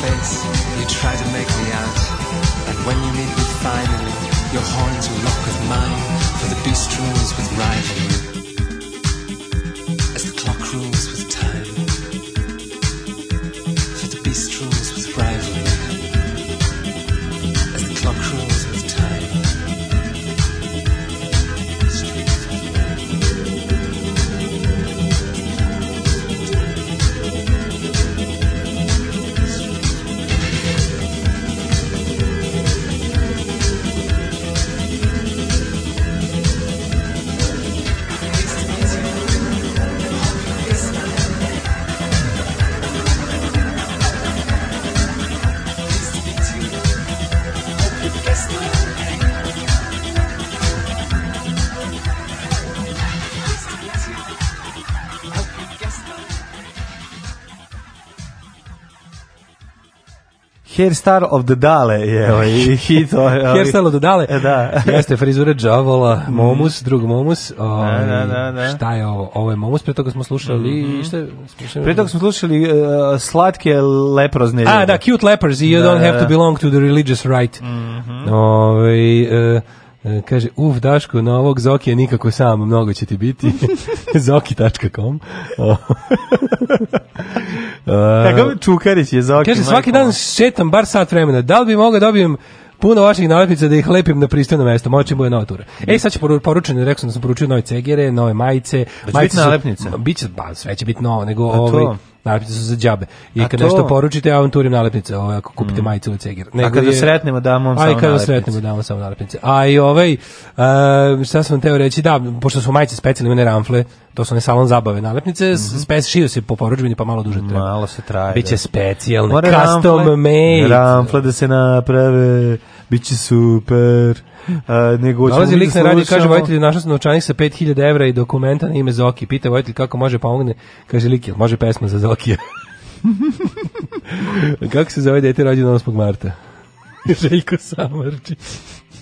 face, you try to make me out. And when you meet me finally, your horns will lock with mine, for the beast rules with rivalry. Hairstyle of the Dale je ovaj hit. Ovaj, Hairstyle ovaj. of the Dale. E, da. Jeste frizure Džavola, mhm. Momus, drug Momus. Da, o, ovaj, da, da, da, Šta je ovo? Ovo je Momus, pre toga smo slušali... Mm -hmm. šta, slušali pre toga smo slušali uh, slatke leprozne. A, da, Cute Lepers i You da, Don't da, Have to Belong to the Religious Right. Mm -hmm. Ove, uh, E, kaže, uf, Daško, na ovog Zokija nikako sam, mnogo će ti biti. Zoki.com e, Kakav Čukarić je Zoki. Kaže, svaki dan šetam bar sat vremena. Da li bi mogao da dobijem puno vaših nalepnica da ih lepim na pristojno mesto. Moće mu je nova tura. E, mm. sad će poručeno, rekao sam da sam poručio nove cegere, nove majice. Da će majice biti nalepnice? Biće, ba, sve će biti novo, nego pa ovaj, nalepnice su za džabe. I kad nešto poručite, ja vam turim nalepnice, ovaj, ako kupite mm. majicu od Cegir. Nego a kada je... sretnemo, damo vam samo nalepnice. A i kada sretnemo, damo samo nalepnice. A i ovaj, uh, šta sam teo reći, da, pošto su majice specijalne, one ramfle, to su one salon zabave nalepnice, mm -hmm. spes, šio se po poručbini, pa malo duže treba. Malo se traje. Biće da. specijalne, More custom ramfle, made. Ramfle da se naprave, biće super. Uh, nego Dolazi lik da na radi kaže vojitelj našao sam novčanik sa 5000 evra i dokumenta na ime Zoki. Pita vojitelj kako može pomogne. Pa kaže lik, može pesma za Zoki. Novakija. Kako se zove dete rođeno 8. marta? Željko Samarčić.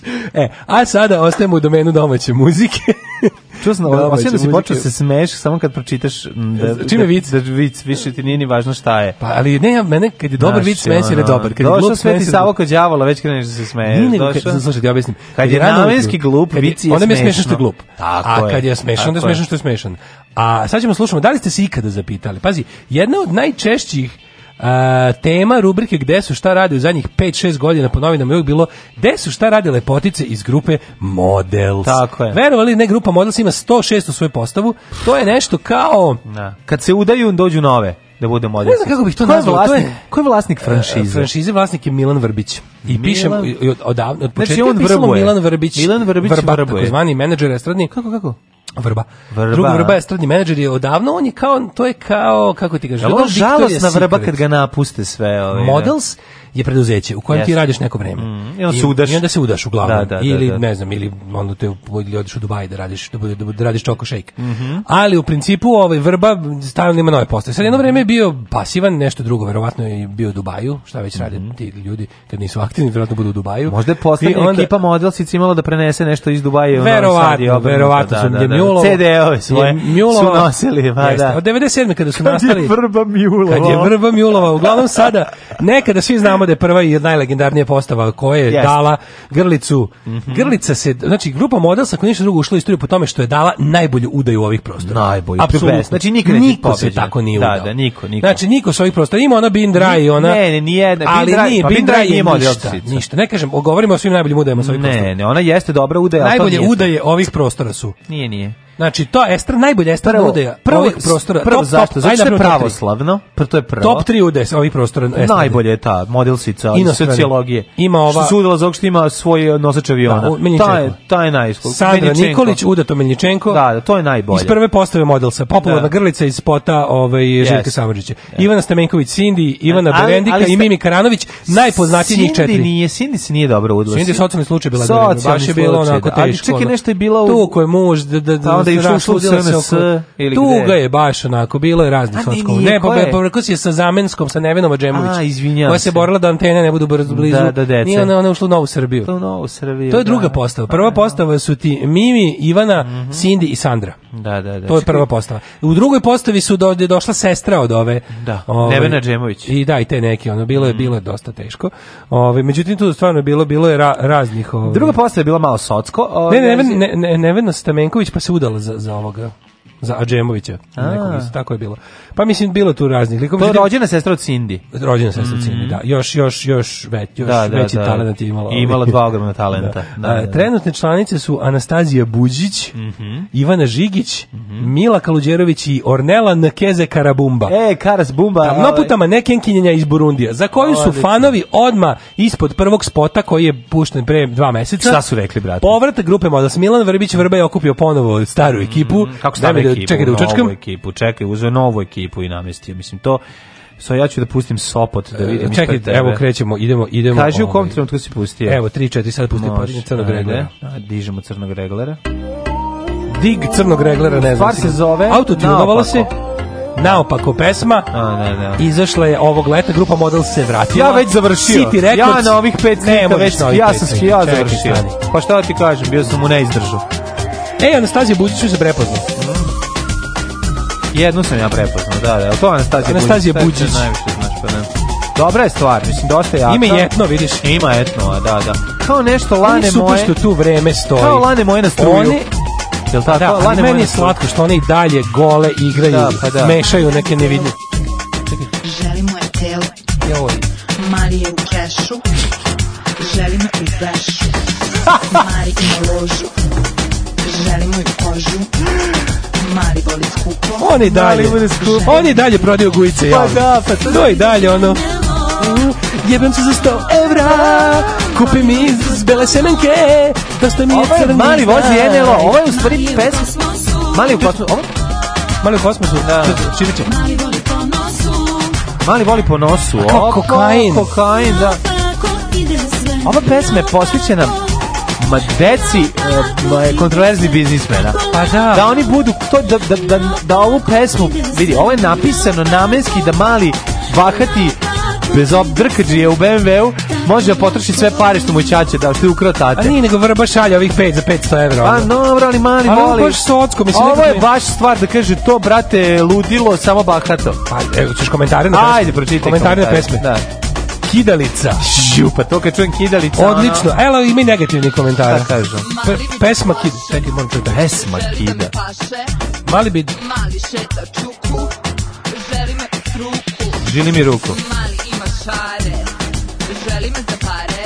E, a sada ostajemo u domenu domaće muzike. Čuo sam, osjećam da si počeo da se smeš samo kad pročitaš da, Čime da- vic? Da, da vic, više ti nije ni važno šta je. Pa, ali ne, mene kad je dobar Znaš, vic, smeš jer je dobar. Kad došao sveti Savo kod djavola, već kreneš da se smeješ. Nije nego, kad, slušaj, da objasnim. Kad je namenski glup, vic je smešno. Onda me smešan što je glup. Tako a kad je smešan, onda je smešan što je smešan. A sad ćemo slušamo, da li ste se ikada zapitali? Pazi, jedna od najčešćih Uh, tema rubrike gde su šta rade u zadnjih 5-6 godina po novinama je uvijek bilo gde su šta rade lepotice iz grupe Models. Tako je. Verovali ne, grupa Models ima 106 u svoju postavu. To je nešto kao... Na. Da. Kad se udaju, dođu nove da bude model. Ne znam kako bih to nazvao. Vlasnik, to je, ko je vlasnik e, franšize? Uh, franšize vlasnik je Milan Vrbić. I Milan... piše od, od, od, znači, od početka znači, je pisalo Milan Vrbić. Milan Vrbić vrba, vrba, vrba, vrba takozvani menadžer estradni. Kako, kako? Vrba. vrba. Druga vrba je stradni menadžer je odavno, on je kao, to je kao, kako ti kažeš, žalosna vrba kad ga napuste sve. Ovaj, Models, je preduzeće u kojem yes. ti radiš neko vreme. Mm. I, onda se udaš. I onda se udaš uglavnom. Da, da, da, ili da, ne znam, ili onda te ili odiš u Dubai da radiš, da, da, da radiš čoko shake. Mm -hmm. Ali u principu ovaj vrba stalno ima nove postaje. Sad jedno vreme je bio pasivan, nešto drugo, verovatno je bio u Dubaju, šta već rade mm -hmm. ti ljudi kad nisu aktivni, verovatno budu u Dubaju. Možda je poslednja onda... ekipa modelsica imala da prenese nešto iz Dubaja u Verovatno, Sad da, verovatno su da, da, da. CD-ove svoje su nosili. Pa, da. Od 97. kada su nastali... Kad je vrba Mjulova. Kad je vrba Mjulova. Uglavnom sada, nekada svi znamo znamo da je prva i najlegendarnija postava koja je yes. dala Grlicu. Mm -hmm. Grlica se, znači grupa Model sa ništa drugo ušla u istoriju po tome što je dala najbolju udaju ovih prostora. Najbolju. Apsolutno. Znači niko, niko se tako nije da, udao. Da, da, niko, niko. Znači niko sa ovih prostora. Ima ona Bindra i ona. Ne, ne, nije, ne, ali Bindra, nije, pa Bindra, Bindra ništa, ništa. Ne kažem, govorimo o svim najboljim udajama sa ovih prostora. Ne, ne, ona jeste dobra udaja. Najbolje udaje ovih prostora su. Nije, nije. Znači, to estra, najbolje estra prvo, udeja. Prvih prostora. Prvo, top, zašto? Top, zašto je da pravoslavno? Prvo pa to je prvo. Top 3 udes ovih prostora. Estra. Najbolje je ta modelsica iz sociologije. Ima ova... Što sudila zbog što ima svoj nosač aviona. Da, ta, je, ta je najsko. Sandra Miljičenko. Nikolić, Udato Meljičenko. Da, da, to je najbolje. Iz prve postave modelsa. Popularna da. grlica iz spota ovaj, yes. Željka Samadžića. Yes. Da. Ivana Stamenković, Cindy, Ivana ali, Berendika ali, ali, i Mimi Karanović, najpoznatiji njih četiri. Cindy nije, Cindy se nije dobro udila. Cindy je socijalni slučaj bila. Socijalni slučaj, da. Baš je bilo onako da. teško. Ali čekaj, nešto je bilo... Tu koje muž, da, da, da je ušlo u SNS ili Tuga je baš onako, bilo je razni svatskom. Ne, pa pa je sa zamenskom, sa Nevenom Adžemović. A, izvinjavam Koja se borila da antene ne budu brzo da, blizu. Da, da, deca. Nije ona, ona ušla u Novu Srbiju. To, novu Srbiju, to je da. druga da, postava. Pa prva da, postava su ti Mimi, Ivana, mm -hmm. Sindi i Sandra. Da, da, da. To je prva postava. U drugoj postavi su do, došla sestra od ove. Da, ove, ovaj, Nevena Džemović. I da, i te neki, ono, bilo je, mhm. bilo je dosta teško. Ove, ovaj, međutim, tu stvarno bilo, bilo je ra, raznih... Ove. Ovaj. Druga postava je bila malo socko. Ove, ne, ne, ne, ne, Nevena Stamenković pa se udala za, za ovoga za Adžemovića. Nekog, mislim, tako je bilo. Pa mislim, bilo tu raznih likova. To pa je da- rođena sestra od Cindy. Rođena sestra mm. od Cindy, da. Još, još, još, već, još da, da, veći da. talent imala. imala dva ogromna da. talenta. Da. Da, da, da. Trenutne članice su Anastazija Buđić, mm -hmm. Ivana Žigić, mm -hmm. Mila Kaludjerović i Ornela Nkeze Karabumba. E, Karas Bumba. Da, ovaj. putama nekenkinjenja iz Burundija, za koju su fanovi odma ispod prvog spota koji je pušten pre dva meseca. Šta su rekli, brate? Povrat grupe Modas Milan Vrbić Vrba je okupio ponovo staru mhm, ekipu. Mm, kako stave čekaj da učačkam. Novu ekipu, čekaj, uzeo novu ekipu i namestio. Mislim, to So ja ću da pustim Sopot da e, vidim. E, čekaj, evo krećemo, idemo, idemo. Kaži u kom ovaj. trenutku si pustio. Evo 3 4 sad pusti pa crnog reglera. Dižemo crnog reglera. Dig crnog reglera, ne znam. Stvar se zove Autotunovala se naopako pesma. A, ne, da, ne. Da. Izašla je ovog leta, grupa Model se vratila. Ja već završio. City Records. Ja na ovih pet slika već, ja sam se ja završio. Pa šta da ti kažem, bio sam u neizdržu. Ej, Anastasija Buziću se prepoznao. Mm. Jednu sam ja prepoznao, da, da. To Anastasija, Anastasija Buđić. Buđić. Najviše znaš, pa ne. Dobra je stvar, mislim, dosta jaka. Ima etno, vidiš. Ima etno, da, da. Kao nešto lane moje... super moje. što tu vreme stoji. Kao lane moje na struju. One, Jel tako? Da, lane meni je slatko što one i dalje gole igraju, da, pa da. mešaju neke nevidne. Želimo moje telo. Joj. Marije u kešu. Želimo i vešu. Marije u ložu. Želimo i kožu. Maribor je skupo. On je dalje, skupo. Oni dalje prodaju gujice. ja. Pa da, pa to, to je dalje ono. Jebem se za 100 evra, kupi mi iz bele semenke, dosta mi je crni. Ovo je Mali vozi NLO, ovo je u stvari pesma. Mali u kosmosu, ovo? Mali u kosmosu, da. Šiviće. Mali voli po nosu. Kako kokain. Kokain, da. Ova pesma je posvećena ma deci e, je kontroverzni biznismena. Pa da. Da oni budu, to, da, da, da, da ovu pesmu, vidi, ovo je napisano namenski da mali bahati bez obdrkađije u BMW-u može da potroši sve pare što mu ćaće da što je ukrao tate. A nije nego vrba šalja ovih 5 za 500 evra. A pa no, ali mali voli. Ovo je baš socko, mislim. Ovo je baš stvar da kaže to, brate, ludilo, samo bahato. Pa, evo, ćeš komentare na pesme? Ajde, pročitaj komentare. Komentare na pesme. Da. Kidalica. Šiu, pa to kad čujem Kidalica. Odlično. Ono... Evo ima i negativni komentara. Da kažu. Pe, pesma Kida. Čekaj, moram čuti. Pesma Kida. Mali bi... Mali šeta čuku, želi me ruku. Želi mi ruku. Mali ima šare, želi me za pare.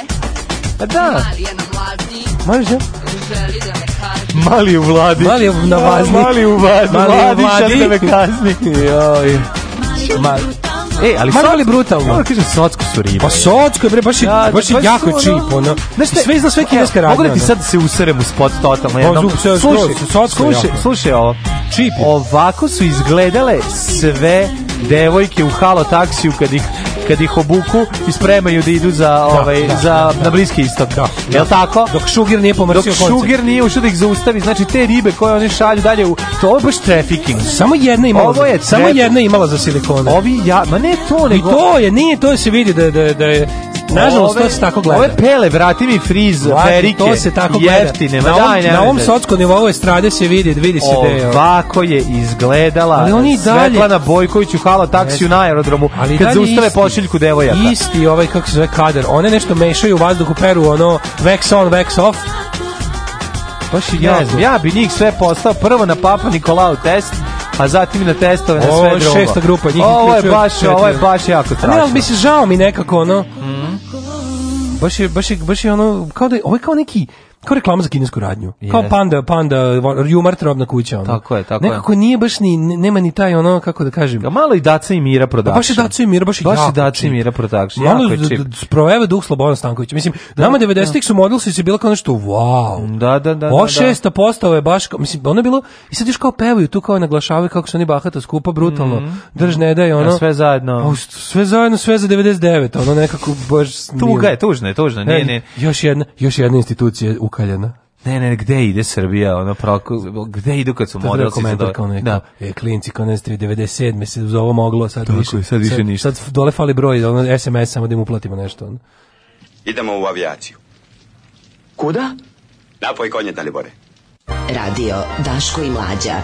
Pa da. Mali je na mlazni. Može? Želi da Mali u vladi. Mali u na vazni. Mali u vladi. Mali u vladi, želi da me kazni. Joj. Mali u vladi. E, ali Mar Socko, brutalno. Ja kažem Socko su riba. Pa Socko je bre baš ja, da, da, baš je jako ono, čip, ono. Znaš sve izla sve e, kineska radnja. Mogu da ti sad se userem u spot totalno jednom. Slušaj, Socko, slušaj, slušaj ovo. Čip. Ovako su izgledale sve devojke u halo taksiju kad ih kad ih obuku i spremaju da idu za da, ovaj da, za da, da, na bliski istok. Da, da. Jel tako? Dok Šugir nije pomrsio koncert. Dok Šugir nije ušao da ih zaustavi, znači te ribe koje oni šalju dalje u to je baš trafficking. Samo jedna imala. Ovo je samo jedna imala za silikone. Ovi ja, ma ne to nego. I to je, nije, to se vidi da da da je Nažalost, to se tako gleda. Ove pele, vrati mi friz, perike, to se tako gleda. jeftine. na, daj, na ovom sockom nivou estrade se vidi, vidi se da je. Ovako je izgledala Ali oni dalje, Svetlana Bojković u hala taksiju na aerodromu ali kad da zaustave pošiljku devojaka. Isti ovaj, kako se zove, kader. One nešto mešaju u vazduhu peru, ono, wax on, wax off. Baš ja, ja bi njih sve postao prvo na Papa Nikolau test, a zatim na testove na sve drugo. Ovo je šesta grupa. Njih ovo je baš, ovo je baš jako strašno. Ne, ali mi se žao mi nekako, ono. Mm. Baš je, baš je, baš je ono, kao da je, ovo je kao neki, kao reklama za kinesku radnju. Yes. Kao panda, panda, jumar trobna kuća. Ono. Tako je, tako Nekako je. nije baš ni, nema ni taj ono, kako da kažem. Kao malo i Daca i Mira production. Pa baš i Daca i Mira, baš, baš jako i Daca i Mira production. Malo jako je čip. sprojeva duh Slobodana Stankovića. Mislim, da, nama 90-ih da. su modeli su se bilo kao nešto, wow. Da, da, da. Ovo da, da. šesta postao je baš, mislim, ono je bilo, i sad još kao pevaju, tu kao naglašavaju kako su oni bahata skupa, brutalno, mm -hmm. drž ne daj, ono. Ja, sve zajedno. sve zajedno, sve za 99, ono nekako baš... Tuga je, tužno je, tužno, e, nije, nije. Još jedna, još jedna institucija u ukaljena. Ne, ne, gde ide Srbija, ono proko, gde idu kad su modelci za da Kao neko, da. E, klinci, kao 97. se uz ovo moglo, sad, Tako, više, sad više sad, ništa. Sad dole fali broj, ono, SMS samo da im uplatimo nešto. Ono. Idemo u avijaciju. Kuda? Napoj konje, Dalibore. Radio Daško i Mlađa.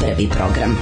Prvi program.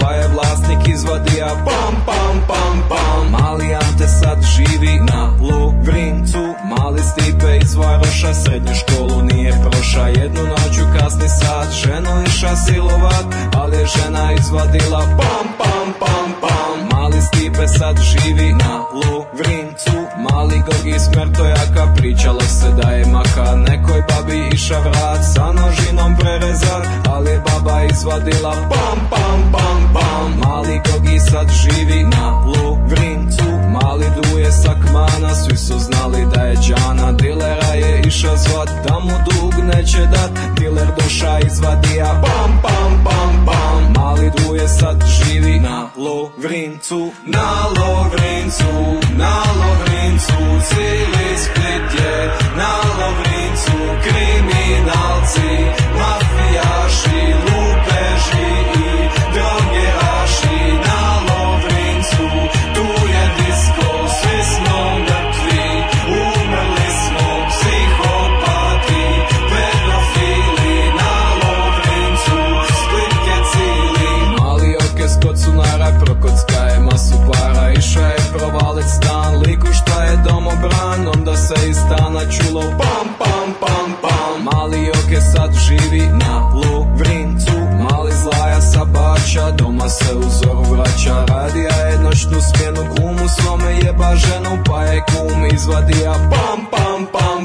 pa je vlasnik izvadija pam pam pam pam mali Ante sad živi na Lugrincu mali Stipe iz Varoša srednju školu nije proša jednu noć u kasni sat ženu iša silovat ali je žena izvadila pam pam pam pam mali Stipe sad živi na Lugrincu Mali Gogi smertojaka Pričalo se da je maka Nekoj babi iša vrat Sa nožinom prerezan Ali baba izvadila Pam, pam, pam, pam Mali Gogi sad živi na Luvrincu ali duje sa kmana Svi su znali da je džana Dilera je iša zvat Da mu dug neće dat Diler doša izvadija Bam, bam, bam, bam Mali duje sad živi Na Lovrincu Na Lovrincu Na Lovrincu Cili Split je Na Lovrincu Kriminalci Mafijaši čulo Pam, pam, pam, pam Mali oke sad živi na Lovrincu Mali Zlaja sa bača Doma se u zoru vraća Radija je noćnu smjenu Kumu svome jeba ženu Pa je kum izvadija Pam, pam, pam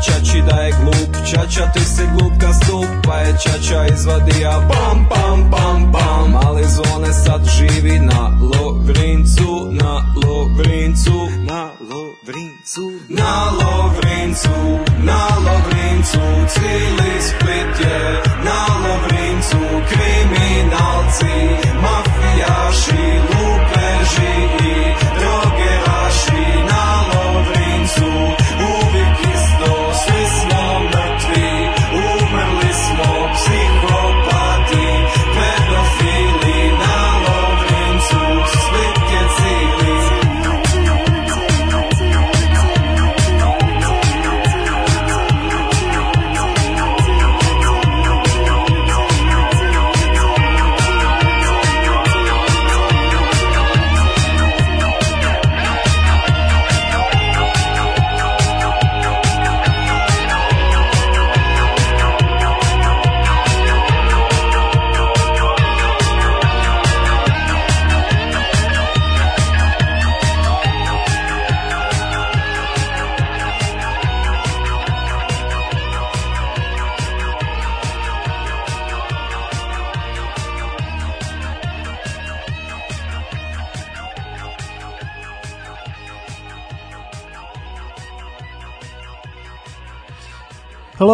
Čača čači da je glup Čača ti si glupka stup Pa je čača izvadija Pam pam pam pam Ali zvone sad živi na Lovrincu Na Lovrincu Na Lovrincu Na Lovrincu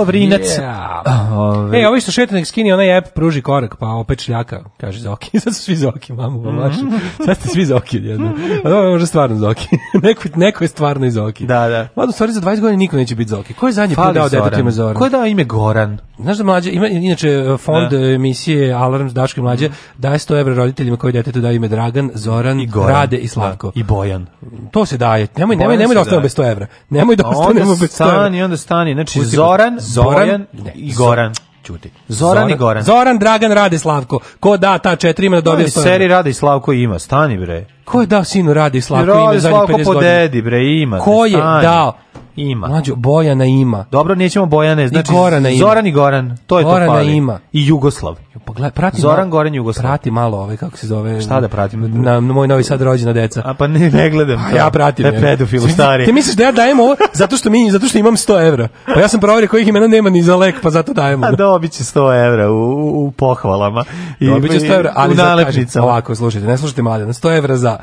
Lovrinac, yeah. Ove... E, ovi što šeta nek skini onaj app pruži korak, pa opet šljaka, kaže Zoki. Sad su svi Zoki, mamu, mhm. mamašu. Sad ste svi Zoki odjedno. A ovo je stvarno Zoki. neko, neko je stvarno iz Zoki. Da, da. Mladu, stvari, za 20 godina niko neće biti Zoki. Ko je zadnji put dao detetu ime Zoran? Ko je dao ime Goran? Znaš da mlađe, ima, inače, e, fond da. emisije Alarm s Daške mlađe mm. daje 100 evra roditeljima koji detetu daju ime Dragan, Zoran, I Goran, Rade i da. Slavko. Da. I Bojan. To se daje. Nemoj, nemoj, nemoj da ostanemo bez 100 evra. Nemoj da ostanemo bez 100 evra. Onda stani, onda stani. Znači, Zoran, Zoran, Bojan i Goran. Ćuti. Zoran, Zoran, i Goran. Zoran Dragan Rade Slavko. Ko da ta četiri da dobije 100 Seri Rade i Slavko ima, stani bre. Ko je dao sinu radi i Slavko Rade, ime zadnjih 50 godina? po dedi, bre, ima. Ko je stani. dao? Ima. Mlađo, Bojana ima. Dobro, nećemo Bojane, znači I Gorana ima. Zoran i Goran, to je Gorana to pali. ima. I Jugoslav. Pa gled, prati Zoran, malo, Goran, Jugoslav. Prati malo ove, ovaj, kako se zove. Šta da pratim? Na, na moj novi sad rođena deca. A pa ne, ne gledam. A ja pratim. Ne pedofil, stari. Ti misliš da ja dajem ovo zato što, mi, zato što imam 100 evra? Pa ja sam proverio kojih imena nema ni za lek, pa zato dajemo. A dobit će 100 evra u, u pohvalama. I, dobit će 100 evra, ali u nalepnicama. Ovako, slušajte, ne slušajte mladen, 100 evra za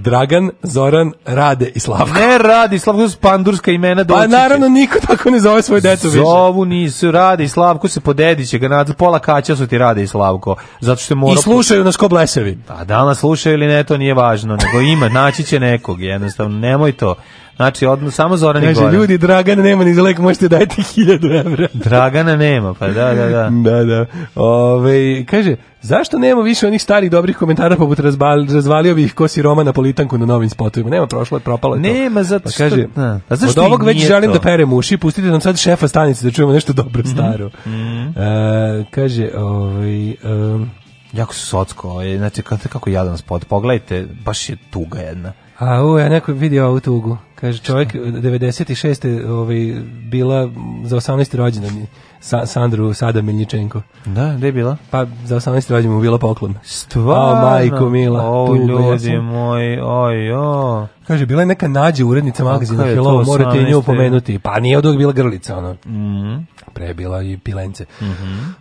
Dragan, Zoran, Rade i Slavko. Ne Rade i Slavko, su pandurska imena Pa naravno niko tako ne zove svoje decu više. Zovu nisu Rade i Slavko se podediće ga nad pola kaća su ti Rade i Slavko. Zato što mora I slušaju nas ko blesevi. A pa da nas slušaju ili ne, to nije važno, nego ima naći će nekog, jednostavno nemoj to. Znači, odno, samo Zoran Kaže, i Goran. ljudi, Dragana nema ni za lek, možete dajte 1000 evra. Dragana nema, pa da, da, da. da, da. Ove, kaže, zašto nema više onih starih dobrih komentara poput razbal, razvalio bih ko si Roma na politanku na novim spotovima? Nema, prošlo je, propalo je to. Nema, zato Pa kaže, na, da. a zašto od ovog već želim da perem uši, pustite nam sad šefa stanice da čujemo nešto dobro mhm, staro. Mm -hmm. e, kaže, ovaj... Um, jako su socko, ovaj, znači kako, kako jadan spot, pogledajte, baš je tuga jedna. A u, ja neko vidio ovu tugu. Kaže, čovjek 96. Ovaj, bila za 18. rođendan sa, Sandru Sada Miljičenko. Da, gde je bila? Pa za 18. rođendan mu bila poklon. Stvarno? O, majko mila. O, ljudi moji, oj, o. Kaže, bila je neka nađe urednica magazina Hello, morate i nju pomenuti. Pa nije od bila grlica, ono. Mm -hmm. Pre bila i pilence. Mm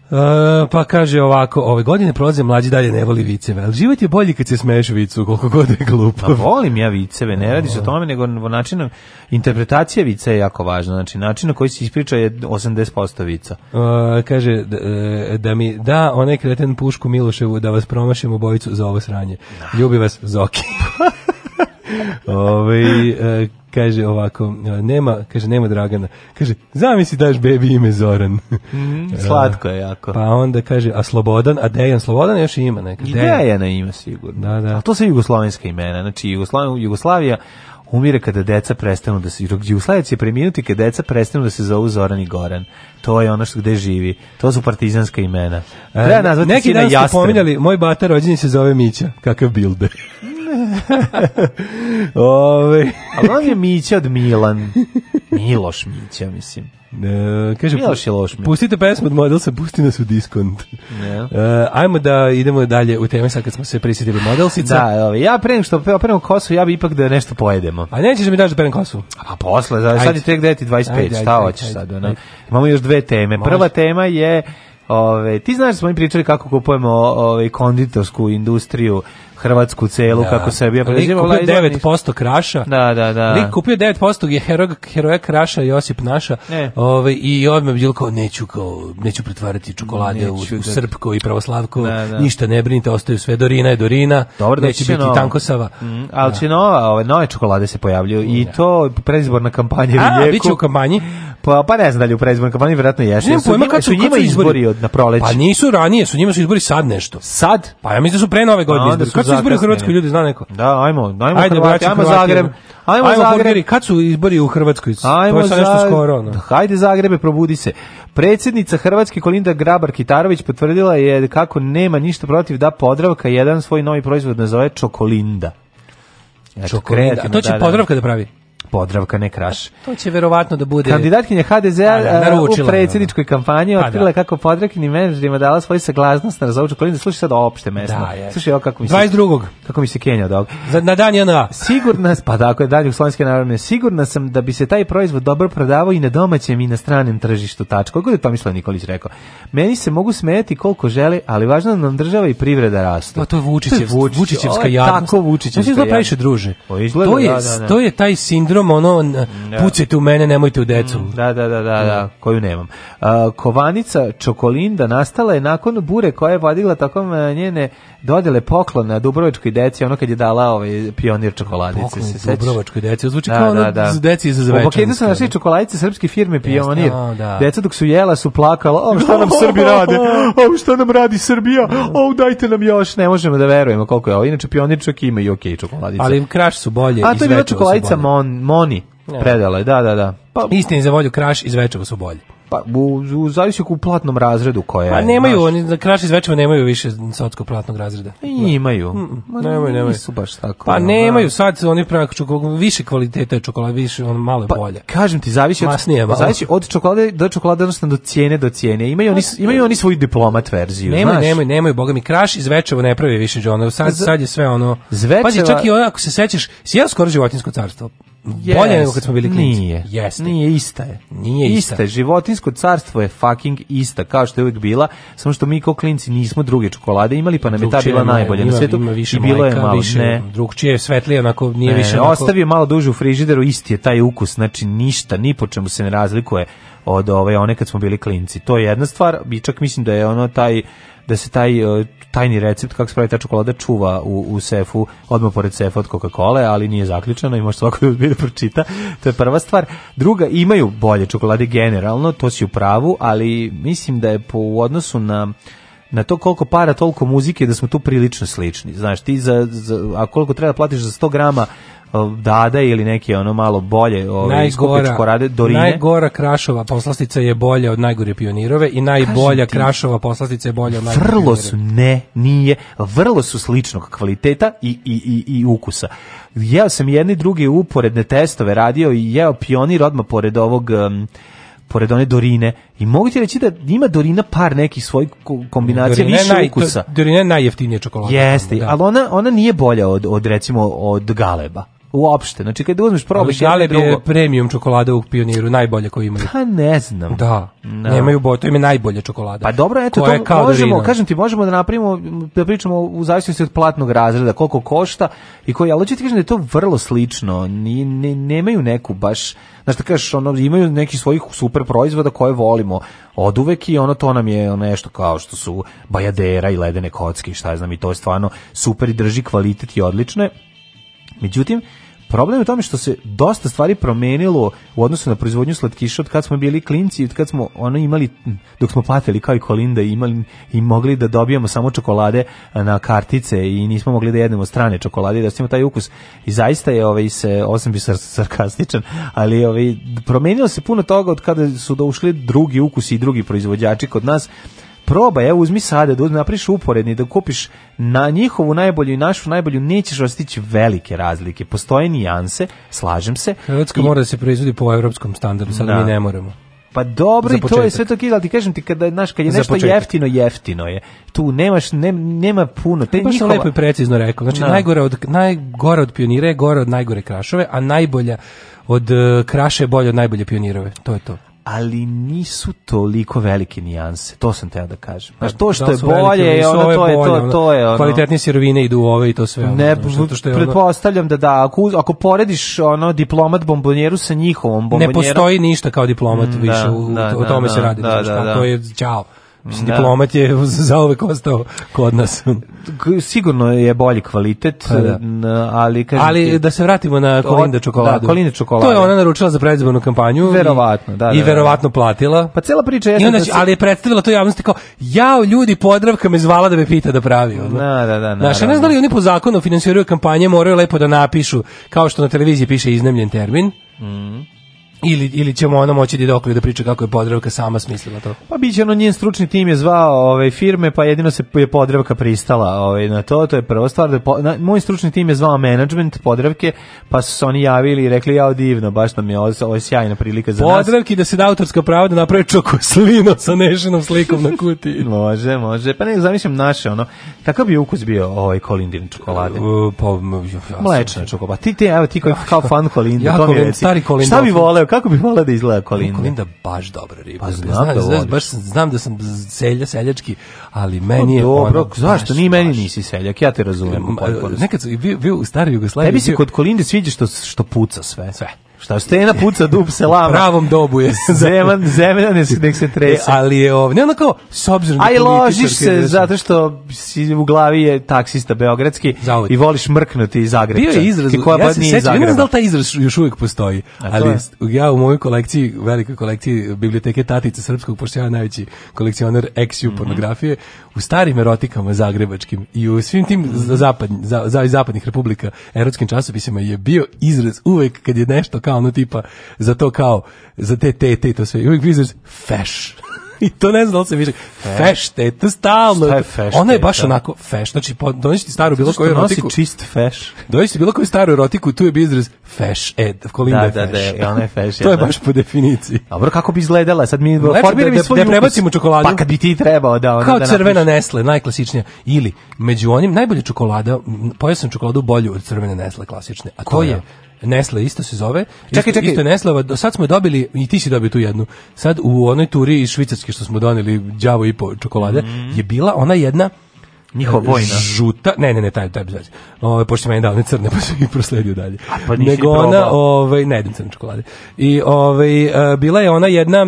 -hmm. uh, pa kaže ovako, ove godine prolaze mlađi dalje ne voli viceve, ali život je bolji kad se smeješ vicu, koliko god je glupo. Pa volim ja viceve, ne radi se o tome, nego načinom, interpretacija vice je jako važna, znači način na koji se ispriča je 80% vica. Mitrovica. Uh, kaže e, da, mi da onaj kreten pušku Miloševu da vas promašim u bojicu za ovo sranje. Ljubi vas Zoki. Ove, ovaj, kaže ovako, e, nema, kaže nema Dragana. Kaže zamisli da daš bebi ime Zoran. Mm, slatko je jako. Pa onda kaže a Slobodan, a Dejan Slobodan još ima neka. Dejan je na sigurno. Da, da. A to su jugoslavenska imena, znači Jugoslavija, Jugoslavija umire kada deca prestanu da se Đuslajac će preminuti kada deca prestanu da se zovu Zoran i Goran. To je ono što gde živi. To su partizanska imena. E, Treba nazvati neki dan ste pominjali moj bata rođeni se zove Mića. Kakav bilde. Ove... Ali on je Mića od Milan. Miloš Mića, mislim. E, kaže, Miloš je loš. Mi. Pustite pesmu od Modelsa, pusti nas u diskont. Yeah. E, ajmo da idemo dalje u teme sad kad smo se prisjetili Modelsica. Da, ove, ja pre nego što operem kosu, ja bi ipak da nešto pojedemo. A nećeš da mi daš da perem kosu? A posle, za, sad je tek 9.25, ajde, šta ajde, hoćeš ajde, sad? Ona? Imamo još dve teme. Prva tema je Ove, ti znaš da smo im pričali kako kupujemo ove, konditorsku industriju Hrvatsku celu da. kako sebi. preživa. kupio 9% ovaj kraša. Da, da, da. Lik kupio 9% je heroj, heroja kraša Josip Naša. Ne. Ove, ovaj, I odmah bilo kao, neću, kao, neću pretvarati čokolade neću, u, u da... Srpko i Pravoslavko. Da, da. Ništa ne brinite, ostaju sve Dorina je Dorina. Dobro, neće biti nova. tankosava. Mm, ali da. će nova, ove nove čokolade se pojavljuju i to predizborna kampanja A, u jeku. A, u kampanji? Pa, pa ne znam da li u predizbornoj kampanji, vjerojatno jeste. Njim, su, pojma, kad su, njima izbori, izbori od, na proleći? Pa nisu ranije, su njima su izbori sad nešto. Sad? Pa ja mislim da su pre nove godine izbori. Kad su izbori u Hrvatskoj, ljudi, zna neko? Da, ajmo, ajmo Ajde, Hrvati, ajmo Zagreb. Ajmo, ajmo Zagreb. Burgeri, kad su izbori u Hrvatskoj? Ajmo to je sad nešto skoro. No. Da, hajde Zagrebe, probudi se. Predsjednica Hrvatske Kolinda Grabar-Kitarović potvrdila je kako nema ništa protiv da Podravka jedan svoj novi proizvod nazove Čokolinda. Znači, Čokolinda, to će da, da, Podravka da pravi? Podravka ne kraš. To će verovatno da bude. Kandidatkinja HDZ-a da, u predsjedničkoj kampanji pa da. otkrila da. kako Podravkini menadžerima dala svoju saglasnost na razvoju kolina. Slušaj sad opšte mesno. Da, je. Slušaj kako mi se 22. kako mi se Kenja dog. Za na dan JNA. Sigurna pa tako je dan Jugoslovenske narodne. Sigurna sam da bi se taj proizvod dobro prodavao i na domaćem i na stranem tržištu. Tačko. Kako je Tomislav Nikolić rekao. Meni se mogu smejati koliko žele, ali važno da nam država i privreda rastu. Pa to je Vučićev, Vučićevska jadnost. Tako Vučićevska. Znači, jadnost. Znači, druže. To je, pa da, to je taj sindrom igrom ono pucajte u mene, nemojte u decu. Da, da, da, da, da, koju nemam. kovanica Čokolinda nastala je nakon bure koja je vodila takom njene dodele poklona Dubrovačkoj deci, ono kad je dala ovaj pionir čokoladice. Poklon se Dubrovačkoj deci, zvuči kao da, da. deci iz Zvečanska. U paketu su našli čokoladice srpske firme Pionir. Deca dok su jela su plakala, o šta nam Srbi rade, o šta nam radi Srbija, o dajte nam još, ne možemo da verujemo koliko je ovo. Inače Pionir čak ima i okej čokoladice. Ali im kraš su bolje A to je bila čokoladica Moni ne. predala je, da, da, da. Pa, Istini za volju, Kraš i Zvečevo su bolji. Pa, u, u zavisi u platnom razredu koje... Pa nemaju, naš... oni, Crash i Zvečevo nemaju više sotsko platnog razreda. I e, imaju. Ma, nemaju, nemaju. Nisu baš tako. Pa ono, nemaju, da. sad oni pravi više kvaliteta je čokolada, više, on malo pa, bolje. Kažem ti, zavisi od, Masnije, malo. zavisi od čokolade do čokolade, odnosno do cijene do cijene. Imaju oni, pa, imaju oni svoju diplomat verziju, nemaju, znaš? Nemaju, nemaju, boga mi, Kraš i Zvečevo ne pravi više, džona. Sad, Z... sad je sve ono... Zvečeva... Pazi, čak i onako ovaj, se sećaš, sjeo skoro životinsko carstvo yes, bolje nego kad smo bili klinci. Nije. Jeste. Nije ista je. Nije ista. ista. Životinsko carstvo je fucking ista, kao što je uvijek bila, samo što mi kao klinci nismo druge čokolade imali, pa nam je ta bila najbolja na svetu. Ima više I bilo mlajka, je malo, više, ne. Drugčije svetlije, onako nije ne, više... Onako... Ostavio malo duže u frižideru, isti je taj ukus, znači ništa, ni po čemu se ne razlikuje od ove one kad smo bili klinci. To je jedna stvar, i čak mislim da je ono taj da se taj e, tajni recept kako se pravi ta čokolada čuva u, u sefu, odmah pored sefa od Coca-Cola, ali nije zaključeno i može svako da pročita. To je prva stvar. Druga, imaju bolje čokolade generalno, to si u pravu, ali mislim da je po, u odnosu na na to koliko para, toliko muzike, da smo tu prilično slični. Znaš, ti za, za a koliko treba platiš za 100 g dada ili neke ono malo bolje ove najgora, rade dorine. Najgora Krašova poslastica je bolja od najgore pionirove i najbolja ti, Krašova poslastica je bolja od najgore Vrlo su, ne, nije, vrlo su sličnog kvaliteta i, i, i, i ukusa. Jeo sam jedni drugi uporedne testove radio i jeo pionir odmah pored ovog um, pored one Dorine. I mogu ti reći da ima Dorina par nekih svojih kombinacija Dorine više naj, ukusa. Dorine je najjeftinija čokolada. Jeste, da. ali ona, ona nije bolja od, od recimo od Galeba uopšte. Znači kad uzmeš probaj da li je premium čokolada u pioniru najbolje koju imaju. Pa ne znam. Da. No. Nemaju boje, to im je najbolja čokolada. Pa dobro, eto to da možemo, kažem ti, možemo da napravimo da pričamo u zavisnosti od platnog razreda, koliko košta i koji, ali ću ti kažem da je to vrlo slično. Ni ne, nemaju neku baš znaš da kažeš, ono, imaju neki svojih super proizvoda koje volimo od uvek i ono to nam je nešto kao što su bajadera i ledene kocke i šta ja znam i to je stvarno super i drži kvalitet i odlično Međutim, problem je u tome što se dosta stvari promenilo u odnosu na proizvodnju slatkiša od kad smo bili klinci i od kad smo ono imali dok smo platili kao i Kolinda imali i mogli da dobijamo samo čokolade e, na kartice i nismo mogli da jedemo strane čokolade da smo taj ukus i zaista je ovaj se osam bi sarkastičan ali ovaj promenilo se puno toga od kada su došli drugi ukusi i drugi proizvođači kod nas probaj, evo uzmi sada da napriš uporedni, da kupiš na njihovu najbolju i našu najbolju, nećeš ostići velike razlike. Postoje nijanse, slažem se. Hrvatska I... mora da se proizvodi po evropskom standardu, sad da. mi ne moramo. Pa dobro, i to je sve to kidal, ti kažem ti kada znaš kad je nešto jeftino, jeftino je. Tu nemaš ne, nema puno. Te pa njihova... lepo i precizno rekao. Znači no. Da. najgore od najgore od pionire, gore od najgore krašove, a najbolja od uh, kraše bolje od najbolje pionirove. To je to ali nisu toliko velike nijanse. To sam teo da kažem. Znaš, to da što da je bolje, velike, ono, to, je, bolje, to, to je ono... Kvalitetnije sirovine idu u ove i to sve. Ono, ne, znaš, što je pretpostavljam ono, da da, ako, ako porediš ono diplomat bombonjeru sa njihovom bombonjerom... Ne postoji ništa kao diplomat mm, više, da, u, da, o tome se da, radi. Da, da, da. To je, čao. Mislim, da. diplomat je zauvek ostao kod nas. Sigurno je bolji kvalitet, pa, da. ali... Kažem ali ti, da se vratimo na to, Kolinde da, čokoladu. Da, Kolinde čokolade. To je ona naručila za predizbornu kampanju. Verovatno, da. I, da, i da. verovatno platila. Pa cela priča je... da si... Ali je predstavila to javnosti kao, jao ljudi, Podravka me zvala da me pita da pravi. Ono. Da, da, da. Znaš, ne znali da oni po zakonu finansiraju kampanje, moraju lepo da napišu, kao što na televiziji piše iznemljen termin. Mhm Ili, ili ćemo ona moći da dokle da priča kako je Podravka sama smislila to. Pa biće ono njen stručni tim je zvao ove ovaj, firme, pa jedino se je Podravka pristala ovaj na to, to je prva stvar. Da po, na, moj stručni tim je zvao menadžment Podravke, pa su se oni javili i rekli ja divno, baš nam je ovo, ovo je sjajna prilika za Podravki nas. Podravki da se da autorska prava da napravi čokoslino sa nešenom slikom na kutiji. može, može. Pa ne, zamišljam naše ono. Kakav bi ukus bio ovaj kolindin čokolade? Uh, pa, ja Mlečna čokolada. Pa ti, te, evo, ti kao, kao fan kolindin. to mi je. stari kolindin. Šta bi voleo kako bi volao da izgleda kolinda? Kolinda baš dobra riba. Pa znam, znam da, da znaš, baš znam da sam selja, seljački, ali pa meni je dobro. Ono, zašto ni meni nisi seljak? Ja te razumem. Nekad bi, bio u staroj Jugoslaviji. Tebi se kod kolinde sviđa što što puca sve. Sve. Šta stena puca dub se lama. Pravom dobu je. Zeman, zemlja ne se nek se e, trese. E, ali je ovdje, ne ono kao, s obzirom... Aj ložiš se dešen. zato što si u glavi je taksista beogradski i voliš mrknuti iz Zagreba. Bio je izraz, koja ja se sećam, ne znam da li taj izraz još uvijek postoji, ali ja u mojoj kolekciji, velikoj kolekciji biblioteke Tatice Srpskog, pošto ja najveći kolekcionar ex mm -hmm. pornografije, u starim erotikama zagrebačkim i u svim tim mm -hmm. zapadn, za, za, zapadnih republika erotskim časopisima je bio izraz uvek kad je nešto kao ono tipa, za to kao, za te tete i to sve. I uvijek vidiš, feš. I to ne znam da se više. Feš teta, stalno. Šta je feš Ona je baš teta? onako feš. Znači, dođeš ti staru bilo koju erotiku. nosi čist feš. Dođeš ti bilo koju staru erotiku, tu je bi izraz feš. E, kolinda da, je feš. Da, da, ona je feš. to je baš po definiciji. A bro, kako bi izgledala? Sad mi Lepo, da- da formiramo da, svoj da, prebacimo čokoladu. Pa kad bi ti trebao da ona Kao da crvena napiš. nesle, najklasičnija. Ili, među onim, najbolje čokolada, pojasam čokoladu bolju od crvene nesle klasične. A to je Nesle isto se zove. Čekaj, čekaj. Isto je Neslava. sad smo dobili, i ti si dobio tu jednu, sad u onoj turi iz Švicarske što smo doneli đavo i po čokolade, mm. je bila ona jedna Njihova vojna. Žuta, ne, ne, ne, taj, taj bez Ove, pošto meni dao ne crne, pa sam ih prosledio dalje. A pa nisi Nego ona, ovaj ne jedem crne čokolade. I ove, ovaj, bila je ona jedna e,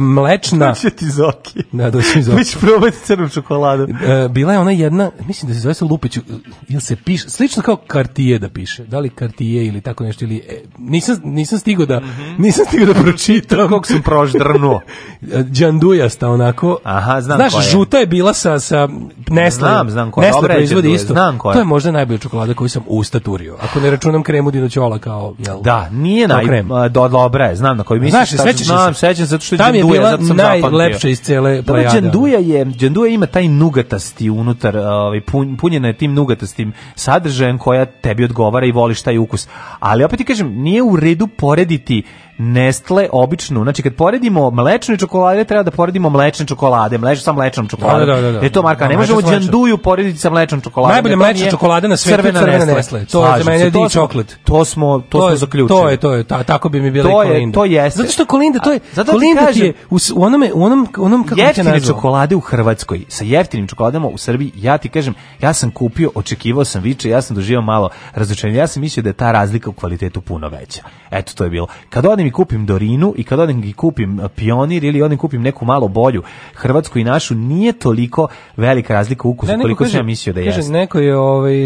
mlečna... Šta će ti zoki? Da, da će zoki. Mi će probati crnu čokoladu. E, bila je ona jedna, mislim da se zove se Lupiću, ili se piše, slično kao Cartier da piše, da li Cartier ili tako nešto, ili, e, nisam, nisam stigao da, mm -hmm. nisam stigao da pročitam. Kako sam proždrnuo. Đandujasta onako. Aha, znam Znaš, koja je. žuta je bila sa, sa nesla znam, znam koja. Nestle proizvodi isto. Znam koja. To je možda najbolja čokolada koju sam ustaturio. Ako ne računam kremu dinoćola kao, jel? Da, nije naj do dobra je, znam na koji misliš. Znaš, sećaš se? Znam, sećam zato što je Tam je bila najlepša iz cele plejade. Da, dženduja je, dženduja ima taj nugatasti unutar, ovaj punjena je tim nugatastim sadržajem koja tebi odgovara i voliš taj ukus. Ali opet ti kažem, nije u redu porediti Nestle običnu, znači kad poredimo mlečne čokolade, treba da poredimo mlečne čokolade, mlečne sa mlečnom da, da, čokoladom. Da, da, da, je to marka, ne možemo džanduju porediti sa mlečnom čokoladom. Najbolje e, mlečna čokolada na svetu crvena, crvena Nestle. Nestle. To Slažim je za mene di čokolad. To smo to, to smo zaključili. To je to je ta, tako bi mi bila to je, Kolinda. To jeste. Zato što Kolinda to je zato Kolinda kažem, je u, u onome u onom u onom kako jeftine čokolade u Hrvatskoj sa jeftinim čokoladama u Srbiji, ja ti kažem, ja sam kupio, očekivao sam više, ja sam doživio malo razočarenje. Ja sam mislio da je ta razlika u kvalitetu puno veća. Eto to je bilo. Kad odim i kupim Dorinu i kad odem i kupim Pionir ili odem kupim neku malo bolju hrvatsku i našu, nije toliko velika razlika u ukusu ne, koliko kaže, sam mislio da je. Kaže, neko je, ovaj,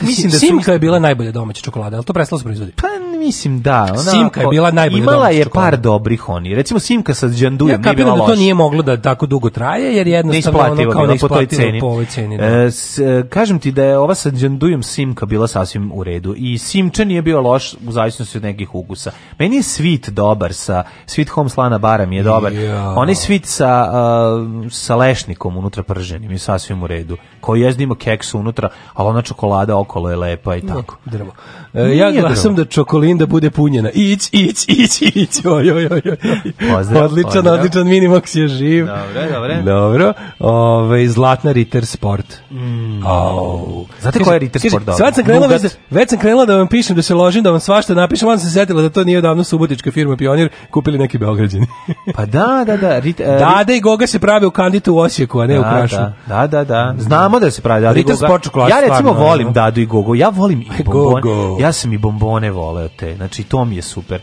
mislim da simka je bila najbolja domaća čokolada, ali to prestalo da se proizvodi. Pa mislim da. Ona, Simka je bila najbolja Imala je par dobrih oni. Recimo Simka sa Đandujem ja, nije bila loša. da to nije moglo da tako dugo traje, jer jednostavno ne kao ne po toj ceni. Po ovoj ceni da. e, s, e, kažem ti da je ova sa Đandujem Simka bila sasvim u redu. I Simča je bio loš u zavisnosti od nekih ugusa. Meni je Svit dobar sa Svit Home Slana Bara je dobar. Ja. Onaj Svit sa, uh, sa lešnikom unutra prženim je sasvim u redu. Ko jezdimo keksu unutra, ali ona čokolada okolo je lepa i tako. No, drvo. E, ja glasam da čokolinda bude punjena. Ić, ić, ić, ić. Oj, oj, oj. Pozdrav, odličan, pozdrav. odličan Minimax je živ. Dobre, dobre. Dobro. Ove, zlatna Ritter Sport. Mm. Oh. Znate koja je Ritter Sport? Dobro. Sad sam krenula, već, već sam krenula da vam pišem, da se ložim, da vam svašta napišem, onda sam se setila da to nije odavno subotička firma Pionir, kupili neki beograđani. pa da, da, da. Rit, uh, e, Dada i Goga se pravi u kanditu u Osijeku, a ne da, u Krašu. Da, da, da, da. Znamo da se prave Dada Ritter i Goga. Sport, ja recimo stvarno, volim Dadu i Gogo, ja volim i Bombon. Gogo. Ja ja sam i bombone voleo te, znači to mi je super.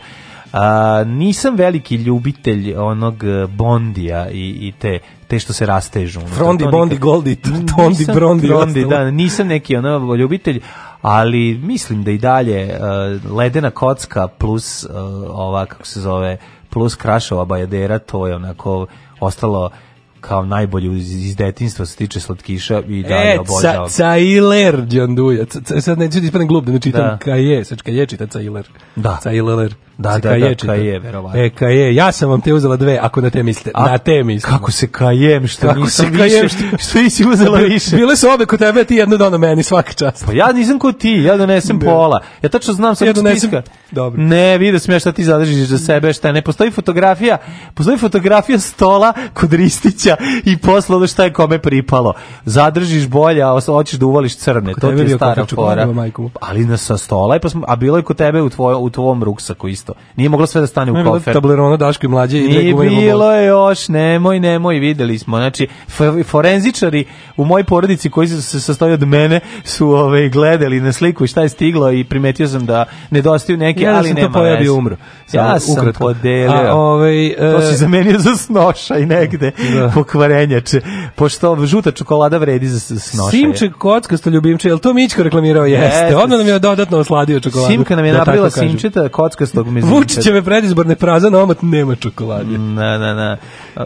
A, nisam veliki ljubitelj onog e, Bondija i, i te te što se rastežu. Znači, Frondi, to Bondi, nikad... Goldi, Tondi, Brondi. Brondi da, da, nisam neki ono ljubitelj, ali mislim da i dalje uh, ledena kocka plus uh, ova, kako se zove, plus Krašova bajadera, to je onako ostalo kao najbolje iz iz detinjstva se tiče slatkiša i dalje e, obožavam. E, Cailer Đanduja. Sad neću da ispadnem glup da ne čitam. Da. Kaje, sad kaje čita Cailer. Da. Cailer. Da, da, da, da, kaje, verovatno. E, kaje, ja sam vam te uzela dve, ako na te mislite. A, na te mislite. Kako se kajem, što kako nisam se kajem, više, što, što nisi uzela više. Bile su obe kod tebe, ti jedno dono meni, svaka čast. Pa ja nisam kod ti, ja donesem Be. pola. Ja tačno znam sam ja donesem, spiska. Dobro. Ne, vidio sam ja šta ti zadržiš za sebe, šta ne. Postoji fotografija, postoji fotografija stola kod Ristića i posle ono šta je kome pripalo. Zadržiš bolje, a hoćeš da uvališ crne. Kod to ti je stara fora. Ali na sa stola, pa smo, a bilo je kod tebe u, tvoj, u tvom ruksaku isto isto. Nije moglo sve da stane u kofer. Tablerona Daško i mlađe i Nije bilo je još, nemoj, nemoj, videli smo. Znači, forenzičari u mojoj porodici koji se sastoji od mene su ove, gledali na sliku i šta je stiglo i primetio sam da nedostaju neke, ja, da ali sam nema to pojavio umro. ja sam ukratko. podelio. A, ovaj, e... To si zamenio za snoša i negde da. pokvarenjače. Pošto žuta čokolada vredi za snoša. Simče, kockasto ljubimče, je li to Mićko reklamirao? Jeste. Jeste. Odmah nam je dodatno osladio čokoladu. Simka nam je da napravila simčeta kockastog mezimičar. Vučićeve predizborne praza na omot nema čokolade. Na, na, na.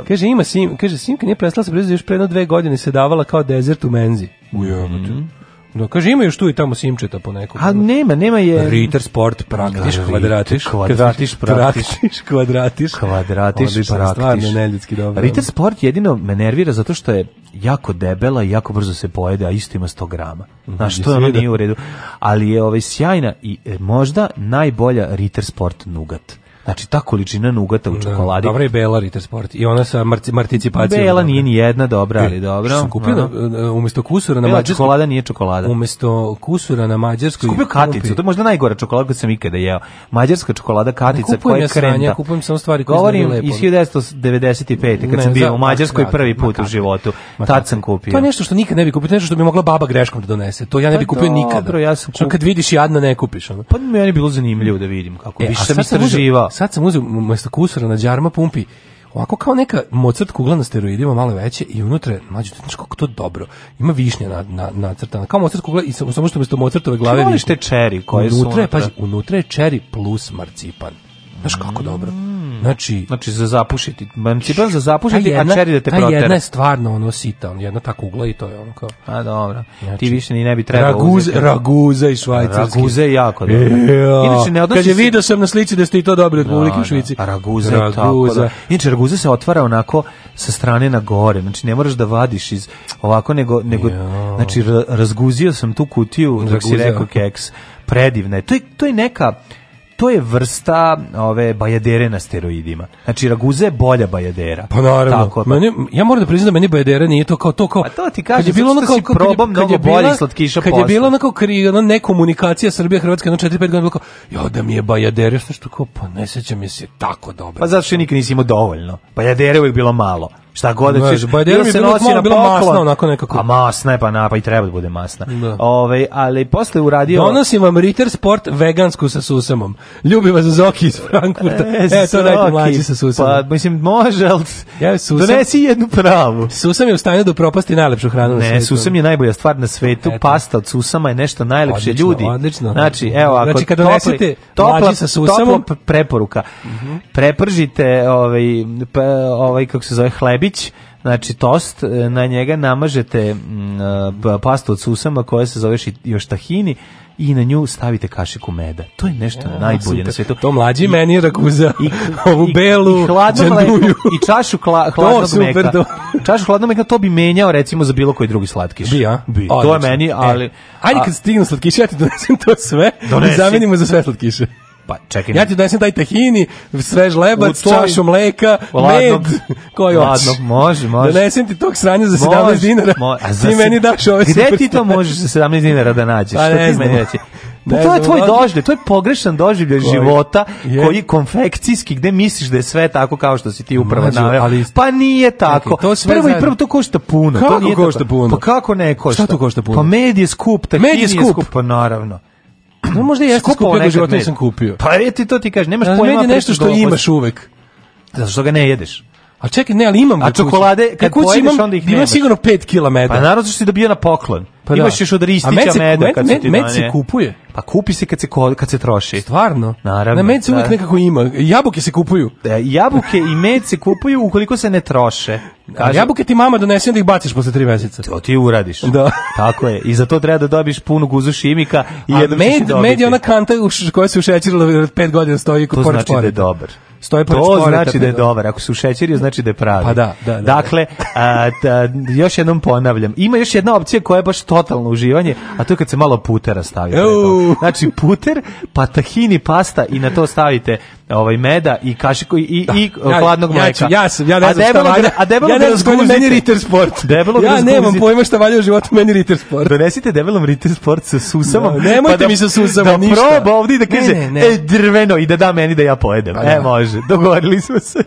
Kaže, ima sim, kaže, Simka nije prestala se prezidati još pre jedno dve godine se davala kao desert u menzi. Ujebote. Mm da, kaže, ima još tu i tamo simčeta po A nema, nema je... Ritter sport, praktiš, da, kvadratiš, kvadratiš, praktiš, kvadratiš, kvadratiš, praktiš. Stvarno neljudski dobro. Ritter sport jedino me nervira zato što je jako debela i jako brzo se pojede, a isto ima 100 grama. Mhm. Znaš, to ono nije u redu. Ali je ovaj sjajna i e, možda najbolja Ritter Sport nugat. Znači, ta količina nugata u da. čokoladi. Dobra je Bela Ritter Sport. I ona sa marticipacijom. Bela nije ni jedna dobra, ali dobro. sam kupio na, umjesto kusura na mađarskoj... čokolada nije čokolada. Umesto kusura na mađarskoj... Kupio katicu, to je možda najgora čokolada koju sam ikada jeo. Mađarska čokolada katica koja je krenta. Sranja, kupujem samo stvari koje Govorim lepo. iz 1995. kad ne, sam bio u Mađarskoj makar, da, prvi put u životu. Makar. Tad sam kupio. To je nešto što nikad ne bi kupio, nešto što bi mogla baba greškom da donese. To ja ne pa bi kupio dobro, Ja sam kupio. kad vidiš jadno ne kupiš. Ono. Pa meni je bilo zanimljivo da vidim kako. Više e, sam istraživao sad sam uzeo mesto kusura na džarma pumpi ovako kao neka mocrt kugla na steroidima malo veće i unutra mlađe znači kako to dobro ima višnja na na nacrtana kao mocrt kugla i samo što mesto mocrtove glave višnje te čeri koje unutra, su unutra je pazi unutra je čeri plus marcipan znaš kako dobro Mm. Znači, znači za zapušiti, emancipan za zapušiti, jedna, a čeri da te protera. jedna je stvarno ono sita, jedna tako ugla i to je ono kao. A dobro, znači, ti više ni ne bi trebao raguz, Raguza i švajcarski. Raguze je jako dobro. Ja. Inače, ne odnosi Kad je vidio sam na slici da ste i to dobili od da, publike no, u da. Švici. Da. Raguza, raguze. Tako, da. Inače, raguza se otvara onako sa strane na gore, znači ne moraš da vadiš iz ovako, nego, nego znači razguzio sam tu kutiju, da si rekao keks. Predivna je. To je, to je neka, to je vrsta ove bajadere na steroidima. Znači Raguza je bolja bajadera. Pa naravno. Tako, pa. Meni, ja moram da priznam da meni bajadera nije to kao to kao. A to ti kažem, kad je bilo onako kao kad, probam kad, je bila, slatkiša kad je bilo onako kao kri, ono nekomunikacija Srbija Hrvatska na 4-5 godina kao ja da mi je bajadere što što kao pa ne sećam se tako dobro. Pa zato što nikad nisi imao dovoljno. Bajadere je bilo malo šta god da ćeš. Ba, da se nosi na bilo masno, onako nekako. A masna je pa na, pa i treba da bude masna. Da. Ove, ali posle uradio... Donosim vam Ritter Sport vegansku sa susamom. Ljubim vas Zoki iz Frankfurta. E, e to dajte mlađi sa susamom. Pa, mislim, može, ali ja, susam, donesi jednu pravu. Susam je u stanju da propasti najlepšu hranu ne, na svetu. Ne, susam je najbolja stvar na svetu. Eto. Pasta od susama je nešto najlepše odlično, ljudi. Odlično, Znači, evo, ako znači, kad donesete topla, sa susamom, topla preporuka. Mm -hmm. Prepržite ovaj, ovaj, kako se zove, hlebi torbić, znači tost, e, na njega namažete e, pa- pastu od susama koja se zove još tahini, i na nju stavite kašiku meda. To je nešto ja, najbolje super. na svetu. To mlađi I, meni rakuza, da i, ovu belu, i, hladno mleko, i čašu kla, hladnog to, super, meka. Do. čašu hladnog meka to bi menjao recimo za bilo koji drugi slatkiš. Bi, a? Bi. Odlično. To je meni, e, ali... E. Ajde kad stignu slatkiši, ja ti donesem to sve Donesi. i zamenimo za sve slatkiše. Pa čekaj. Ja ti donesem taj tahini, svež lebac, toj... čašu mleka, ladno, med, koji Ladno, može, može. Donesem ti tog sranja za 17 može, dinara. Može, a za ti meni daš ove Gde ti to možeš za 17 dinara da nađeš? Pa ne znam. Pa to je tvoj doživljaj, to je pogrešan doživljaj koji, života je. koji konfekcijski, gde misliš da je sve tako kao što si ti upravo naveo. pa nije tako. Okay, to sve prvo zajedno. i prvo to košta puno. Kako to nije košta tako. puno? Pa kako ne košta? Šta to košta puno? Pa med je skup, tahini je skup. Pa naravno. No možda jeste skupio do života nisam kupio. Pa je ti to ti kažeš, nemaš pojma. Med je nešto što imaš uvek. Zato što ga ne jedeš. A čekaj, ne, ali imam ga A čokolade, e, kad pojedeš, onda ih nemaš. Imam sigurno 5 km. Pa naravno što si dobio na poklon. Pa da. Imaš još od Ristića med meda med, kad med, se ti med se kupuje. Pa kupi se kad se, kad se troši. Stvarno? Naravno. Na med se da. uvijek nekako ima. Jabuke se kupuju. Da, jabuke i med se kupuju ukoliko se ne troše. Kaže, jabuke ti mama donese da ih baciš posle tri meseca. To ti uradiš. Da. Tako je. I za to treba da dobiješ punu guzu šimika i A med, med je ona kanta koja se ušećirila pet godina stoji kod To znači da je dobar. Stoje to škole, znači da je dobar. Ako su šećeri, znači da je pravi. Pa da, da, da, da, dakle, a, da, još jednom ponavljam. Ima još jedna opcija koja je baš to totalno uživanje, a to je kad se malo putera stavi. Znači puter, patahini pasta i na to stavite ovaj meda i kašiku i i, da. i ja, hladnog mleka. Ja, ja, sam, ja ne znam šta valja. A debelo ja ne znam meni Ritter Sport. Debelo ja nemam pojma šta valja u životu meni Ritter Sport. Donesite da debelom Ritter Sport sa susamom. No, da, nemojte pa da, mi sa susama da ništa. Da proba ovdje da kaže ne, ne, ne. E, drveno i da da meni da ja pojedem. Pa, e, može. Dogovorili smo se.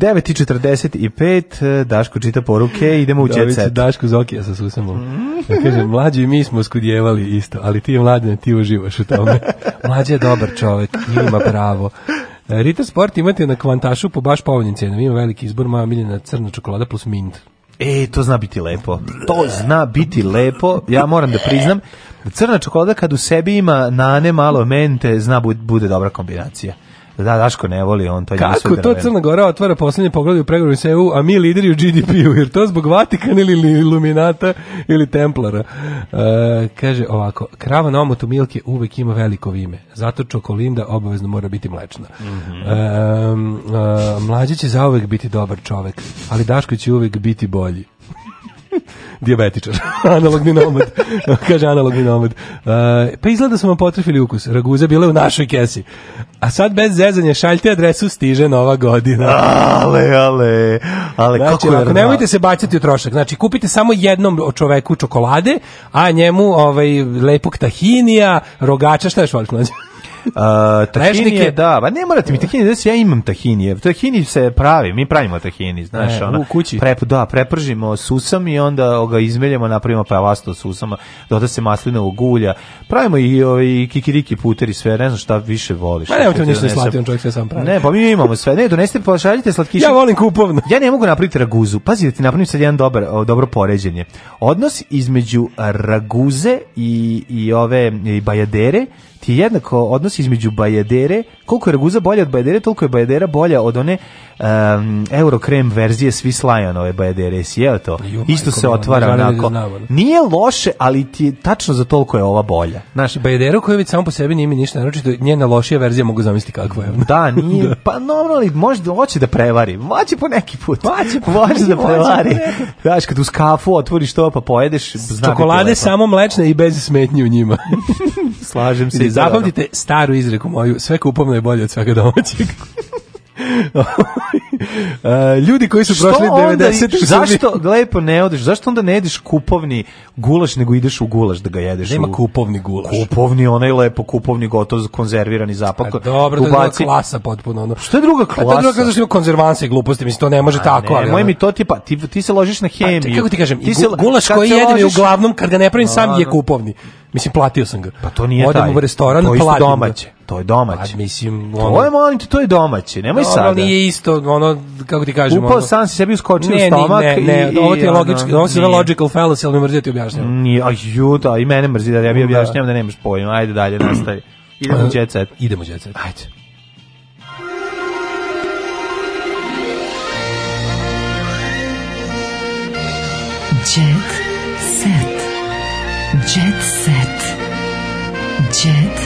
9.45, e, Daško čita poruke, idemo u jet set. Daško Zokija ja susamom. Mm. Ja da kažem, mlađi mi smo skudjevali isto, ali ti je mladine, ti uživaš u tome. Mlađi je dobar čovek, ima pravo. E, Rita Sport imate na kvantašu po baš povoljnim cenama. Ima veliki izbor, moja miljena crna čokolada plus mint. E, to zna biti lepo. To zna biti lepo. Ja moram da priznam da crna čokolada kad u sebi ima nane malo mente, zna bude dobra kombinacija. Da, Daško ne voli, on to Kako to drveno. Crna Gora otvara poslednje poglede u pregovoru sa EU, a mi lideri u GDP-u, jer to zbog Vatikana ili Iluminata ili Templara. E, kaže ovako, krava na omotu Milke uvek ima veliko vime, zato čokolinda obavezno mora biti mlečna. Mm -hmm. e, mlađe će zauvek biti dobar čovek, ali Daško će uvek biti bolji. Diabetičar. analogni nomad. Kaže analogni nomad. Uh, pa izgleda da smo vam potrefili ukus. Raguza bila u našoj kesi. A sad bez zezanja šaljte adresu stiže nova godina. Ale, ale. Ale znači, kako ako nemojte se bacati u trošak. Znači kupite samo jednom čoveku čokolade, a njemu ovaj lepog tahinija, rogača, šta još voliš mlađe? Uh, tahinije, da, pa ne morate mi tahinije, da ja imam tahinije. Tahini se pravi, mi pravimo tahini, znaš, e, ona. U kući. Prep, da, prepržimo susam i onda ga izmeljemo, napravimo pravasto susama, doda se maslinovog ulja. Pravimo i i kikiriki puter i sve, ne znam šta više voliš. Ma nemojte ništa ne slati, on čovjek sve sam pravi. Ne, pa mi imamo sve. Ne, donesite pa šaljite slatkiše. Ja volim kupovno. Ja ne mogu napraviti raguzu. Pazi da ti napravim sad jedan dobar, dobro poređenje. Odnos između raguze i, i ove i bajadere ti jednako odnos između Bajadere, koliko je Raguza bolja od Bajadere, toliko je Bajadera bolja od one um, Eurokrem verzije svi Slajanove Bajadere, sjeo to? Ju, Isto se otvara da onako. nije loše, ali ti tačno za toliko je ova bolja. Znaš, Bajadera koja već samo po sebi nije mi ništa naročito, njena lošija verzija mogu zamisliti kakva je. Da, nije, da. pa normalno, možda hoće da prevari, hoće po neki put, hoće, da hoće da prevari. Znaš, kad uz kafu otvoriš to pa pojedeš, Čokolade samo mlečne i bez smetnje u njima. Slažem se Ljudi, da, da, da. zapamtite staru izreku moju, sve kupovno je bolje od svega domaćeg. ljudi koji su prošli što onda, 90 zašto lepo ne odeš zašto onda ne ideš kupovni gulaš nego ideš u gulaš da ga jedeš nema u... kupovni gulaš kupovni onaj lepo kupovni gotov konzervirani zapak pa dobro Ubaci... to je klasa potpuno ono što je druga klasa pa to je druga klasa ima konzervanse i gluposti mislim to ne može A, tako ne, ali moj mi to tipa ti, ti se ložiš na pa, hemiju pa, te, kako ti kažem ti gulaš koji jedem je uglavnom kad ga ne pravim sam je kupovni Mislim, platio sam ga. Pa to nije Odem taj. u restoran, to platim domaće. Ga. To je domaće. Pa, mislim, ono... To je, molim to je domaće, nemoj sad. Ono nije isto, ono, kako ti kažem. Upao ono... sam se sebi uskočio ne, u stomak. Ne, ne, ne, i, ovo ti je logički, ovo se zove logical fallacy, ali mi mrzio da ti objašnjam. Nije, a da, i mene mrzite, da ja bih da. objašnjam da nemaš pojma. Ajde dalje, nastavi. Idemo u pa, jet set. Idemo u jet set. Ajde. Jet set. Jet set. Jet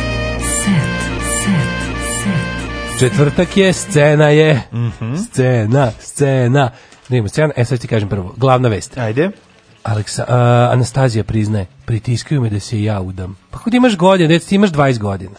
set. set. set. Četvrtak je, scena je. Mm -hmm. Scena, scena. Nema da scena, e sad ti kažem prvo, glavna vest. Ajde. Aleksa, uh, Anastazija priznaje, pritiskaju me da se ja udam. Pa kako ti imaš godine, dec, ti imaš 20 godina.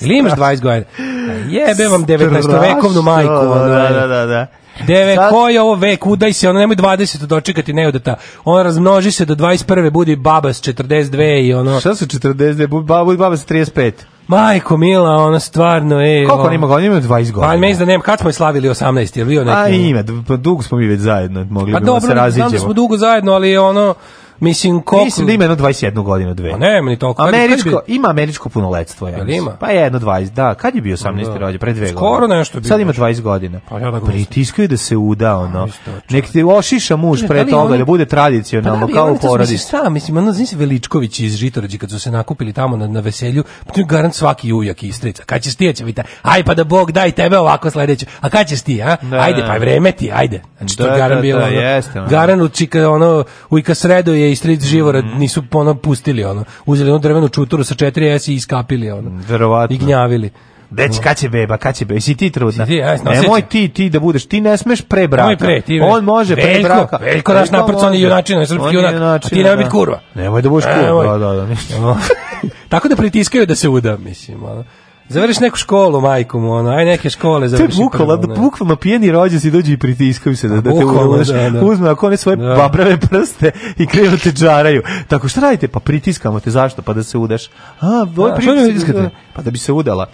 Ili imaš 20 godina? Pa jebe vam 19-vekovnu majku. Da da, da, da, da, da. Deve, Sad... ko je ovo vek, udaj se, ono nemoj 20 dočekati neudata. On razmnoži se do 21. budi baba s 42 i ono... Šta su 42? Budi baba, budi baba s 35. Majko mila, ona stvarno je... Koliko on ima godina? Ima 20 godina. Pa meni da nema, kad smo je slavili 18, je li bio neki? A ima, pa dugo smo mi već zajedno, mogli pa, bi dobro, da se raziđemo. Pa dobro, znam da smo dugo zajedno, ali ono Mislim, koliko... Mislim da ima jedno 21 godinu, dve. A pa ne, meni toliko. Američko, kad bi... ima američko punoletstvo, ja mislim. Ima? Pa jedno 20, da. Kad je bio 18. Pa da. rođe? Pre dve Skoro godine. Skoro nešto bio. Sad ima 20 godina. Pa ja da Pritiskaju da se uda, ono. Nek ti ošiša muž ne, pre da toga, oni... da bude tradicionalno, pa, da, kao u porodi. Šta, mislim, ono, znaš Veličković iz Žitorađe, kad su se nakupili tamo na, na veselju, garant svaki ujak i istrica. Kad će ti, vidite, aj pa da Bog daj tebe ovako sledeće. A kad ćeš ti, a? Da. ajde, pa vreme ti, ajde. Znači, da, to je da, garan bilo, ono, garan u čika, ono, ujka sredo je i Street Živora mm. nisu ono pustili ono. Uzeli onu drvenu čutoru sa 4S i iskapili ono. Verovatno. I gnjavili. Deci, kad će beba, kad će beba, si ti trudna. Si ti, aj, Nemoj ti, ti da budeš, ti ne smeš pre braka. Pre, ti On može pre braka. Veljko, naš naprc, on je junačin, on je srpski junak, a ti nemoj da. biti kurva. Nemoj da budeš kurva, e, da, da, da. Tako da pritiskaju da se uda, mislim, ono. Završiš neku školu, majku mu, ono, aj neke škole završi. To je bukvalno, da bukvalno pijeni rođen si dođe i pritiskaju se da, da te uzmeš, da, da. uzme ako one svoje da. babrave prste i krenu da te džaraju. Tako, šta radite? Pa pritiskamo te, zašto? Pa da se udaš. A, ovaj pritiskate? Da. Pa da bi se udala.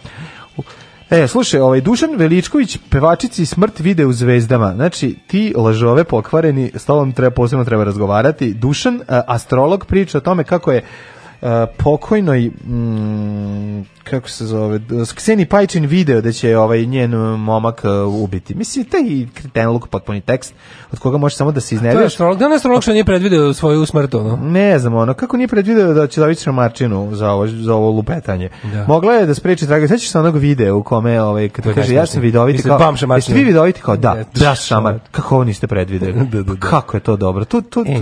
E, slušaj, ovaj Dušan Veličković pevačici Smrt vide u zvezdama. Znači, ti lažove pokvareni, s tobom treba posebno treba razgovarati. Dušan, e, astrolog, priča o tome kako je pokojnoj mm, kako se zove Kseni Pajčin video da će ovaj njen momak e, ubiti. Mislim taj kretenluk potpuni tekst od koga može samo da se iznervira. To je astrolog, danas astrolog što nije predvideo svoju smrt ono. Ne znam ono kako nije predvideo da će David Marčinu za ovo za ovo lupetanje. Da. Mogla je da spreči Draga sećaš se onog videa u kome ovaj kad kaže ja sam vidoviti kao Jeste vi vidoviti kao da, da, šamar. Kako ovo niste predvideli? Da, da, da. Kako je to dobro? Tu tu, tu e.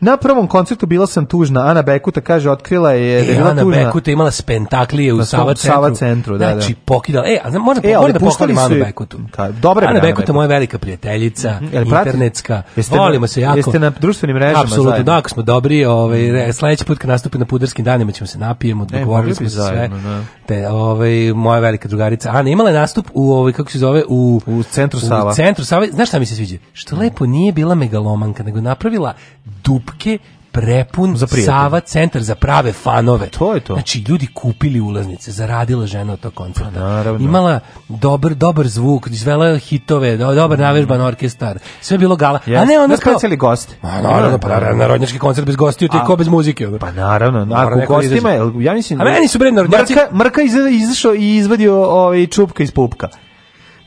Na prvom koncertu bila sam tužna. Ana Bekuta kaže otkrila je e, da je e, bila Ana tužna. Bekuta imala spentaklije u Sava centru. Sava centru, da, znači, da. Znači pokidala. E, a možda e, ali da pohvalim Anu Bekutu. Ka, dobre Ana Bekuta moja velika prijateljica, mm -hmm. internetska. Jeste Volimo se jako. Jeste na društvenim mrežama Apsolutno, da, ako smo dobri, ovaj mm. sledeći put kad nastupi na pudarskim danima ćemo se napijemo, e, dogovorili smo se sve. Da. Te, ovaj moja velika drugarica Ana imala je nastup u ovaj kako se zove u u centru Sava. U centru Sava. Znaš šta mi se sviđa? Što mm. lepo nije bila megalomanka, nego napravila dup klupke prepun za Sava centar za prave fanove. Pa to je to. Znači ljudi kupili ulaznice, zaradila žena od tog koncerta. Pa naravno. Imala dobar dobar zvuk, izvela hitove, dobar navežban orkestar. Sve bilo gala. Yes. A ne onda kao celi gost. Ma naravno, pa naravno, da, da, da. narodnjački koncert bez gostiju, ti ko bez muzike. Pa naravno, na ako gostima, ja mislim. A meni su bre narodnjaci. Mrka, mrka izašao i izvadio ovaj čupka iz pupka.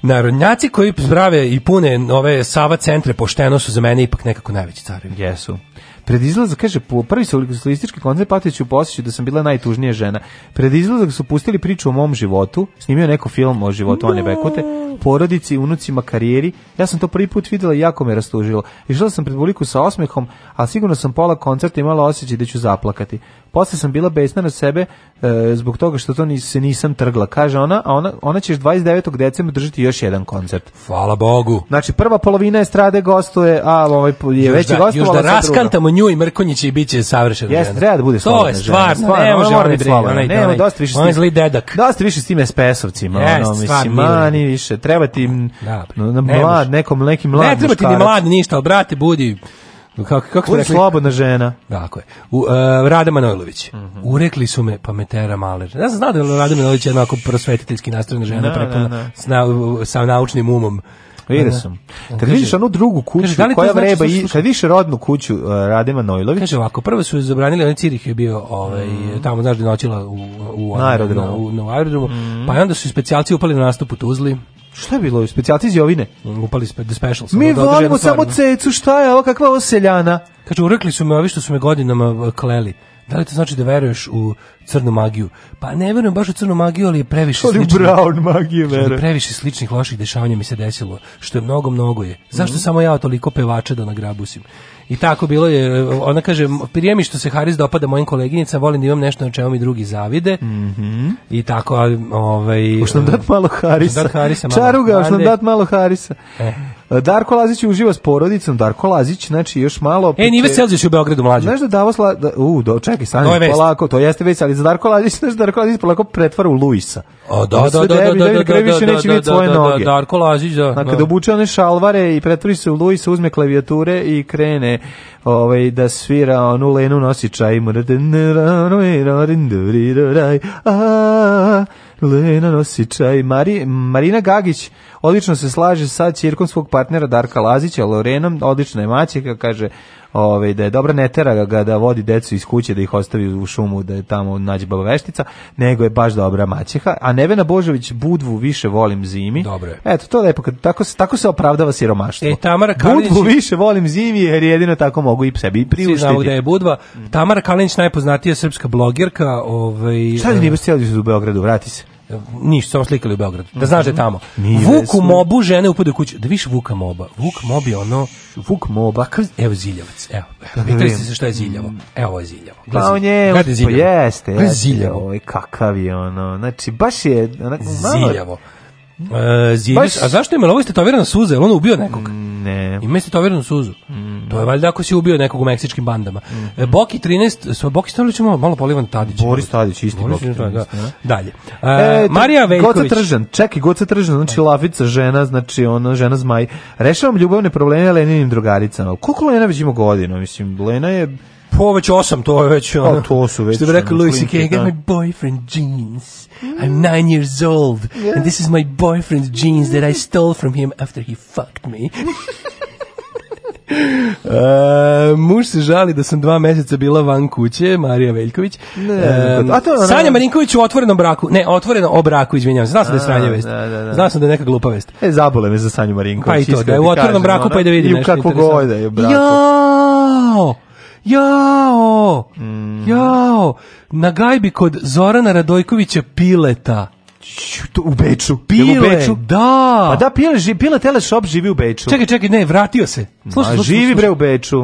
Narodnjaci koji prave i pune ove Sava centre pošteno su za mene ipak nekako najveći carevi. Jesu. Pred izlazak, kaže, po prvi solistički koncert Patoviću posjeću da sam bila najtužnija žena. Pred izlazak su pustili priču o mom životu, snimio neko film o životu Ane da. Bekote, porodici, unucima, karijeri. Ja sam to prvi put videla i jako me rastužilo. Išla sam pred publiku sa osmehom, a sigurno sam pola koncerta imala osjećaj da ću zaplakati. Posle sam bila besna na sebe e, zbog toga što to nis, se nisam trgla. Kaže ona, a ona, ona će 29. decembra držati još jedan koncert. Hvala Bogu. Znači, prva polovina estrade gostuje, a ovaj je još već da, gostovala Još da raskantamo druga. nju i Mrkonjić i bit će savršeno. Jeste, treba da bude To je stvar, ne može ona biti slobodna. Ne, ne, dosta više. On je zli dedak. Dosta više s tim SPS-ovcima. Yes, ono, mislim, mani više. Treba ti da, pa, ne mlad, nekom, neki mlad Ne treba ti ni mlad ništa, ali brate, budi Kako, kako ste rekli? slobodna žena. Tako je. U, uh, Rada Manojlović. Mm -hmm. Urekli su me pametera Maler. Ja sam znao da je Rada Manojlović jednako prosvetiteljski nastrojena žena, no, da, da, prepuna, no, da. no. na, sa naučnim umom. Vidio sam. Kad kaže, vidiš onu drugu kuću kaže, da koja znači vreba i kad vidiš rodnu kuću uh, e, Radema Nojlović. Kaže ovako, prvo su zabranili onaj Cirih je bio ovaj mm. tamo znaš da noćila u u na aerodromu, na, u, na aerodromu. Mm. pa onda su specijalci upali na nastup u Tuzli. Šta je bilo? Specijalci iz Jovine? Upali spe, the specials. Mi da volimo samo cecu, šta je ovo, kakva ovo seljana? Kaže, urekli su me ovi što su me godinama kleli. Da li to znači da veruješ u crnu magiju? Pa ne verujem baš u crnu magiju, ali je previše ali sličnih... brown magije verujem. Previše sličnih loših dešavanja mi se desilo, što je mnogo, mnogo je. Zašto mm -hmm. samo ja toliko pevača da nagrabusim? I tako bilo je, ona kaže, prije mi što se Haris dopada mojim koleginicama, volim da imam nešto na čemu mi drugi zavide. Mm -hmm. I tako, ovaj... Uš nam dat malo Harisa. Dat Harisa malo Čaruga, uš nam dat malo Harisa. Eh. Darko Lazić uživa s porodicom, Darko Lazić, znači još malo... E, Nive Selđeš u Beogradu mlađe. Znaš da Davos... La... Da, u, do, čekaj, stani, polako, to jeste već, ali za Darko Lazić, znaš da Darko Lazić polako pretvara u Luisa. O, da, da, da, da, da, da, da, da, da, da, da, da, Darko Lazić, da. Znači, da obuče one šalvare i pretvori se u Luisa, uzme klavijature i krene ovaj, da svira onu Lenu Nosića i... Lena čaj. Mari, Marina Gagić odlično se slaže sa cirkom svog partnera Darka Lazića, Lorenom, odlična je maćeka, kaže ovaj, da je dobra netera ga da vodi decu iz kuće, da ih ostavi u šumu, da je tamo nađe baba veštica, nego je baš dobra maćeha. A Nevena Božović Budvu više volim zimi. Dobro je. Eto, to je lepo, tako, tako se opravdava siromaštvo. E, Tamara Kalinić... Budvu više volim zimi jer jedino tako mogu i sebi priuštiti. Svi znamo da je Budva. Mm. Tamara Kalinić najpoznatija srpska blogerka. Ovaj, Šta je nije u Beogradu, vrati se. Niš, samo slikali u Beogradu. Da znaš da je mhm. tamo. Nije Vuku mobu žene upade u kuću. Da viš Vuka moba. Vuk mob je ono... Vuk moba. Evo ziljavac. Evo. Da pitali ste se šta je ziljavo. Mm. Evo ovo je ziljavo. Pa on je... Pa jeste. Ziljavo. Ovo je kakav je ono. Znači, baš je... Onako, ziljavo. Uh, a zašto je Melovoj tetovirana suza? Jel on ubio nekog? Ne. Ima je tetoviranu suzu. Mm, to je valjda ako si ubio nekog u meksičkim bandama. Mm. E, mhm. Boki 13, so, Boki Stolić malo, malo polivan Tadić. Boris Tadić, isti Boris Boki 13. Da. da. Dalje. Uh, e, e Marija Veljković. Goca Tržan, čekaj, Goca Tržan, znači lavica, žena, znači ona, žena zmaj. Rešavam ljubavne probleme Leninim drugaricama. Koliko Lena već ima godina? Mislim, Lena je po već osam, to je već pa, ono. to su već. Što bi rekao Louis C.K. I got my boyfriend jeans. I'm nine years old. Yeah. And this is my boyfriend's jeans that I stole from him after he fucked me. Uh, muž se žali da sam dva meseca bila van kuće, Marija Veljković. Ne, um, pa, a to, Sanja Marinković u otvorenom braku. Ne, otvoreno o braku, izvinjavam se. Znao sam da je sranja vest. Da, da, da. Znao sam da je neka glupa vest. E, zabole me za Sanju Marinković. Pa i to, da je u otvorenom braku, pa i da vidim nešto. I u kakvu da je u braku. Jao! Jao! Mm. Jao! Na gajbi kod Zorana Radojkovića Pileta. To, U Beču. Pile, u Beču? da. Pa da, Pile, pile Teleshop živi u Beču. Čekaj, čekaj, ne, vratio se. Slušaj, slušaj, živi bre u Beču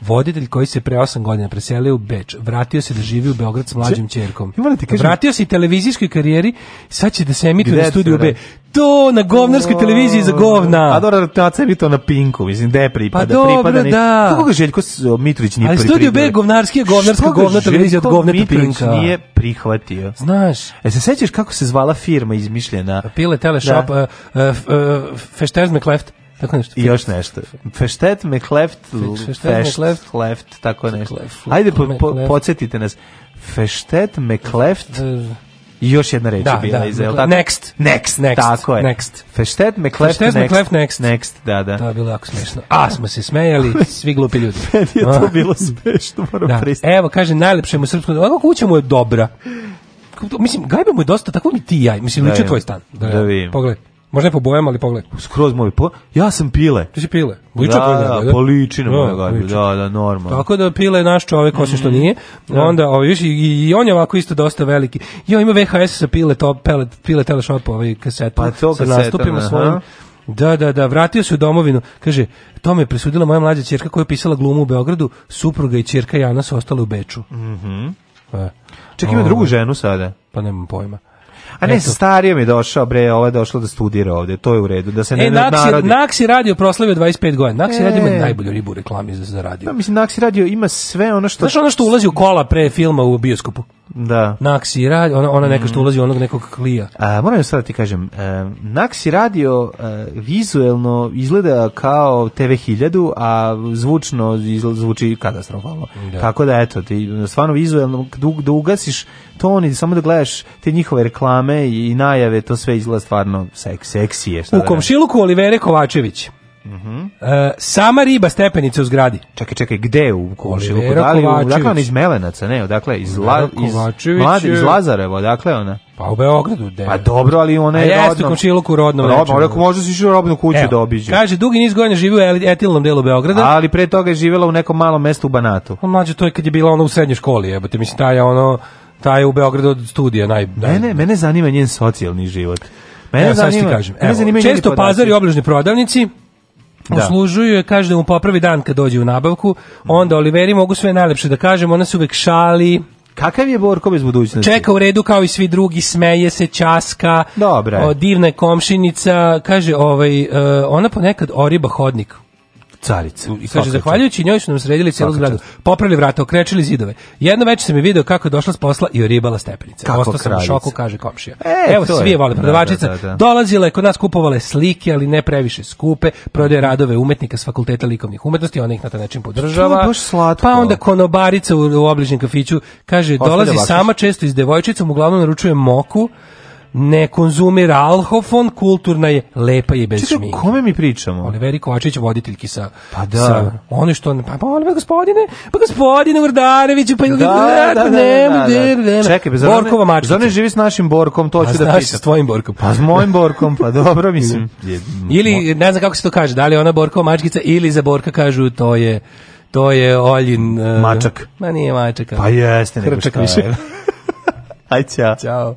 voditelj koji se pre 8 godina preselio u Beč, vratio se da živi u Beograd s mlađim znači, ćerkom. Vratio se i televizijskoj karijeri, sad će da se emituje na studiju B. Da? To na govnarskoj televiziji za govna. A dobro, to se to na Pinku, mislim, da je pripada, pa dobro, pripada. Ne... Da. Kako ga Željko Mitrović nije pripada? Ali studiju B govnarski je govnarska govna televizija od govneta Pinka. nije prihvatio. Znaš. E se sećaš kako se zvala firma izmišljena? Pile Teleshop, da. uh, uh, e, uh, e, e, Fešterzme Kleft. Tako nešto. I još nešto. Feštet me left, feštet left, left, tako nešto. Ajde, po, po, podsjetite nas. Feštet me left, e, još jedna reč da, je bila da, iz, da. tako? Next. Next, next, tako je. Next. Feštet me kleft next. Feštet next. Next, da, da. To je bilo jako smešno. A, smo se smejali, svi glupi ljudi. Meni je to bilo smešno, moram da. pristati. Evo, kaže, najlepše mu srpsko, ono kuća mu je dobra. Mislim, gajba mu je dosta, tako mi ti i ja. Mislim, da, liče tvoj stan. Da, da, da Pogledaj. Možda je po bojama, ali pogled. Skroz moj. Po... Ja sam Pile. Ti si Pile. Liča da, da, da, po ličinu da, gajbe, da, da, normalno. Tako da Pile je naš čovjek, mhm. osim što da. nije. Da. Onda, ovaj, viš, i, i, on je ovako isto dosta veliki. Jo, ima VHS sa Pile, to, pele, Pile Teleshop, ovaj kasetu. Pa to kaseta, nastupima svojim. Da, da, da, vratio se u domovinu. Kaže, to me presudila moja mlađa ćerka koja je pisala glumu u Beogradu, supruga i ćerka Jana su ostale u Beču. Mhm. Mm -hmm. e. Čekaj, ima drugu ovaj. ženu sada. Pa nemam pojma. A ne, Eto. starije mi došao, bre, ovo je došlo da studira ovde, to je u redu, da se e, ne e, Naksi, narodi. Naksi radio proslavio 25 godina, Naksi e. radio ima e. najbolju ribu u reklami za, za radio. Da, mislim, Naksi radio ima sve ono što... Znaš ono što ulazi u kola pre filma u bioskopu? Da. Naksi radio, ona, ona neka što mm. ulazi u onog nekog klija. A, moram sad da ti kažem, e, Naksi radio e, vizuelno izgleda kao TV 1000, a zvučno izgleda, zvuči katastrofalno. Da. Tako da, eto, ti stvarno vizuelno, kad da ugasiš ton i samo da gledaš te njihove reklame, reklame i najave, to sve izgleda stvarno sek, seksije. Šta u da komšiluku Olivere Kovačević. Uh mhm. -huh. e, sama riba stepenice u zgradi. Čekaj, čekaj, gde u komšiluku? Da li, odakle ona iz Melenaca, ne, odakle iz, La, iz, mladi, iz Lazareva, dakle, ona? Pa u Beogradu, de. Pa dobro, ali ona je rodno. jeste u komšiluku rodno. Rodno, rekao može se u robnu kuću Evo, da obiđe. Kaže dugi niz godina živi u etilnom delu Beograda. Ali pre toga je živela u nekom malom mestu u Banatu. On mlađe to je kad je bila ona u srednjoj školi, jebote, mislim taj ono taj u Beogradu od studija naj, naj... Mene, mene zanima njen socijalni život. Mene Evo, zanima, sad ti kažem. Evo, zanima često pazari i obližni prodavnici da. uslužuju je, kaže da mu popravi dan kad dođe u nabavku, onda Oliveri mogu sve najlepše da kažem, ona se uvek šali, Kakav je Borko bez budućnosti? Čeka u redu kao i svi drugi, smeje se, časka. Dobre. O, divna je komšinica, kaže, ovaj, e, ona ponekad oriba hodnik carica. I kaže, zahvaljujući njoj su nam sredili cijelu zgradu, popravili vrata, okrečili zidove. Jedno veče se mi video kako je došla s posla i oribala stepenice. Kako Ostao sam u šoku, kaže komšija. E, Evo, svi je vole da, prodavačica. Da, da, da. Dolazila je kod nas kupovale slike, ali ne previše skupe, prodaje radove umetnika s fakulteta likovnih umetnosti, ona ih na taj način podržava. Pa, pa onda konobarica u, u obližnjem kafiću, kaže, Ostavlja dolazi bakšiš. sama često iz devojčicom, uglavnom naručuje moku, ne konzumira alhofon, kulturna je, lepa i bez Čekaj, Čekaj, kome mi pričamo? Oliveri Kovačić, voditeljki sa... Pa da. Sa, ono što... Pa, pa, pa gospodine, pa gospodine Urdareviću, pa ili... Da, da, da, da, ne, da, da, da. Čekaj, pa Borkova mačica. Zone živi s našim Borkom, to pa ću da pitam. s tvojim Borkom. Pa s mojim Borkom, pa dobro, mislim. ili, ne znam kako se to kaže, da li ona Borkova mačkica ili za Borka kažu to je... To je Oljin... Uh, mačak. Ma nije mačak. Pa jeste. Hrčak više. Aj, čao. Ćao.